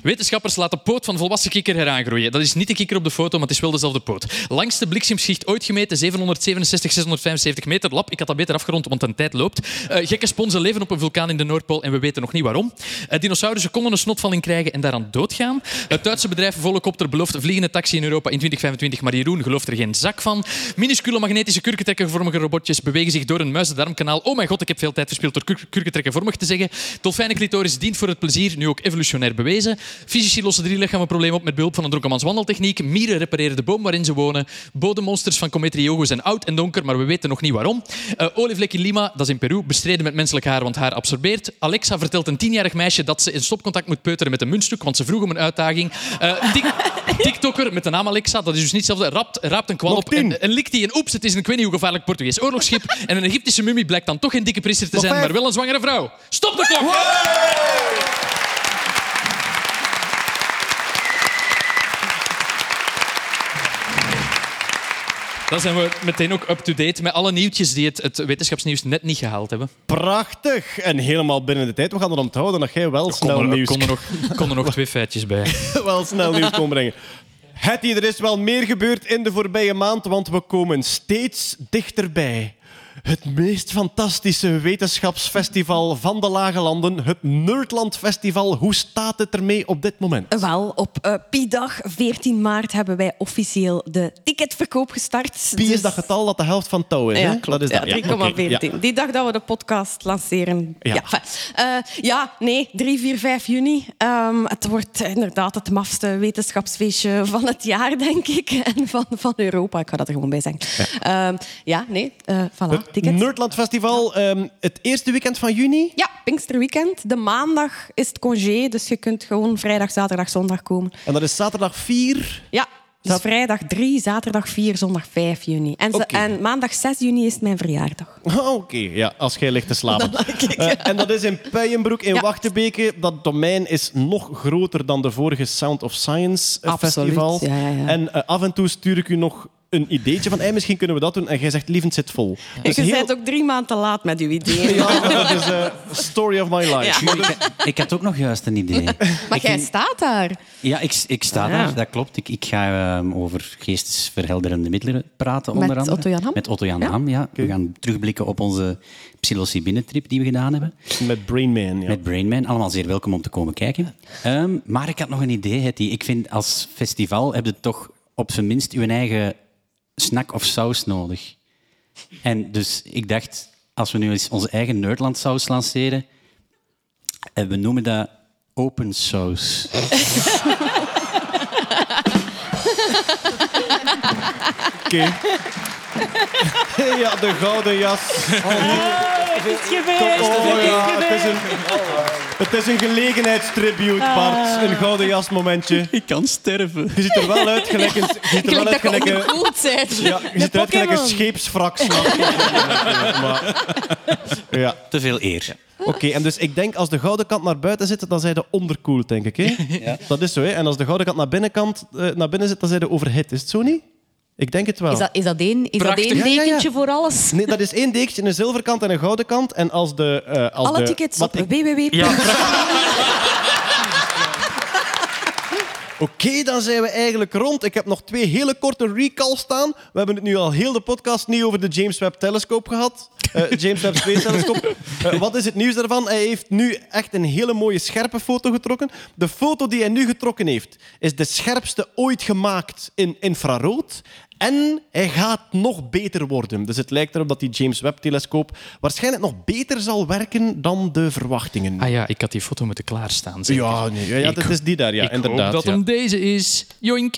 Wetenschappers laten poot van volwassen kikker heraangroeien. Dat is niet de kikker op de foto, maar het is wel dezelfde poot. Langste bliksemschicht ooit gemeten, 767, 675 meter. Lap, ik had dat beter afgerond, want de tijd loopt. Eh, gekke sponsen leven op een vulkaan in de Noordpool en we weten nog niet waarom. Uh, dinosaurussen konden een snotvalling krijgen en daaraan doodgaan. Het Duitse bedrijf Volocopter belooft vliegende taxi in Europa in 2025, maar Jeroen gelooft er geen zak van. Minuscule magnetische kurkentrekkervormige robotjes bewegen zich door een muizendarmkanaal. Oh mijn god, ik heb veel tijd verspild door kur- kurkentrekkervormig te zeggen. Dolfijnen clitoris dient voor het plezier, nu ook evolutionair bewezen. Fysici lossen drie lichamen op met behulp van een dronkenmans wandeltechniek. Mieren repareren de boom waarin ze wonen. Bodemmonsters van Comet Riogo zijn oud en donker, maar we weten nog niet waarom. Eh olievlek in Lima, dat is in Peru, bestreden met menselijk haar, want haar absorbeert. Alexa vertelt een tienjarig meisje dat ze in stopcontact moet peuteren met een muntstuk, want ze vroeg om een uitdaging. Eh, Tik- TikToker met de naam Alexa, dat is dus niet hetzelfde, raapt, raapt een kwal op en, en likt die en oeps, het is een ik weet niet hoe gevaarlijk Portugees oorlogsschip. En een Egyptische mummie blijkt dan toch geen dikke priester te zijn, maar wel een zwangere vrouw. Stop de klok! Dan zijn we meteen ook up-to-date met alle nieuwtjes die het, het wetenschapsnieuws net niet gehaald hebben.
Prachtig. En helemaal binnen de tijd. We gaan er onthouden dat jij wel snel
Kon er,
nieuws
kon er nog, kon er nog twee feitjes bij.
wel snel nieuws kon brengen. Hetty, er is wel meer gebeurd in de voorbije maand, want we komen steeds dichterbij. Het meest fantastische wetenschapsfestival van de Lage Landen, het Nerdland Festival. Hoe staat het ermee op dit moment?
Wel, op eh Pi-dag 14 maart hebben wij officieel de ticketverkoop gestart.
Pi is
Dus-
dat getal dat de helft van touw is.
Ja,
hè?
klopt.
Dat is
Ja,
dat.
3,14.
Ja, oké, ja.
Die dag dat we de podcast lanceren.
Ja.
Ja, eh, ja nee, 3, 4, 5 juni. Ehm, het wordt inderdaad het mafste wetenschapsfeestje van het jaar, denk ik. En van, van Europa. Ik ga dat er gewoon bij zeggen. Ja, ja nee, eh voilà. Tickets.
Nerdland Festival, ehm, het eerste weekend van juni.
Ja, Pinksterweekend. De maandag is het congé, dus je kunt gewoon vrijdag, zaterdag, zondag komen.
En dat is zaterdag 4.
Ja, dus vrijdag 3, zaterdag 4, zondag 5 juni. En, ze- en maandag 6 juni is mijn verjaardag.
Oké, ja, als jij ligt te slapen. Eh, en dat is in Puijenbroek in
Ja.
Wachtebeke. Dat domein is nog groter dan de vorige Sound of Science eh,
Absoluut,
festivals.
ja, ja, ja.
En eh, af en toe stuur ik u nog een ideetje van hey, misschien kunnen we dat doen. En jij zegt, lievend zit vol. Dus
je
heel-
bent ook drie maanden te laat met uw ideeën.
Ja, dat is eh story of my life.
Ja.
Ik had ook nog juist een idee.
Maar jij staat daar.
Ja, ik, ik sta
Ah, ja.
daar, dat klopt. Ik, ik ga ehm, over geestesverhelderende middelen praten,
Met
onder andere.
Otto Jan Ham?
Met Otto Jan
Ja.
Ham, ja. We gaan terugblikken op onze psilocybine-trip die we gedaan hebben.
Met Brain Man, ja.
Met Brain Man. Allemaal zeer welkom om te komen kijken. Ehm, maar ik had nog een idee, Hetty. Ik vind als festival heb je toch op zijn minst je eigen snack of saus nodig. En dus ik dacht, als we nu eens onze eigen Nerdland saus lanceren, en we noemen dat open saus.
Oké. ja, de gouden jas.
Het is gebeurd.
Oh, ja,
Het is
het is een, het is een gelegenheidstribute, Bart. Een gouden jas momentje.
Ik kan sterven.
Je ziet er wel uit gelijk een, je ziet er wel uit gelijk een, ja, je ziet eruit gelijk een scheepswrak. Ja.
Te veel eer.
Oké, en dus ik denk als de gouden kant naar buiten zit, dan zijn de onderkoeld, denk ik. Hè? Dat is zo, hè? En als de gouden kant naar, binnenkant, eh, naar binnen zit, dan zijn de overhit. Is het zo niet? Ik denk het wel.
Is dat, is dat één, is dat
Prachtig.
één
Ja, ja, ja.
dekentje voor alles?
Nee, dat is één dekentje, een zilverkant en een gouden kant. En als de... eh, als
Alle
de,
tickets op
ik-
www.
Oké, dan zijn we eigenlijk rond. Ik heb nog twee hele korte recalls staan. We hebben het nu al heel de podcast niet over de James Webb Telescoop gehad. Eh, James Webb Space Telescope. Eh, wat is het nieuws daarvan? Hij heeft nu echt een hele mooie scherpe foto getrokken. De foto die hij nu getrokken heeft, is de scherpste ooit gemaakt in infrarood. En hij gaat nog beter worden. Dus het lijkt erop dat die James Webb-telescoop waarschijnlijk nog beter zal werken dan de verwachtingen.
Ah ja, ik had die foto moeten klaarstaan. zeker.
Ja, nee, ja, dat is die daar, ja,
ik
inderdaad.
hoop dat
ja.
hem deze is. Joink.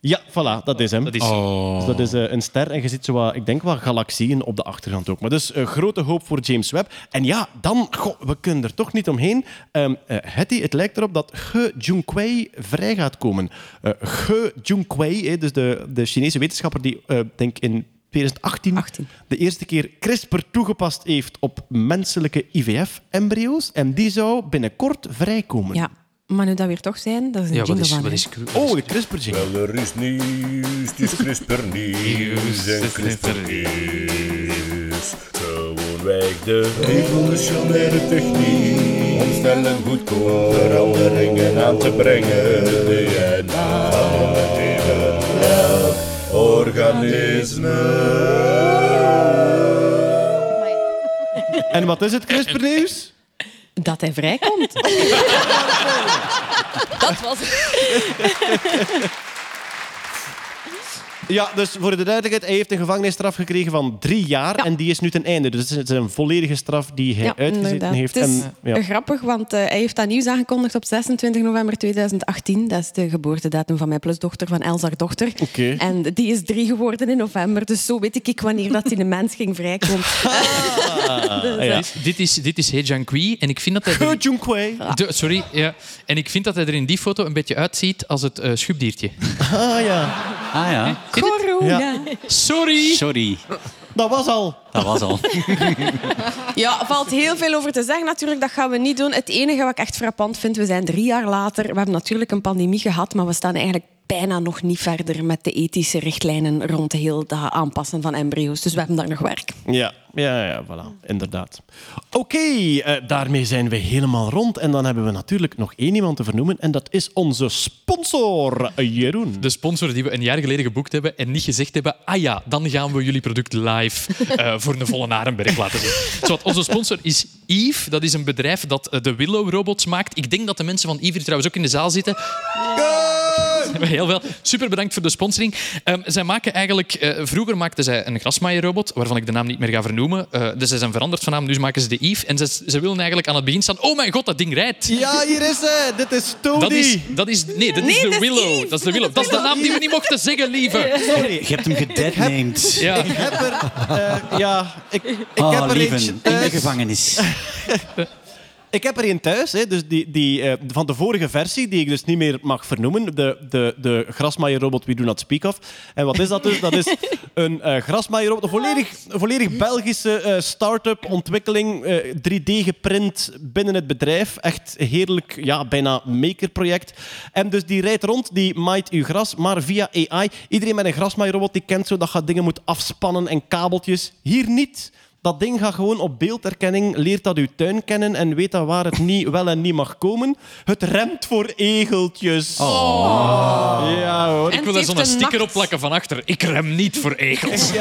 Ja, voilà, dat is hem.
Dat is
Dus dat is eh, een ster en je ziet zo wat, ik denk wel galaxieën op de achtergrond ook. Maar dus eh, grote hoop voor James Webb. En ja, dan, goh, we kunnen er toch niet omheen. Ehm eh, Hetty, het lijkt erop dat Ge Junquei vrij gaat komen. Eh Ge Junquei, eh, dus de, de Chinese wetenschapper die, eh denk in 2018 de eerste keer CRISPR toegepast heeft op menselijke IVF-embryo's. En die zou binnenkort vrijkomen.
Ja. Maar nu dat we er toch zijn, dat is een
Ja, wat
jingle
is,
van
is
Oh, de CRISPR jingle.
Wel, er is nieuws, het is CRISPR nieuws en CRISPR nieuws. Gewoonweg de revolutionaire techniek om snel en goedkoop veranderingen aan te brengen. DNA tegen elk organisme.
En wat is het CRISPR-nieuws?
Dat hij vrijkomt.
Dat was het.
Ja, dus voor de duidelijkheid, hij heeft een gevangenisstraf gekregen van drie jaar en die is nu ten einde. Dus het is een volledige straf die hij
Ja,
uitgezeten
inderdaad.
heeft.
Het is
En, ja.
grappig, want eh, hij heeft dat nieuws aangekondigd op 26 november 2018. Dat is de geboortedatum van mijn plusdochter, van Elsa's dochter.
Oké.
En die is drie geworden in november, dus zo weet ik wanneer dat die een mens ging vrijkomen. Dus, eh,
dit, dit is, dit is He Jiankui en ik vind dat hij... De- sorry, ja. En ik vind dat hij er in die foto een beetje uitziet als het eh schubdiertje.
Ah ja.
Ah ja.
Corona.
Ja.
Sorry.
Sorry,
Dat was al.
dat was al.
Ja, er valt heel veel over te zeggen. Natuurlijk, dat gaan we niet doen. Het enige wat ik echt frappant vind, we zijn drie jaar later. We hebben natuurlijk een pandemie gehad, maar we staan eigenlijk bijna nog niet verder met de ethische richtlijnen rond heel dat aanpassen van embryo's. Dus we hebben daar nog werk.
Ja, ja, ja, voilà, inderdaad. Oké, eh, daarmee zijn we helemaal rond. En dan hebben we natuurlijk nog één iemand te vernoemen. En dat is onze sponsor, Jeroen.
De sponsor die we een jaar geleden geboekt hebben en niet gezegd hebben, ah ja, dan gaan we jullie product live eh, voor een volle Arenberg laten zien. Zowat, onze sponsor is Eve. Dat is een bedrijf dat eh, de Willow-robots maakt. Ik denk dat de mensen van Eve hier trouwens ook in de zaal zitten. Heel veel. Super bedankt voor de sponsoring. Ehm, zij maken eigenlijk... eh, vroeger maakten zij een grasmaaierrobot, waarvan ik de naam niet meer ga vernoemen. Eh, dus zij zijn veranderd van naam, dus maken ze de Eve. En ze, ze willen eigenlijk aan het begin staan... Oh mijn god, dat ding rijdt!
Ja, hier is hij. Dit is Tony.
Dat is, dat is, nee, dat is de
dat
Willow. Dat is de Willow. Dat is de naam die we niet mochten zeggen, lieve.
Sorry.
Je hebt hem gedeadnamed.
Ja.
Ik heb er... eh, ja, ik, ik heb
Oh,
er
lieven,
eentje
in de gevangenis.
Ik heb er een thuis, hè, dus die, die, eh, van de vorige versie, die ik dus niet meer mag vernoemen. De, de, de grasmaaierrobot We Do Not Speak Of. En wat is dat dus? Dat is een eh grasmaaierrobot, een volledig, een volledig Belgische eh, start-up ontwikkeling, eh, 3D geprint binnen het bedrijf. Echt heerlijk, ja, bijna makerproject. En dus die rijdt rond, die maait uw gras, maar via AI. Iedereen met een grasmaaierrobot die kent zo dat je dingen moet afspannen en kabeltjes. Hier niet. Dat ding gaat gewoon op beelderkenning, leert dat uw tuin kennen en weet dat waar het niet wel en niet mag komen. Het remt voor egeltjes. Ja hoor.
Ik wil er zo'n
een
sticker
nacht-
op plakken van achter. Ik rem niet voor egels.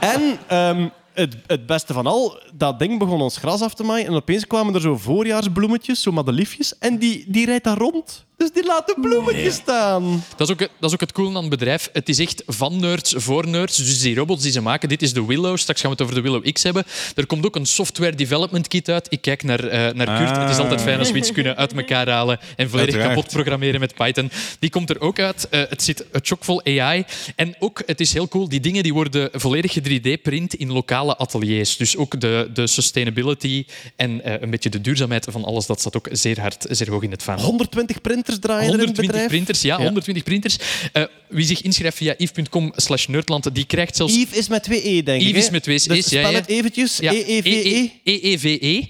En ehm, het, het beste van al, dat ding begon ons gras af te maaien en opeens kwamen er zo voorjaarsbloemetjes, zo madeliefjes, en die, die rijdt daar rond. Dus die laat de bloemetjes staan.
Dat is, ook, dat is ook het coole aan het bedrijf. Het is echt van nerds voor nerds. Dus die robots die ze maken, dit is de Willow. Straks gaan we het over de Willow X hebben. Er komt ook een software development kit uit. Ik kijk naar, eh, naar Kurt. Het is altijd fijn als we iets kunnen uit elkaar halen en volledig
Uiteraard.
kapot programmeren met Python. Die komt er ook uit. Eh, het zit chockvol AI. En ook, het is heel cool, die dingen die worden volledig 3D-print in lokale ateliers. Dus ook de, de sustainability en eh, een beetje de duurzaamheid van alles, dat staat ook zeer hard, zeer hoog in het vaandel.
120 printers draaien er in het
120
bedrijf.
printers, ja, 120 printers. Eh, wie zich inschrijft via eve.com slash nerdland, die krijgt zelfs...
Yves is met twee E, denk ik.
Yves is met twee
Dus
E's, ja,
spel het eventjes.
Ja,
E E-E-V-E.
E-E-V-E.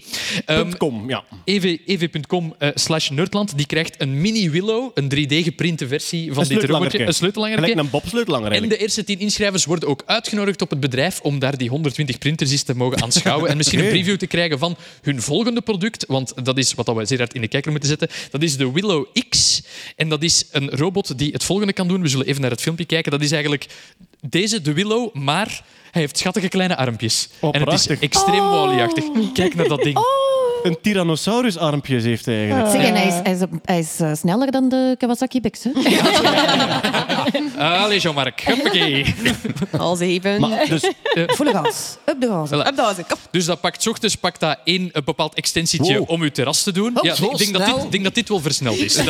Ehm,
.com, ja.
ev- ev.com eh, slash nerdland, die krijgt een mini Willow, een 3D-geprinte versie van dit robotje. Een sleutelangerke.
Gelijk een bobsleutelanger
En de eerste tien inschrijvers worden ook uitgenodigd op het bedrijf om daar die 120 printers eens te mogen aanschouwen en misschien een preview te krijgen van hun volgende product, want dat is wat we zeer hard in de kijker moeten zetten. Dat is de Willow X en dat is een robot die het volgende kan doen. We zullen even naar het filmpje kijken. Dat is eigenlijk deze, de Willow, maar hij heeft schattige kleine armpjes.
Oh,
en het is extreem Wally-achtig. Kijk naar dat ding.
Een Tyrannosaurus-armpjes heeft hij eigenlijk.
Zeg, en hij is, hij is, hij is eh, sneller dan de Kawasaki Bex. Hè?
Allee, Jean-Marc.
Als even.
Maar, dus,
Volle gas. Up de gas.
Voilà.
Up dat was ik.
Dus dat pakt 's ochtends pakt dat één een bepaald extensietje
Wow.
om uw terras te doen.
Oh,
ja,
zo
ik denk dat, dit, ik denk dat dit wel versneld is.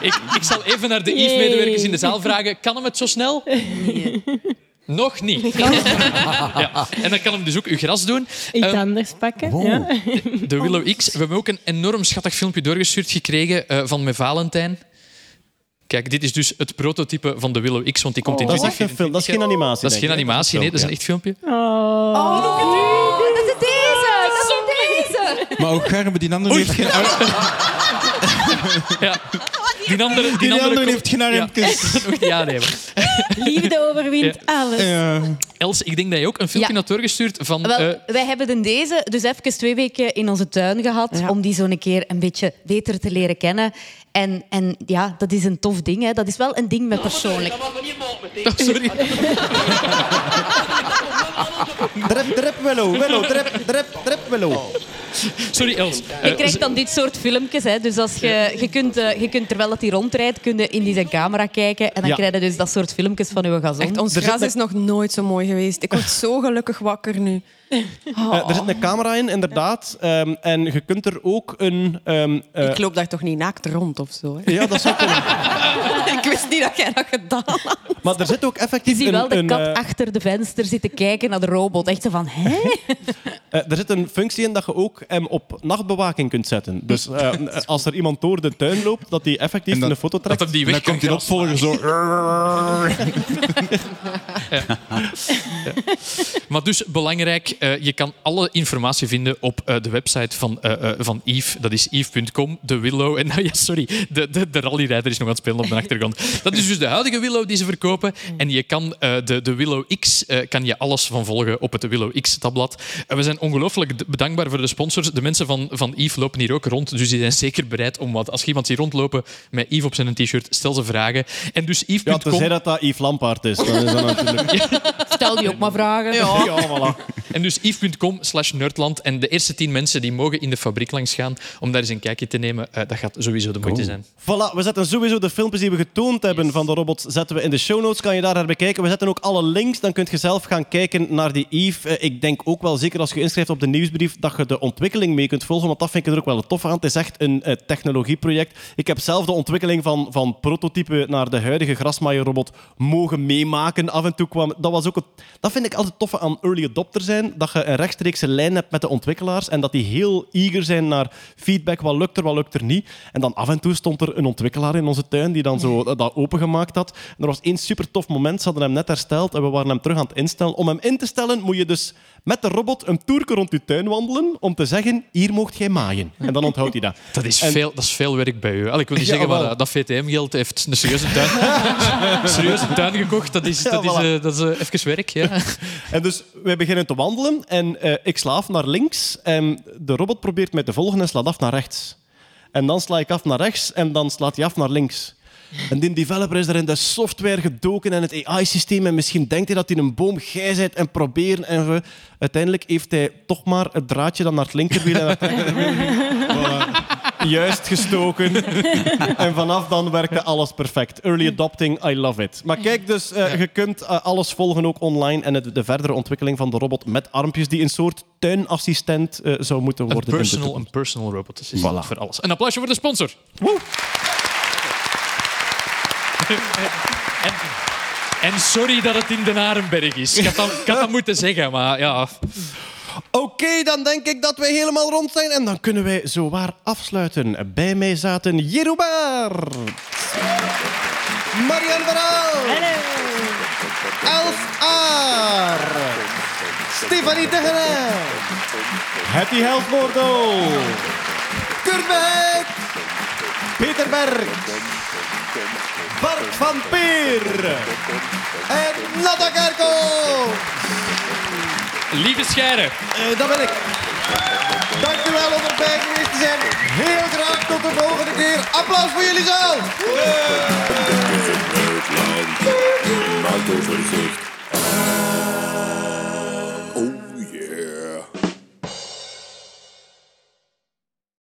Ik, ik zal even naar de Yves-medewerkers in de zaal vragen. Kan hem het zo snel? Nog niet. ja. En dan kan hem dus ook uw gras doen.
Iets
Ehm,
anders pakken. Ja.
de Willow X. We hebben ook een enorm schattig filmpje doorgestuurd gekregen eh, van mijn Valentijn. Kijk, dit is dus het prototype van de Willow X, want die komt in
Oh. dat is echt
2024.
een film, dat is geen animatie.
Dat is geen animatie, nee, dat is een echt filmpje.
Oh.
Dat is deze! Dat is deze!
Maar ook Garme, die andere heeft geen
Ja. Die andere, die
Die
andere,
andere
komt-
heeft geen armpjes.
Ja, nog niet aannemen.
Liefde overwint alles.
Els, ik denk dat je ook een filmpje
Ja.
had doorgestuurd van...
Wel,
eh,
wij hebben den deze dus even twee weken in onze tuin gehad om die zo een keer een beetje beter te leren kennen. En, en ja, dat is een tof ding. Hè. Dat is wel een ding met persoonlijk.
Oh, sorry.
Drip, drip, Willow, Willow, drip, drip, drip, Willow.
Sorry, Els.
Je krijgt dan dit soort filmpjes. Hè. Dus als je, je, kunt, eh, je kunt, terwijl dat hij rondrijdt, kun je in die zijn camera kijken. En dan
Ja.
krijg je dus dat soort filmpjes van uw gazon.
Echt, ons gras is nog nooit zo mooi geweest. Ik word zo gelukkig wakker nu.
Eh, er zit een camera in, inderdaad. Ehm, en je kunt er ook een... ehm, eh,
Ik loop daar toch niet naakt rond of zo. Hè?
Ja, dat zou kunnen.
ik wist niet dat jij dat gedaan had.
Maar er zit ook
Je
effectief
ziet wel
een...
de
een,
kat
eh,
achter de venster zitten kijken naar de robot. Echt zo van, hè?
Eh, er zit een functie in dat je ook hem op nachtbewaking kunt zetten. Dus eh, als er iemand door de tuin loopt, dat hij effectief een foto trekt.
Dat hem die
dan komt die opvolger zo...
Maar dus belangrijk, eh, je kan alle informatie vinden op eh, de website van, van Yves. Dat is yves.com, de Willow. En nou ja, sorry, de, de, de rallyrijder is nog aan het spelen op de achtergrond. Dat is dus de huidige Willow die ze verkopen. En je kan eh, de, de Willow X, eh, kan je alles van volgen op het Willow X-tabblad. En we zijn ongelooflijk bedankbaar voor de sponsors. De mensen van, van Yves lopen hier ook rond, dus die zijn zeker bereid om wat. Als je iemand ziet rondlopen met Yves op zijn t-shirt, stel ze vragen. En dus
Ja,
Yves.com...
tenzij dat dat Yves Lampaard is. Dan is dat natuurlijk...
Stel die ook maar vragen.
Ja, voilà.
En dus yves.com slash nerdland. En de eerste tien mensen die mogen in de fabriek langs gaan om daar eens een kijkje te nemen, eh, dat gaat sowieso de moeite zijn.
Voilà, we zetten sowieso de filmpjes die we getoond hebben van de robots zetten we in de show notes. Kan je daar naar bekijken. We zetten ook alle links. Dan kunt je zelf gaan kijken naar die Eve. Eh, Ik denk ook wel, zeker als je inschrijft op de nieuwsbrief, dat je de ontwikkeling mee kunt volgen. Want dat vind ik er ook wel tof aan. Het is echt een eh, technologieproject. Ik heb zelf de ontwikkeling van, van prototype naar de huidige grasmaaierrobot mogen meemaken. Af en toe kwam... Dat, was ook het, dat vind ik altijd tof aan early adopter zijn. Dat je een rechtstreekse lijn hebt met de ontwikkelaars. En dat die heel eager zijn naar feedback. Wat lukt er, wat lukt er niet. En dan af en toe stond er een ontwikkelaar in onze tuin die dan zo dat opengemaakt had. En er was één super tof moment. Ze hadden hem net hersteld en we waren hem terug aan het instellen. Om hem in te stellen moet je dus met de robot een rond je tuin wandelen om te zeggen, hier moogt jij maaien. En dan onthoudt hij dat.
Dat is,
En-
veel, dat is veel werk bij u. Allee, Ik wil niet
Ja,
zeggen, maar
wel.
dat, VTM-geld heeft een serieuze tuin, een serieuze tuin gekocht. Dat is,
Ja,
dat is, eh, dat is eh, even werk. Ja.
En dus wij beginnen te wandelen en eh, ik sla af naar links en de robot probeert mij te volgen en slaat af naar rechts. En dan sla ik af naar rechts en dan slaat hij af naar links. En die developer is er in de software gedoken en het AI-systeem en misschien denkt hij dat hij een boom gij bent en proberen en we- uiteindelijk heeft hij toch maar het draadje dan naar het linkerwiel en naar het rechterwiel Voilà. juist gestoken. en vanaf dan werkte alles perfect. Early adopting, I love it. Maar kijk, dus eh, je kunt eh, alles volgen ook online en het- de verdere ontwikkeling van de robot met armpjes die een soort tuinassistent eh, zou moeten
Een
worden. de
personal, een personal robot assistant voor alles. Een applausje voor de sponsor. En, en sorry dat het in Den Arenberg is. Ik had dat, ik had dat moeten zeggen, maar ja.
Oké, dan denk ik dat wij helemaal rond zijn en dan kunnen wij zowaar afsluiten. Bij mij zaten Jeroen Marianne Verhaal. Els Aar. Stefanie Tegenen. Hetty Helsmoordo. Kurt Beek. Peter Berg. Bart van Peer en Natakerko
Lieve Scheire.
Dat ben ik. Dankjewel om erbij geweest te zijn. Heel graag tot de volgende keer. Applaus voor jullie zelf.